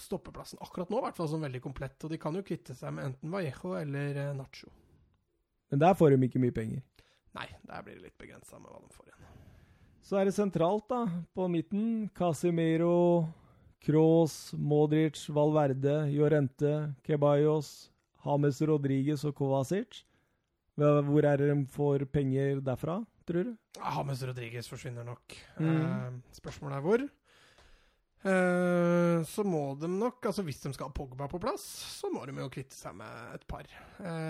B: stoppeplassen akkurat nå i hvert fall som veldig komplett. Og de kan jo kvitte seg med enten Vallejo eller eh, Nacho.
A: Men der får de ikke mye penger.
B: Nei, der blir det litt begrensa med hva de får igjen.
A: Så er det sentralt, da. På midten. Casimiro, Kroos, Modric, Valverde, Llorente, Kebayos, James Rodriguez og Kovacic. Hvor er det de får penger derfra, tror du?
B: Hames Rodriguez forsvinner nok.
A: Mm.
B: Eh, spørsmålet er hvor. Eh, så må de nok, altså hvis de skal ha Pogba på plass, så må de jo kvitte seg med et par.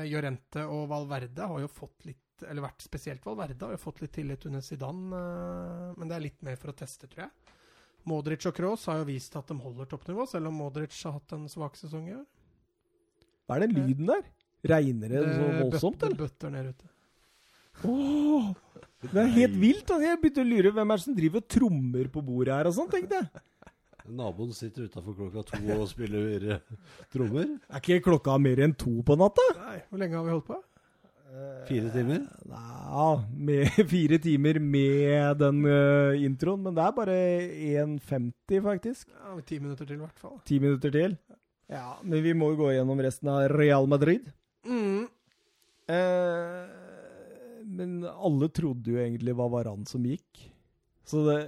B: Jorente og Valverde har jo fått litt eller vært spesielt Valverde har jo fått litt tillit under Zidane, eh, men det er litt mer for å teste, tror jeg. Modric og Kroos har jo vist at de holder toppnivå, selv om Modric har hatt en svak sesong i år.
A: Hva er den lyden der? Regner det så voldsomt,
B: bøtter,
A: eller?
B: bøtter ned ute.
A: Oh, det er helt vilt. Altså. Jeg begynte å lure hvem er det som driver og trommer på bordet her og sånn, tenkte jeg.
C: Naboen sitter utafor klokka to og spiller eh, trommer.
A: Er ikke klokka mer enn to på natta?
B: Nei, hvor lenge har vi holdt på?
C: Fire timer.
A: Ja, med fire timer med den uh, introen, men det er bare 1,50 faktisk.
B: Ja, Ti minutter til, i hvert fall.
A: Ti minutter til. Ja, men vi må jo gå gjennom resten av Real Madrid.
B: Mm.
A: Eh, men alle trodde jo egentlig det var Varan som gikk. Så det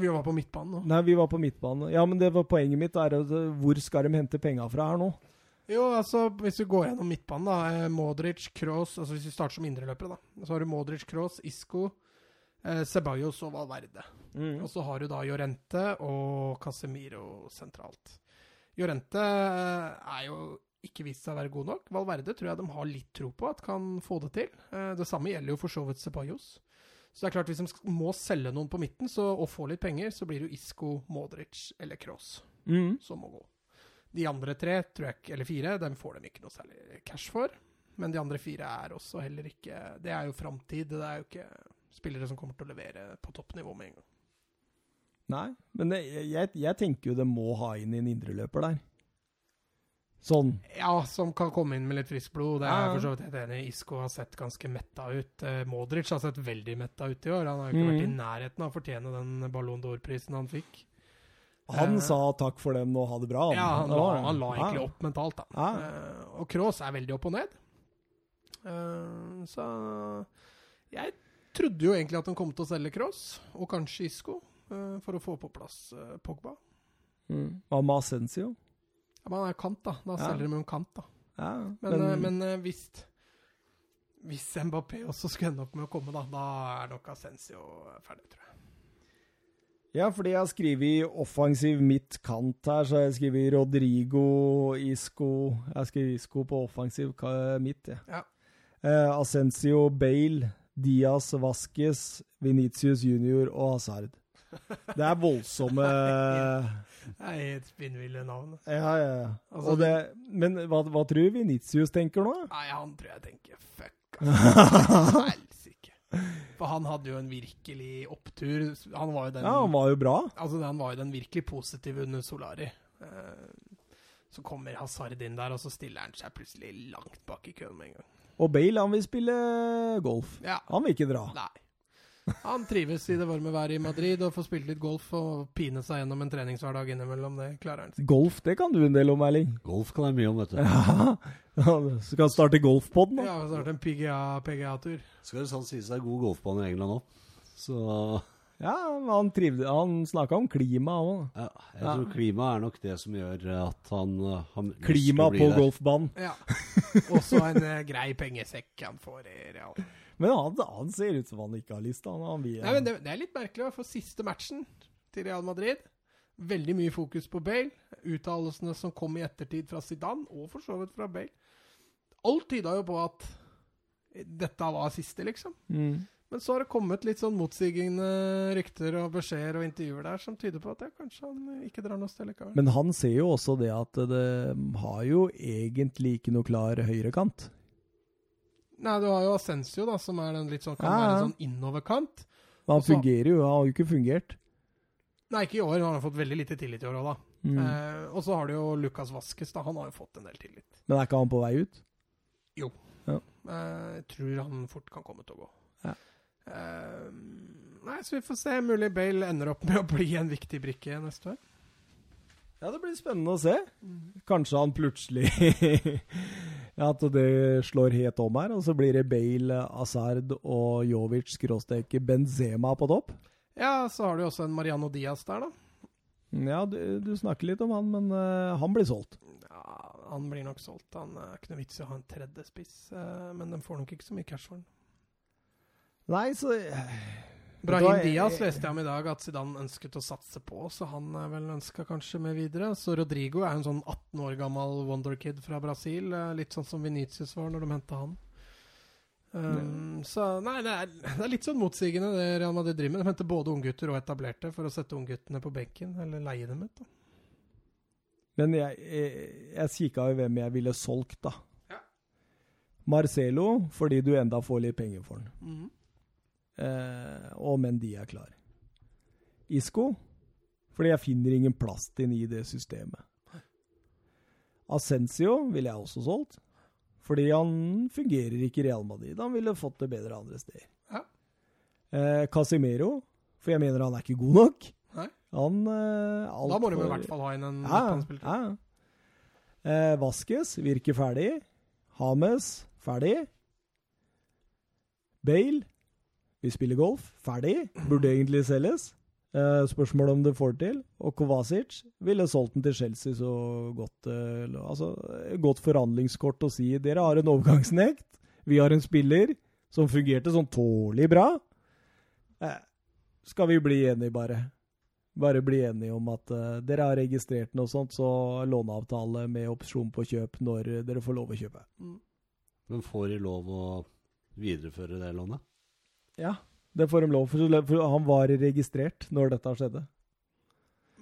B: Vi var på midtbanen nå.
A: Nei, vi var på midtbanen. Ja, men det var poenget mitt. Er at, eh, hvor skal de hente penga fra her nå?
B: Jo, altså, hvis vi går gjennom midtbanen, da. eh, Modric, Kroos altså Hvis vi starter som indreløpere, da. Så har du Modric, Kroos, Isco, eh, Ceballos og Valverde. Og så har du da Jorente og Casemiro sentralt. Jorente eh, er jo ikke vist seg å være god nok. Valverde tror jeg de har litt tro på at kan få det til. Eh, Det samme gjelder jo for så vidt Ceballos. Så det er klart, hvis de må selge noen på midten så, og få litt penger, så blir det jo Isco, Modric eller Kroos
A: Mm.
B: som må gå. De andre tre, tror jeg eller fire, dem får de ikke noe særlig cash for. Men de andre fire er også heller ikke Det er jo framtid. Det er jo ikke spillere som kommer til å levere på toppnivå med en gang.
A: Nei, men det, jeg, jeg tenker jo det må ha inn en indreløper der. Sånn.
B: Ja, som kan komme inn med litt friskt blod. Det er jeg for så vidt helt enig i. Isco har sett ganske metta ut. Eh, Modric har sett veldig metta ut i år. Han har ikke
A: mm.
B: vært i nærheten av å fortjene den Ballon d'Or-prisen han fikk.
A: Han
B: Eh,
A: sa takk for dem og ha det bra.
B: Ja, han la, han la egentlig
A: Ja.
B: opp mentalt, da.
A: Ja.
B: Eh, og Kroos er veldig opp og ned. Eh, så jeg trodde jo egentlig at han kom til å selge Kroos, og kanskje Isco, eh, for å få på plass eh, Pogba.
A: Mm. Hva med?
B: Ja, men han er kant, da. Da selger de jo en kant, da.
A: Ja,
B: Men, eh, men eh, hvis Hvis Mbappé også skulle ende opp med å komme, da, da er nok Ascencio ferdig, tror jeg.
A: Ja, fordi jeg har skrevet offensiv midtkant her, så har jeg skrevet Rodrigo, Isco Jeg har skrevet Isco på offensiv midt, jeg.
B: Ja.
A: Eh, Ascencio, Bale, Diaz, Vasques, Venitius junior og Hazard. Det er voldsomme
B: Det er helt spinnville navn.
A: Ja, ja, ja.
B: Altså,
A: det, men hva, hva tror du Venitius tenker nå?
B: Nei, han tror jeg tenker fuck, altså. Helsike. For han hadde jo en virkelig opptur. Han var jo den
A: Ja, han var jo bra.
B: Altså, han var jo den virkelig positive under Solari. Eh, så kommer Hazard inn der, og så stiller han seg plutselig langt bak i køen med en gang.
A: Og Bale, han vil spille golf.
B: Ja.
A: Han vil ikke dra.
B: Nei. Han trives i det varme været i Madrid og får spilt litt golf og pine seg gjennom en treningshverdag innimellom. Det klarer han.
A: Golf, det kan du en del om, Erling.
C: Golf kan jeg mye om, vet du.
A: Ja. Han Skal starte golfpodden, da.
B: Ja, starte en PGA-tur. PGA
C: Skal det sånn sies det er god golfbane i England òg. Så
A: Ja, han trivde Han snakka om klima òg.
C: ja, jeg
A: Ja.
C: tror klima er nok det som gjør at han han har
A: Klima på
C: der.
A: golfbanen.
B: ja. Også en eh, grei pengesekk han får i Real.
A: Men han, han ser ut som han ikke har lyst. Han, han
B: Nei, men det, det er litt merkelig, for siste matchen til Real Madrid Veldig mye fokus på Bale. Uttalelsene som kom i ettertid fra Zidane, og for så vidt fra Bale. Alt tyda jo på at dette var siste, liksom.
A: mm.
B: Men så har det kommet litt sånn motsigende rykter og beskjeder og intervjuer der som tyder på at det, kanskje han ikke drar noe sted likevel.
A: Men han ser jo også det at det har jo egentlig ikke noe klar høyrekant.
B: Nei, du har jo Ascensio, da, som er den litt sånn, kan
A: Ja,
B: være en sånn innoverkant. Men Han
A: fungerer jo, han har jo ikke fungert.
B: Nei, ikke i år. Han har fått veldig lite tillit i år òg, da.
A: Mm.
B: Eh, og så har du jo Lucas Vaskes, da. Han har jo fått en del tillit.
A: Men er ikke han på vei ut?
B: Eh, jeg tror han fort kan komme til å gå.
A: Ja.
B: Eh, nei, så vi får se. Mulig Bale ender opp med å bli en viktig brikke neste år.
A: Ja, det blir spennende å se. Kanskje han plutselig At det slår helt om her, og så blir det Bale, Asard og Jovic skråstrek Benzema på topp.
B: Ja, så har du jo også en Mariano Diaz der, da.
A: Ja, du, du snakker litt om han, men uh, han blir solgt.
B: Ja, Han blir nok solgt. Han er ikke noe vits i å ha en tredje spiss, uh, men de får nok ikke så mye cash for den.
A: Nei, så
B: Brahim Diaz leste jeg om i dag at Zidane ønsket å satse på, så han er vel ønska kanskje med videre. Så Rodrigo er en sånn 18 år gammel wonderkid fra Brasil, eh, litt sånn som Venitius var når de henta han. Um, så nei, det er, det er litt sånn motsigende det Real Madrid driver med. De henter både unggutter og etablerte for å sette ungguttene på benken, eller leie dem ut. da.
A: Men jeg, jeg, jeg kikka jo hvem jeg ville solgt, da.
B: Ja.
A: Marcelo, fordi du enda får litt penger for den.
B: Mhm.
A: Eh, og Mendy er klar. Isco, fordi jeg finner ingen plass til ham i det systemet. Ascencio ville jeg også solgt, fordi han fungerer ikke i Real Madrid. Han ville fått det bedre andre steder.
B: Ja.
A: Eh, Casimero, for jeg mener han er ikke god nok.
B: Nei.
A: Han eh, alt
B: Da må du i hvert fall ha inn en
A: ja, ja. Eh, Vaskes virker ferdig. Hames ferdig. Bale vi spiller golf. Ferdig. Burde egentlig selges. Eh, spørsmål om det får til. Og Kovacic ville solgt den til Chelsea så godt eh, Altså, godt forhandlingskort å si dere har en overgangsnekt. Vi har en spiller som fungerte sånn tålelig bra. Eh, skal vi bli enige, bare? Bare bli enige om at uh, dere har registrert noe sånt, så låneavtale med opsjon på kjøp når dere får lov å kjøpe.
B: Mm.
C: Men får de lov å videreføre det lånet?
A: Ja, det får de lov for, for han var registrert når dette skjedde.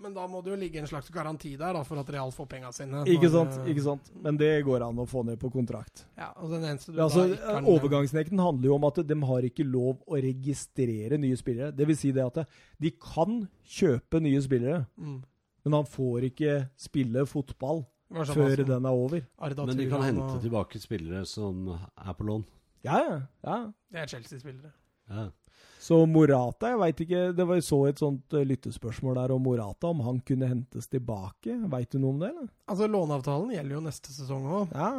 B: Men da må det jo ligge en slags garanti der da, for at Real får penga sine.
A: Ikke sant?
B: eh,
A: ikke sant? Men det går an å få ned på kontrakt.
B: Ja, og den eneste du
A: Altså,
B: da ikke har
A: Overgangsnekten handler jo om at de har ikke lov å registrere nye spillere. Det vil si det at de kan kjøpe nye spillere,
B: Mm.
A: men han får ikke spille fotball
B: sånn
A: før
B: altså,
A: den er over.
B: Arda
C: Men de kan hente
B: og-
C: tilbake spillere som er på lån.
A: Ja, ja. ja.
B: Det er Chelsea-spillere.
C: Ja.
A: Så Morata, jeg veit ikke Det var så et sånt eh, lyttespørsmål der om Morata, om han kunne hentes tilbake. Veit du noe om det, eller?
B: Altså, låneavtalen gjelder jo neste sesong òg.
A: Ja.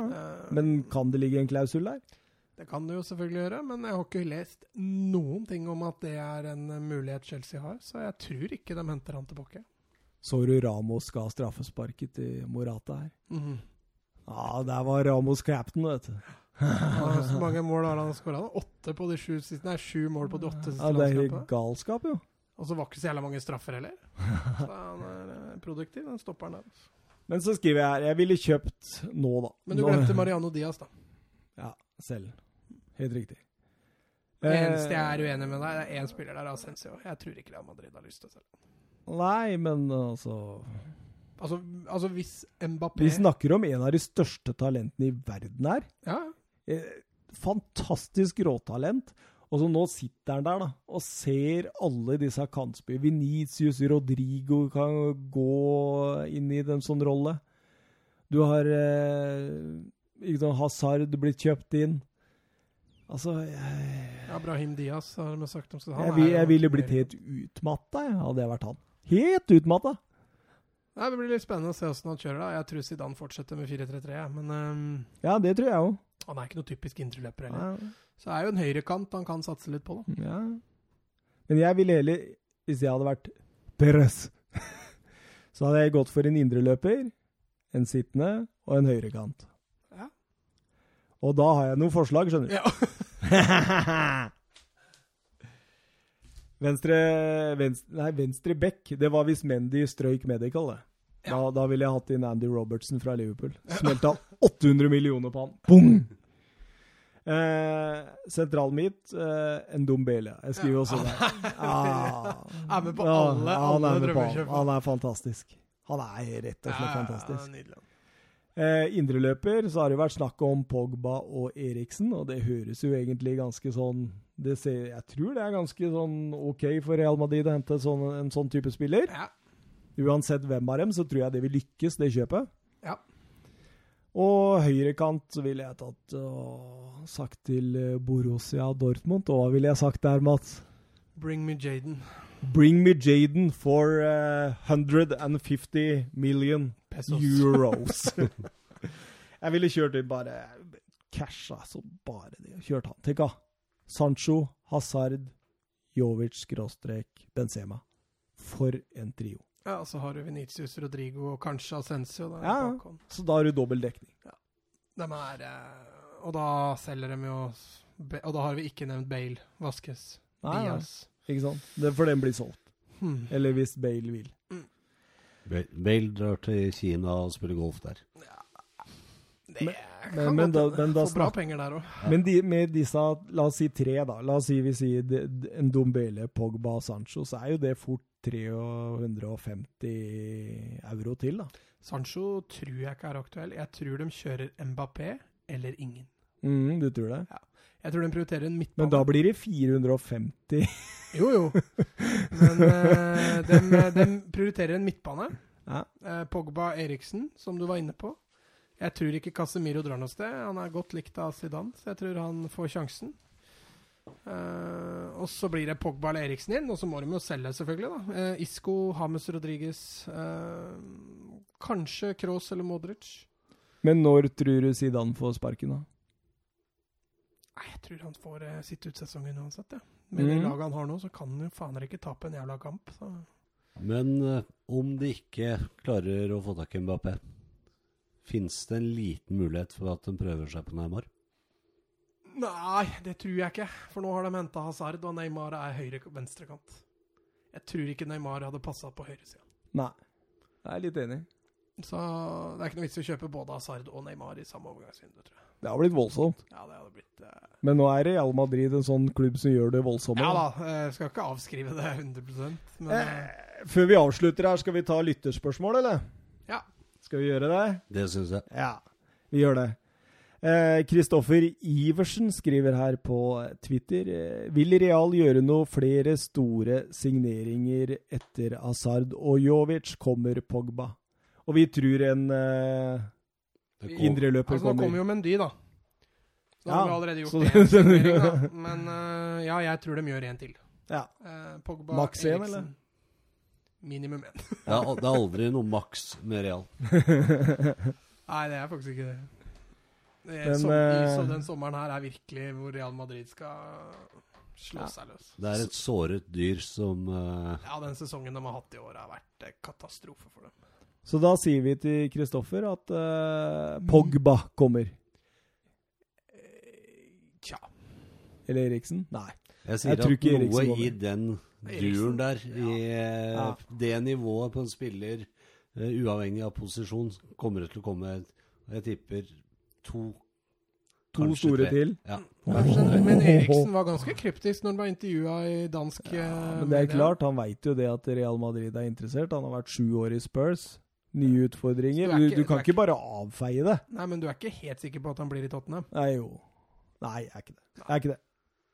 A: Men kan det ligge en klausul der?
B: Det kan det jo selvfølgelig gjøre, men jeg har ikke lest noen ting om at det er en eh, mulighet Chelsea har, så jeg tror ikke de henter han tilbake.
A: Så du Ramos ga straffesparket til Morata her?
B: Mm.
A: Ja, der var Ramos captain, vet du.
B: Så mange mål har han skåra? Åtte på de sju siste Nei, sju mål på de åtte siste
A: Ja, det er galskap, jo.
B: Og så var ikke så jævla mange straffer heller. Så han er eh, produktiv, den stopperen der. altså.
A: Men så skriver jeg her Jeg ville kjøpt nå, da.
B: Men du glemte Mariano Diaz, da.
A: Ja, selv. Helt riktig.
B: Det
A: Eh,
B: eneste jeg er uenig med deg, det er én spiller der, Ascencio. Jeg tror ikke Real Madrid har lyst til å selge.
A: Nei, men altså
B: Altså, altså hvis Mbappé
A: Vi snakker om en av de største talentene i verden her.
B: Ja,
A: Fantastisk råtalent. Og så nå sitter han der da, og ser alle disse kantspillerne. Venitius, Rodrigo kan gå inn i en sånn rolle. Du har eh, sant, Hazard blitt kjøpt inn. Altså, jeg,
B: Ja, Diaz har de sagt om seg.
A: jeg, vil- jeg ville blitt helt utmatta, hadde jeg vært han. Helt utmatta!
B: Det blir litt spennende å se hvordan han kjører. da. Jeg tror Zidane fortsetter med 4-3-3, jeg, men ehm,
A: Ja, det tror jeg òg.
B: Han er ikke noe typisk indreløper heller. Så det er jo en høyrekant han kan satse litt på, da.
A: Ja. Men jeg ville heller, hvis jeg hadde vært Perez, så hadde jeg gått for en indreløper, en sittende og en høyrekant.
B: Ja.
A: Og da har jeg noen forslag, skjønner du.
B: Ja.
A: venstre, venstre Nei, venstre back. Det var hvis Mendy strøyk medical, det. Da, da ville jeg hatt inn Andy Robertson fra Liverpool. Smelta 800 millioner på han. Boom! Eh, sentral midt, eh, Ndombele. Jeg skriver også det. Ah.
B: Er med på alle,
A: ja, han
B: alle
A: er
B: drømmekjøp.
A: Han er fantastisk. Han er rett og slett
B: Ja,
A: fantastisk. Eh, Indreløper så har det vært snakk om Pogba og Eriksen, og det høres jo egentlig ganske sånn det ser, Jeg tror det er ganske sånn OK for Real Madrid å hente sånn, en sånn type spiller.
B: Ja.
A: Uansett hvem av dem, så tror jeg det vil lykkes, det kjøpet.
B: Ja.
A: Og høyrekant ville jeg tatt og sagt til eh, Borussia Dortmund. Og hva ville jeg sagt der, Mats?
B: Bring me Jaden.
A: Bring me Jaden for uh, 150 million
B: Pesos.
A: euros. jeg ville kjørt ut bare casha så bare det. Kjørt han. Tenk, da. Sancho, Hazard, Jovic, skråstrek, Benzema. For en trio.
B: Ja, så har du Venitius, Rodrigo og kanskje Ascencio. Da,
A: Ja.
B: bakom.
A: Så da har du dobbel dekning.
B: De er eh, Og da selger de jo Og da har vi ikke nevnt Bale, Vaskes,
A: Nei, nei. Ikke sant? Det, for den blir solgt.
B: Hmm.
A: Eller hvis Bale vil.
C: Mm. Bale drar til Kina og spiller golf der. Ja.
B: Det
A: Men-
B: kan
A: men- men
B: godt
A: da-
B: hende.
A: men da
B: Får bra penger der òg.
C: Ja.
A: Men de, med disse, la oss si tre, da. La oss si vi sier en Dombele, Pogba og Sancho, så er jo det fort 350 euro til, da.
B: Sancho tror jeg ikke er aktuell. Jeg tror de kjører Mbappé eller ingen.
A: Mm, du tror det? Ja.
B: Jeg tror de prioriterer en midtbane.
A: Men da blir det 450.
B: Jo, jo. Men uh, de, de prioriterer en midtbane.
A: Ja.
B: Uh, Pogba Eriksen, som du var inne på. Jeg tror ikke Casemiro drar noe sted. Han er godt likt av Zidane, så jeg tror han får sjansen. Eh, og så blir det Pogba eller Eriksen inn, og så må de jo selge, selvfølgelig. da. uh, Isco, Hames Rodriguez, uh, kanskje Kroos eller Modric.
A: Men når tror du Zidane får sparken, da?
B: Nei, jeg tror han får sitt sitte ut sesongen uansett, ja. Med det
A: Mhm.
B: laget han har nå, så kan han jo faen ikke tape en jævla kamp. Så.
C: Men eh, om de ikke klarer å få tak i Mbappé, fins det en liten mulighet for at de prøver seg på Neymar?
B: Nei, det tror jeg ikke. For nå har de henta Hazard, og Neymar er høyre-venstrekant. Jeg tror ikke Neymar hadde passa på høyresida.
A: Nei. Jeg er litt enig.
B: Så det er ikke noe vits i å kjøpe både Hazard og Neymar i samme overgangsvindu, tror jeg.
A: Det har blitt voldsomt.
B: Ja, det hadde blitt Uh...
A: Men nå er Real Madrid en sånn klubb som gjør det voldsomme.
B: Ja
A: da.
B: jeg skal ikke avskrive det 100 men eh,
A: Eh, Før vi avslutter her, skal vi ta lytterspørsmål, eller?
B: Ja.
A: Skal vi gjøre det?
C: Det syns jeg.
A: Ja, vi gjør det. Kristoffer Iversen skriver her på Twitter eh, Vil Real gjøre noe flere store signeringer etter Hazard og Jovic? Kommer Pogba? Og vi tror en uh,
C: Det kommer.
A: indreløper
B: altså, Nå
A: kommer.
B: kommer jo Mendy, da. Da
A: Ja,
B: har vi allerede gjort én signering, da. Men eh, ja, jeg tror de gjør en til.
A: Ja.
B: Eh, Pogba,
A: Maks en,
B: Eriksen.
A: eller?
B: Minimum én.
C: Det er, det er aldri noe maks med Real.
B: Nei, det er faktisk ikke det. Er
A: Men,
B: som, i,
A: eh,
B: så den sommeren her er virkelig hvor Real Madrid skal slå
A: Ja.
B: seg løs.
C: Det er et såret dyr som uh...
B: Ja, den sesongen de har hatt i år, har vært eh, katastrofe for dem.
A: Så da sier vi til Kristoffer at uh, Pogba kommer.
B: Eh, Tja.
A: Eller Eriksen? Nei.
C: Jeg sier
A: Jeg
C: at
A: ikke
C: noe
A: Eriksen
C: i den duren der, i eh,
A: Ja.
C: det nivået på en spiller, uh, uavhengig av posisjon, kommer det til å komme Jeg tipper to
A: To
C: kanskje
A: store
C: tre.
A: til.
C: Ja.
B: Men, men Eriksen var ganske kryptisk når han var intervjua i dansk
A: Ja,
B: eh,
A: men det er klart, han veit jo det at Real Madrid er interessert. Han har vært sju år i Spurs. Nye utfordringer.
B: Du ikke-
A: du kan
B: du er
A: ikke bare avfeie det.
B: Nei, men du er ikke helt sikker på at han blir i Tottenham?
A: Nei, jo. Nei, jeg er ikke det. Jeg er ikke det.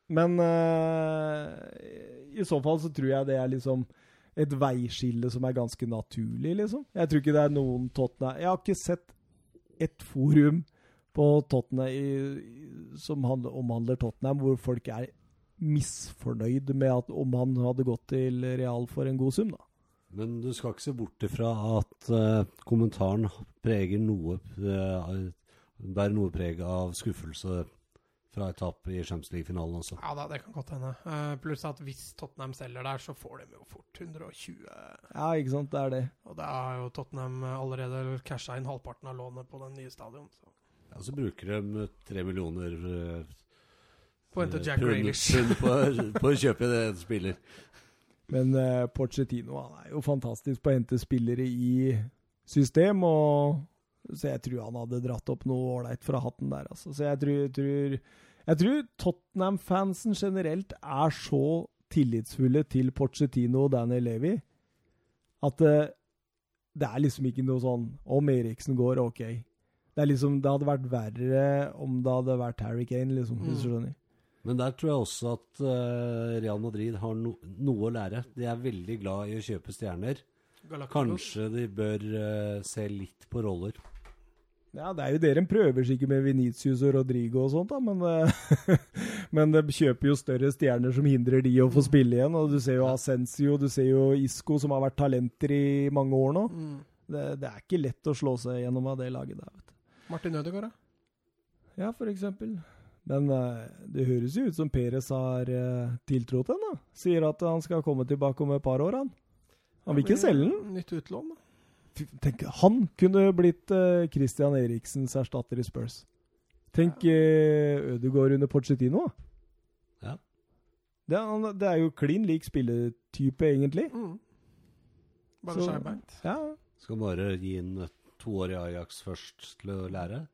A: Men eh, i så fall så tror jeg det er liksom et veiskille som er ganske naturlig, liksom. Jeg tror ikke det er noen Tottenham Jeg har ikke sett ett forum på Tottenham som handler, omhandler Tottenham, hvor folk er misfornøyd med at om han hadde gått til Real for en god sum, da.
C: Men du skal ikke se bort ifra at uh, kommentaren preger noe uh, bærer noe preg av skuffelse fra et tap i Champions League-finalen også.
B: Ja da, det kan godt hende. Uh, pluss at hvis Tottenham selger der, så får de jo fort 120
A: Ja, ikke sant, det er det.
B: Og da har jo Tottenham allerede casha inn halvparten av lånet på den nye stadion. Så.
C: Ja, så bruker de tre millioner eh,
B: På til Jack
C: pund- på, på å kjøpe en spiller.
A: Men uh, Porcetino han er jo fantastisk på å hente spillere i system, og så jeg tror han hadde dratt opp noe ålreit fra hatten der. Altså. Så jeg tror, tror, jeg tror Tottenham-fansen generelt er så tillitsfulle til Porcetino og Danny Levy at uh, det er liksom ikke noe sånn Om Eriksen går, OK. Det, er liksom, det hadde vært verre om det hadde vært Harry Kane, liksom, hvis du skjønner.
C: Men der tror jeg også at uh, Real Madrid har no noe å lære. De er veldig glad i å kjøpe stjerner.
B: Galacticos.
C: Kanskje de bør uh, se litt på roller.
A: Ja, det er jo dere en prøver sikkert med Venitius og Rodrigo og sånt, da, men, uh, men de kjøper jo større stjerner som hindrer de å få spille igjen. Og du ser jo Ascencio, du ser jo Isco, som har vært talenter i mange år nå.
B: Mm.
A: Det, det er ikke lett å slå seg gjennom av det laget der, vet du.
B: Martin Ødegaard, da?
A: Ja, for eksempel. Men eh, det høres jo ut som Peres har tiltro tiltrådt den, da. Sier at han skal komme tilbake om et par år, han. Han vil ikke selge den.
B: Nytt utlån, da.
A: Tenk, han kunne blitt eh, Christian Eriksens erstatter i Spurs. Tenk uh, Ødegaard under Pochettino. da.
C: Ja.
A: Det, er, det er jo klin lik spilletype, egentlig.
B: Mm. Bare
A: Så-
B: skjærbeint.
A: Ja,
C: Skal bare gi inn eh, to år i Ajax først til å lære.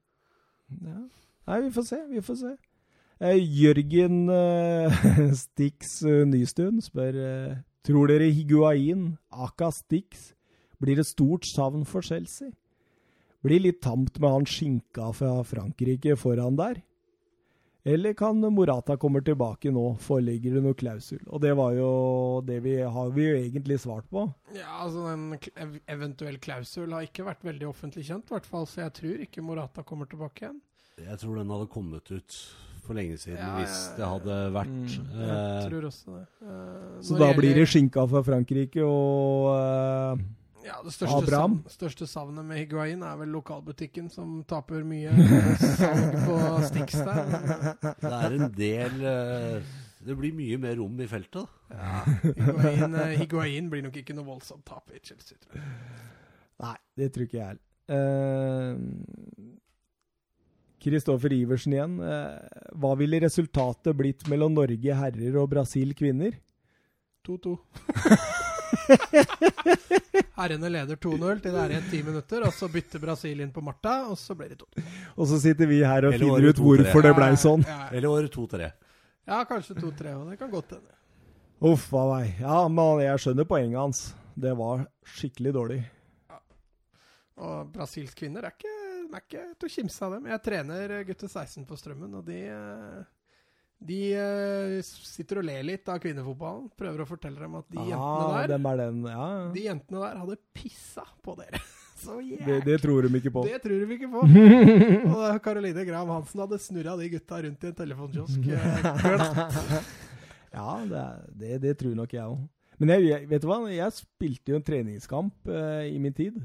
A: ja. Nei, vi får se. Vi får se. Eh, Jørgen eh, Stix eh, Nystuen spør eh, Tror dere Higuain, aka Stix, blir et stort savn for Chelsea? Blir litt tamt med han skinka fra Frankrike foran der? Eller kan Morata kommer tilbake nå? Foreligger det noe klausul? Og det var jo det vi har vi jo egentlig svart på.
B: Ja, altså En eventuell klausul har ikke vært veldig offentlig kjent, i hvert fall, så jeg tror ikke Morata kommer tilbake igjen.
C: Jeg tror den hadde kommet ut for lenge siden
B: Ja,
C: hvis det hadde vært
A: Mm,
B: Jeg
C: eh,
B: tror også det. Eh,
A: Så da
B: gjelder-
A: blir det skinka fra Frankrike og eh,
B: Ja, Det største,
A: Abraham.
B: savn, største savnet med Higuain er vel lokalbutikken, som taper mye salg på Stix der.
C: Det er en del eh, Det blir mye mer rom i feltet, da.
B: Ja, Higuain, eh, Higuain blir nok ikke noe voldsomt tap i Chelsea, tror jeg.
A: Nei, det tror ikke jeg heller. Kristoffer Iversen igjen. Eh, hva ville resultatet blitt mellom Norge herrer og Brasil kvinner?
B: 2-2. Herrene leder 2-0 til det er igjen ti minutter, og så bytter Brasil inn på Marta, og så blir det 2-2.
A: Og så sitter vi her og
C: Eller
A: finner ut hvorfor det blei sånn.
B: Ja, ja.
C: Eller året 2-3.
B: ja, kanskje 2-3 òg. Det kan godt hende.
A: Uff a meg. Ja, men jeg skjønner poenget hans. Det var skikkelig dårlig.
B: Og Brasilsk kvinner er ikke, er ikke til å kimse av dem. Jeg trener gutter 16 på Strømmen, og de, eh, de eh, sitter og ler litt av kvinnefotballen. Prøver å fortelle dem at de
A: ah,
B: jentene der
A: er den. Ja.
B: De jentene der hadde pissa på dere. Så
A: det,
B: jæklig.
A: det tror de ikke på.
B: Det tror de ikke på. Og Caroline Graham Hansen hadde snurra de gutta rundt i en telefonkiosk. eh.
A: Ja, det, det, det tror nok jeg òg. Men jeg, jeg, vet du hva? Jeg spilte jo en treningskamp uh, i min tid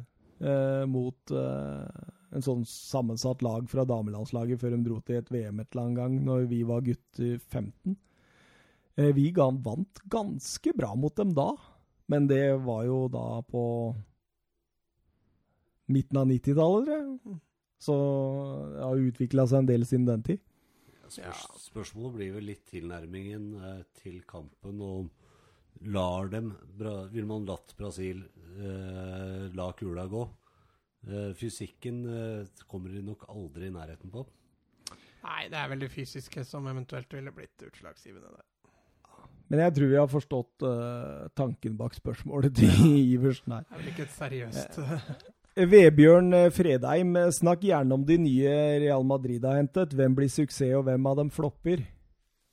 A: uh, mot eh, en sånn sammensatt lag fra damelandslaget før de dro til et VM et eller annet gang når vi var gutter 15. Eh, vi vant ganske bra mot dem da, men det var jo da på midten av 90-tallet, tror jeg. Så det har utvikla seg en del siden den tid.
C: Spørs, spørsmålet blir vel litt tilnærmingen eh, til kampen. Og lar dem Vil man latt Brasil eh, la kula gå? Eh, fysikken eh, kommer de nok aldri i nærheten på.
B: Nei, det er vel det fysiske som eventuelt ville blitt utslagsgivende der.
A: Men jeg tror vi har forstått uh, tanken bak spørsmålet til Iversen her.
B: Det er vel ikke et seriøst
A: Vebjørn Fredheim, snakk gjerne om de nye Real Madrid har hentet. Hvem blir suksess, og hvem av dem flopper?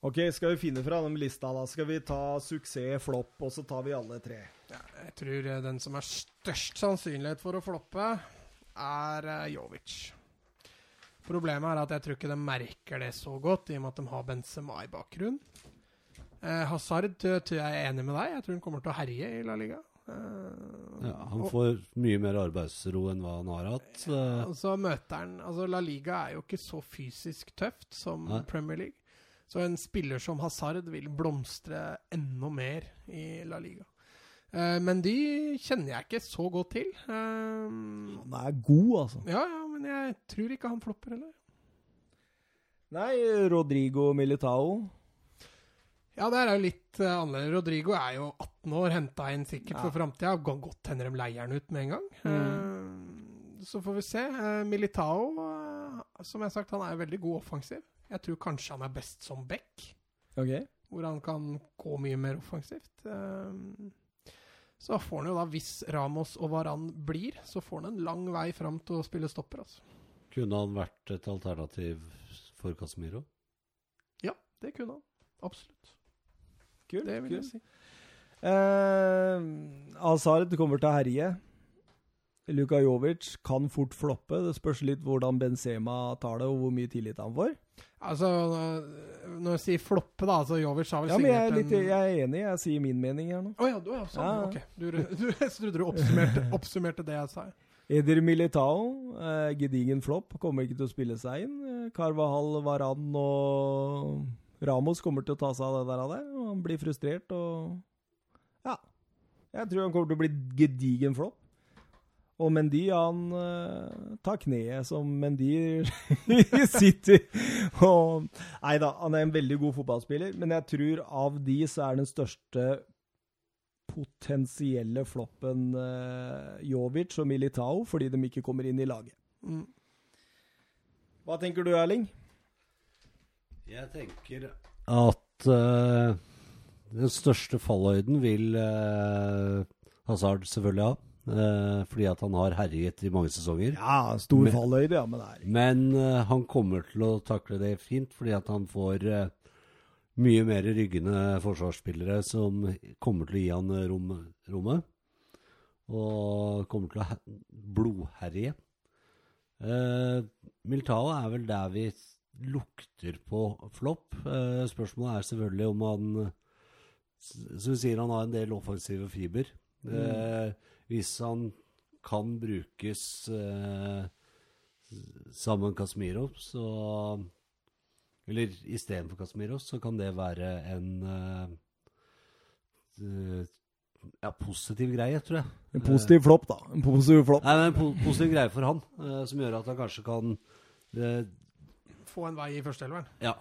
A: Ok, Skal vi finne fra den lista, da? Skal vi ta suksess, flopp, og så tar vi alle tre?
B: ja, Jeg tror den som er størst sannsynlighet for å floppe, er eh, Jovic. Problemet er at jeg tror ikke de merker det så godt, i og med at de har Benzema i bakgrunnen. Eh, Hazard tror jeg er enig med deg. Jeg tror han kommer til å herje i La Liga. Eh,
C: Ja, han
B: og-
C: får mye mer arbeidsro enn hva han har hatt. eh,
B: Og så møter han Altså, La Liga er jo ikke så fysisk tøft som
C: Nei.
B: Premier League. Så en spiller som Hazard vil blomstre enda mer i La Liga. Eh, men de kjenner jeg ikke så godt til. Eh,
A: Han er god, altså.
B: ja, ja, men jeg tror ikke han flopper heller.
A: Nei, Rodrigo Militao.
B: Ja, det er jo litt uh, annerledes. Rodrigo er jo 18 år, henta inn sikkert
A: Ja.
B: for framtida. Kan godt hende de leier han ut med en gang. Eh, så får vi se. Eh, Militao, eh, som jeg har sagt, han er veldig god offensiv. Jeg tror kanskje han er best som back,
A: Ok.
B: hvor han kan gå mye mer offensivt. Eh, så får han jo da, hvis Ramos og Varan blir, så får han en lang vei fram til å spille stopper, altså.
C: Kunne han vært et alternativ for Casemiro?
B: Ja, det kunne han. Absolutt.
A: Kult.
B: Det vil jeg si.
A: Eh, Azard kommer til å herje. Luka Jovic kan fort floppe. Det spørs litt hvordan Benzema tar det, og hvor mye tillit han får.
B: Altså, når jeg sier floppe, da altså Jovic har vel
A: Ja, men jeg er, litt, jeg er enig. Jeg sier min mening her nå.
B: Å ja, du er sånn.
A: Ja.
B: Ok. Du, du, jeg trodde du oppsummerte, oppsummerte det jeg sa.
A: Eder Militao, eh, gedigen flopp, kommer ikke til å spille seg inn. Carvahal, Carvahall, Varan og Ramos kommer til å ta seg av det der. og det. og Han blir frustrert og Ja. Jeg tror han kommer til å bli gedigen flopp. Og Mendy, han eh, tar kneet som Mendy sitter og Nei da, han er en veldig god fotballspiller, men jeg tror av de så er den største potensielle floppen uh, Jovic og Militao, fordi de ikke kommer inn i laget.
B: Mm.
A: Hva tenker du, Erling?
C: Jeg tenker at uh, den største fallhøyden vil uh, Hazard selvfølgelig ha. Eh, fordi at han har herjet i mange sesonger.
A: Ja, stor
C: Men-
A: fallhøyde, ja, men det er
C: Men eh, han kommer til å takle det fint, fordi at han får eh, mye mer ryggende forsvarsspillere som kommer til å gi han eh, rom, rommet. Og kommer til å he- blodherje. Uh, Miltao er vel der vi lukter på flopp. Eh, spørsmålet er selvfølgelig om han Som vi sier, han har en del offensive fiber. Eh, hvis han kan brukes eh, sammen med Kasmirov, så Eller istedenfor Kasmirov, så kan det være en eh, ja, positiv greie, tror jeg.
A: en positiv flopp, da. En positiv flopp.
C: Nei, men en po positiv greie for han, eh, som gjør at han kanskje kan eh,
B: Få en vei i førsteelveren.
C: Ja,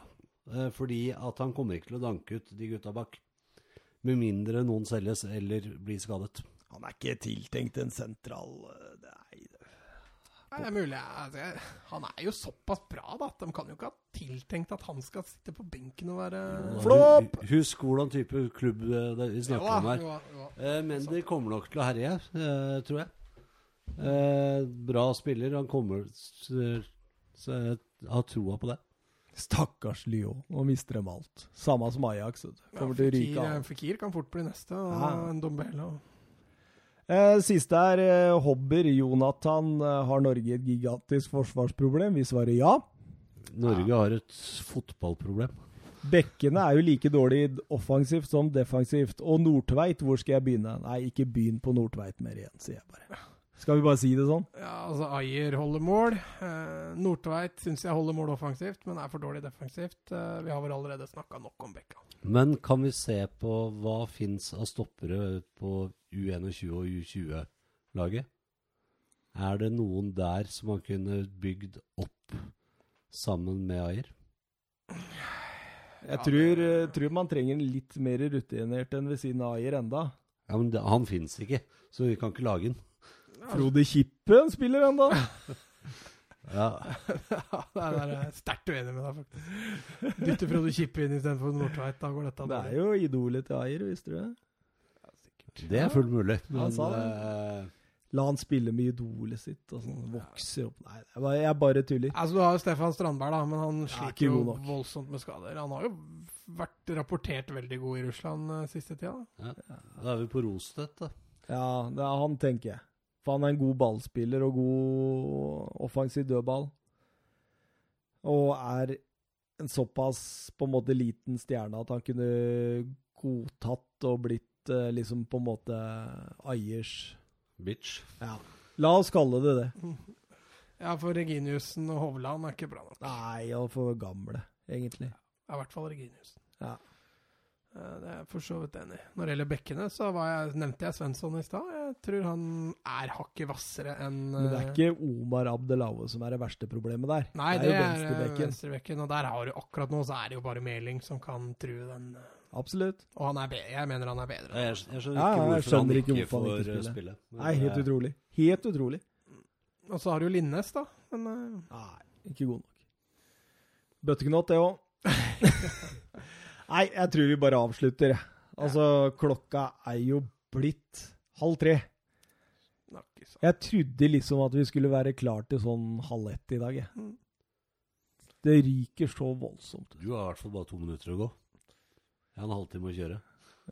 C: eh, fordi at han kommer ikke til å danke ut de gutta bak. Med mindre noen selges eller blir skadet.
A: Han er ikke tiltenkt en sentral eh, Nei, det-
B: Nei, det er mulig. Altså, han er jo såpass bra da, at de kan jo ikke ha tiltenkt at han skal sitte på benken og være
A: Flopp!
C: Husk hvordan type klubb eh, det vi snakker om her.
B: Jo, jo.
C: Eh, Men de kommer nok til å herje, eh, tror jeg. Eh, bra spiller. Han kommer Så, jeg har troa på det.
A: Stakkars Lyon. Nå mister de alt. Samme som Ajax. Kommer.
B: Ja,
A: Fikir, til å ryke
B: Fekir,
A: av.
B: Fikir kan fort bli neste, og
A: Ja.
B: en Dombele. og-
A: Eh, siste er eh, Hobber. Jonathan. Eh, har Norge et gigantisk forsvarsproblem? Vi svarer ja.
C: Norge har et fotballproblem.
A: Bekkene er jo like dårlig offensivt som defensivt. Og Nordtveit, hvor skal jeg begynne? Nei, ikke begynn på Nordtveit mer igjen, sier jeg bare. Skal vi bare si det sånn?
B: Ja, altså Ayer holder mål. Eh, Nordtveit syns jeg holder mål offensivt, men er for dårlig defensivt. Eh, vi har vel allerede snakka nok om Bekka.
C: Men kan vi se på hva fins av stoppere på U21 og U20-laget? Er det noen der som man kunne bygd opp sammen med Ayer?
A: Jeg tror, eh, tror man trenger en litt mer rutinert enn ved siden av Ayer enda.
C: Ja, men det, Han fins ikke, så vi kan ikke lage den.
A: Frode Kippen spiller enda.
C: Ja,
B: Ja, det er, jeg sterkt uenig med deg, faktisk. Dytte Frode Kippe inn istedenfor Nordtveit. Da går dette
A: Det er jo idolet til Ayer, visste du det?
C: Det er fullt mulig.
A: Han sa
C: det.
A: La han spille med idolet sitt og sånn. Vokser opp Nei, jeg bare, jeg bare tuller.
B: Altså, Du har jo Stefan Strandberg, da, men han
A: Ja,
B: sliter jo voldsomt med skader. Han har jo vært rapportert veldig god i Russland uh, siste tida. da.
C: da er vi på Rostedt, da.
A: Ja, det er han, tenker jeg. For han er en god ballspiller og god offensiv dødball. Og er en såpass på en måte liten stjerne at han kunne godtatt og blitt eh, liksom på en måte eiers
C: Bitch.
A: Ja. La oss kalle det det.
B: Ja, for Reginiussen og Hovland er ikke bra nok.
A: Nei, og for gamle, egentlig.
B: Ja, I hvert fall Reginiussen.
A: Ja.
B: Eh, Det er jeg for så vidt enig i. Når det gjelder bekkene, så var jeg, nevnte jeg Svensson i stad. Jeg tror han er hakket hvassere enn
A: Men det er
B: eh,
A: ikke Omar Abdelaue som er det verste problemet der.
B: Nei,
A: det
B: det
A: er jo
B: er eh,
A: venstrebekken.
B: venstrebekken. Og der har du akkurat nå, så er det jo bare Meling som kan true den.
A: Absolutt.
B: Og han er bedre. jeg mener han er bedre.
C: Jeg, jeg skjønner
A: Ja,
C: ikke
A: jeg
C: hvorfor
A: skjønner
C: han
A: ikke hvorfor han ikke får
C: spille.
A: Nei, helt utrolig. Helt utrolig.
B: Og så har du Linnes, da. Men
A: Nei, ikke god nok. Bøtteknott, det òg. Nei, jeg tror vi bare avslutter. Altså, Altså, klokka er jo blitt halv tre. Jeg trodde liksom at vi skulle være klar til sånn halv ett i dag. jeg.
B: Mm.
A: Det ryker så voldsomt.
C: Du har i hvert fall bare to minutter å gå. Jeg har en halvtime å kjøre.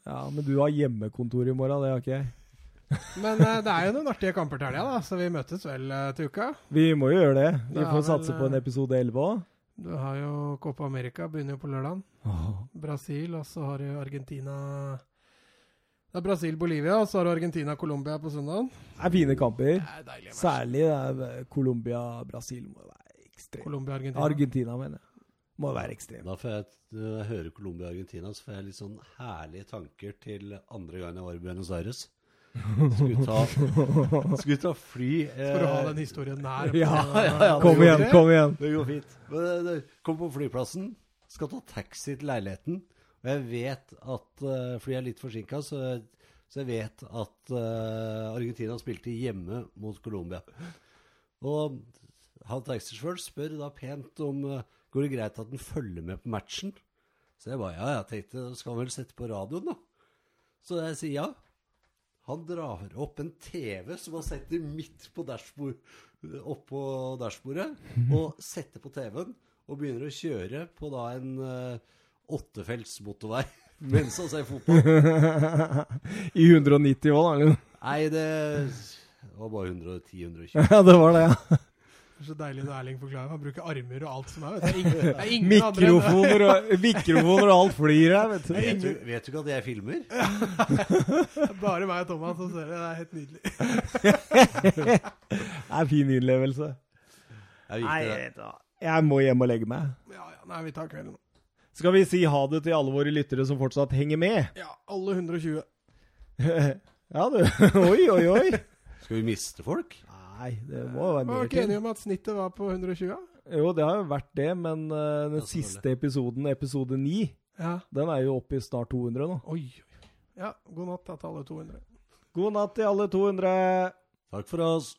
A: Ja, men du har hjemmekontor i morgen, det har ikke jeg.
B: Men eh, det er jo noen artige kamper til helga, da, så vi møtes vel eh, til uka.
A: Vi må jo gjøre det. Vi
B: Det
A: får
B: vel,
A: satse på en
B: eh,
A: episode 11 òg.
B: Du har jo Copa America, begynner jo på lørdag. Brasil, og så har du Argentina Det er Brasil-Bolivia, og så har du Argentina-Colombia på søndag.
A: Det er fine kamper.
B: Det er deilig.
A: Særlig Colombia-Brasil må være ekstremt.
B: Colombia-Argentina.
A: Argentina, mener jeg. Må være ekstrem.
C: Da får jeg, Når jeg hører Colombia og Argentina, så får jeg litt sånn herlige tanker til andre gang jeg var i Buenos Aires. Skulle ta, skulle ta fly eh,
B: Skal du ha den historien på-
A: Ja,
C: ja, ja.
A: Kom igjen, kom igjen.
C: Det går fint. Eh, Kom på flyplassen, skal ta taxi til leiligheten. Og jeg vet at uh, Flyet er litt forsinka, så, så jeg vet at uh, Argentina spilte hjemme mot Colombia. Og han taxisjåføren spør da pent om uh, går det greit at han følger med på matchen. Så jeg bare ja, jeg tenkte skal han vel sette på radioen, da. Så jeg sier ja. Han drar opp en TV som han setter midt på dashbord, oppå dashbordet, og setter på TV-en og begynner å kjøre på da en uh, åttefelts motorvei mens han ser fotball.
A: I 190 òg, da?
C: Nei, det var bare 110-120.
A: Ja, det var det, ja.
B: Det er så deilig når Erling forklarer. Han bruker armer og alt som er. vet du. Det er ingen, det er ingen
A: Mikrofoner og, mikrofoner og alt flyr her, vet du.
C: Vet du, vet du ikke at jeg filmer?
B: Er Bare meg og Thomas som ser det. Det er helt nydelig.
A: Det er fin innlevelse.
C: Det er viktig, det.
A: da. Jeg må hjem og legge meg.
B: Ja, ja, nei, vi tar kvelden.
A: Skal vi si ha det til alle våre lyttere som fortsatt henger med?
B: Ja, alle 120.
A: Ja, du. Oi, oi, oi.
C: Skal vi miste folk?
A: Nei, det må jo være
B: til. var
A: mer
B: ikke enige om at snittet var på 120?
A: Jo, det har jo vært det, men uh, den
C: Ja,
A: siste episoden, episode 9,
B: Ja.
A: den er jo oppe i snart 200 nå.
B: Oi. oi. Ja, god natt til alle 200.
A: God natt til alle 200.
C: Takk for oss.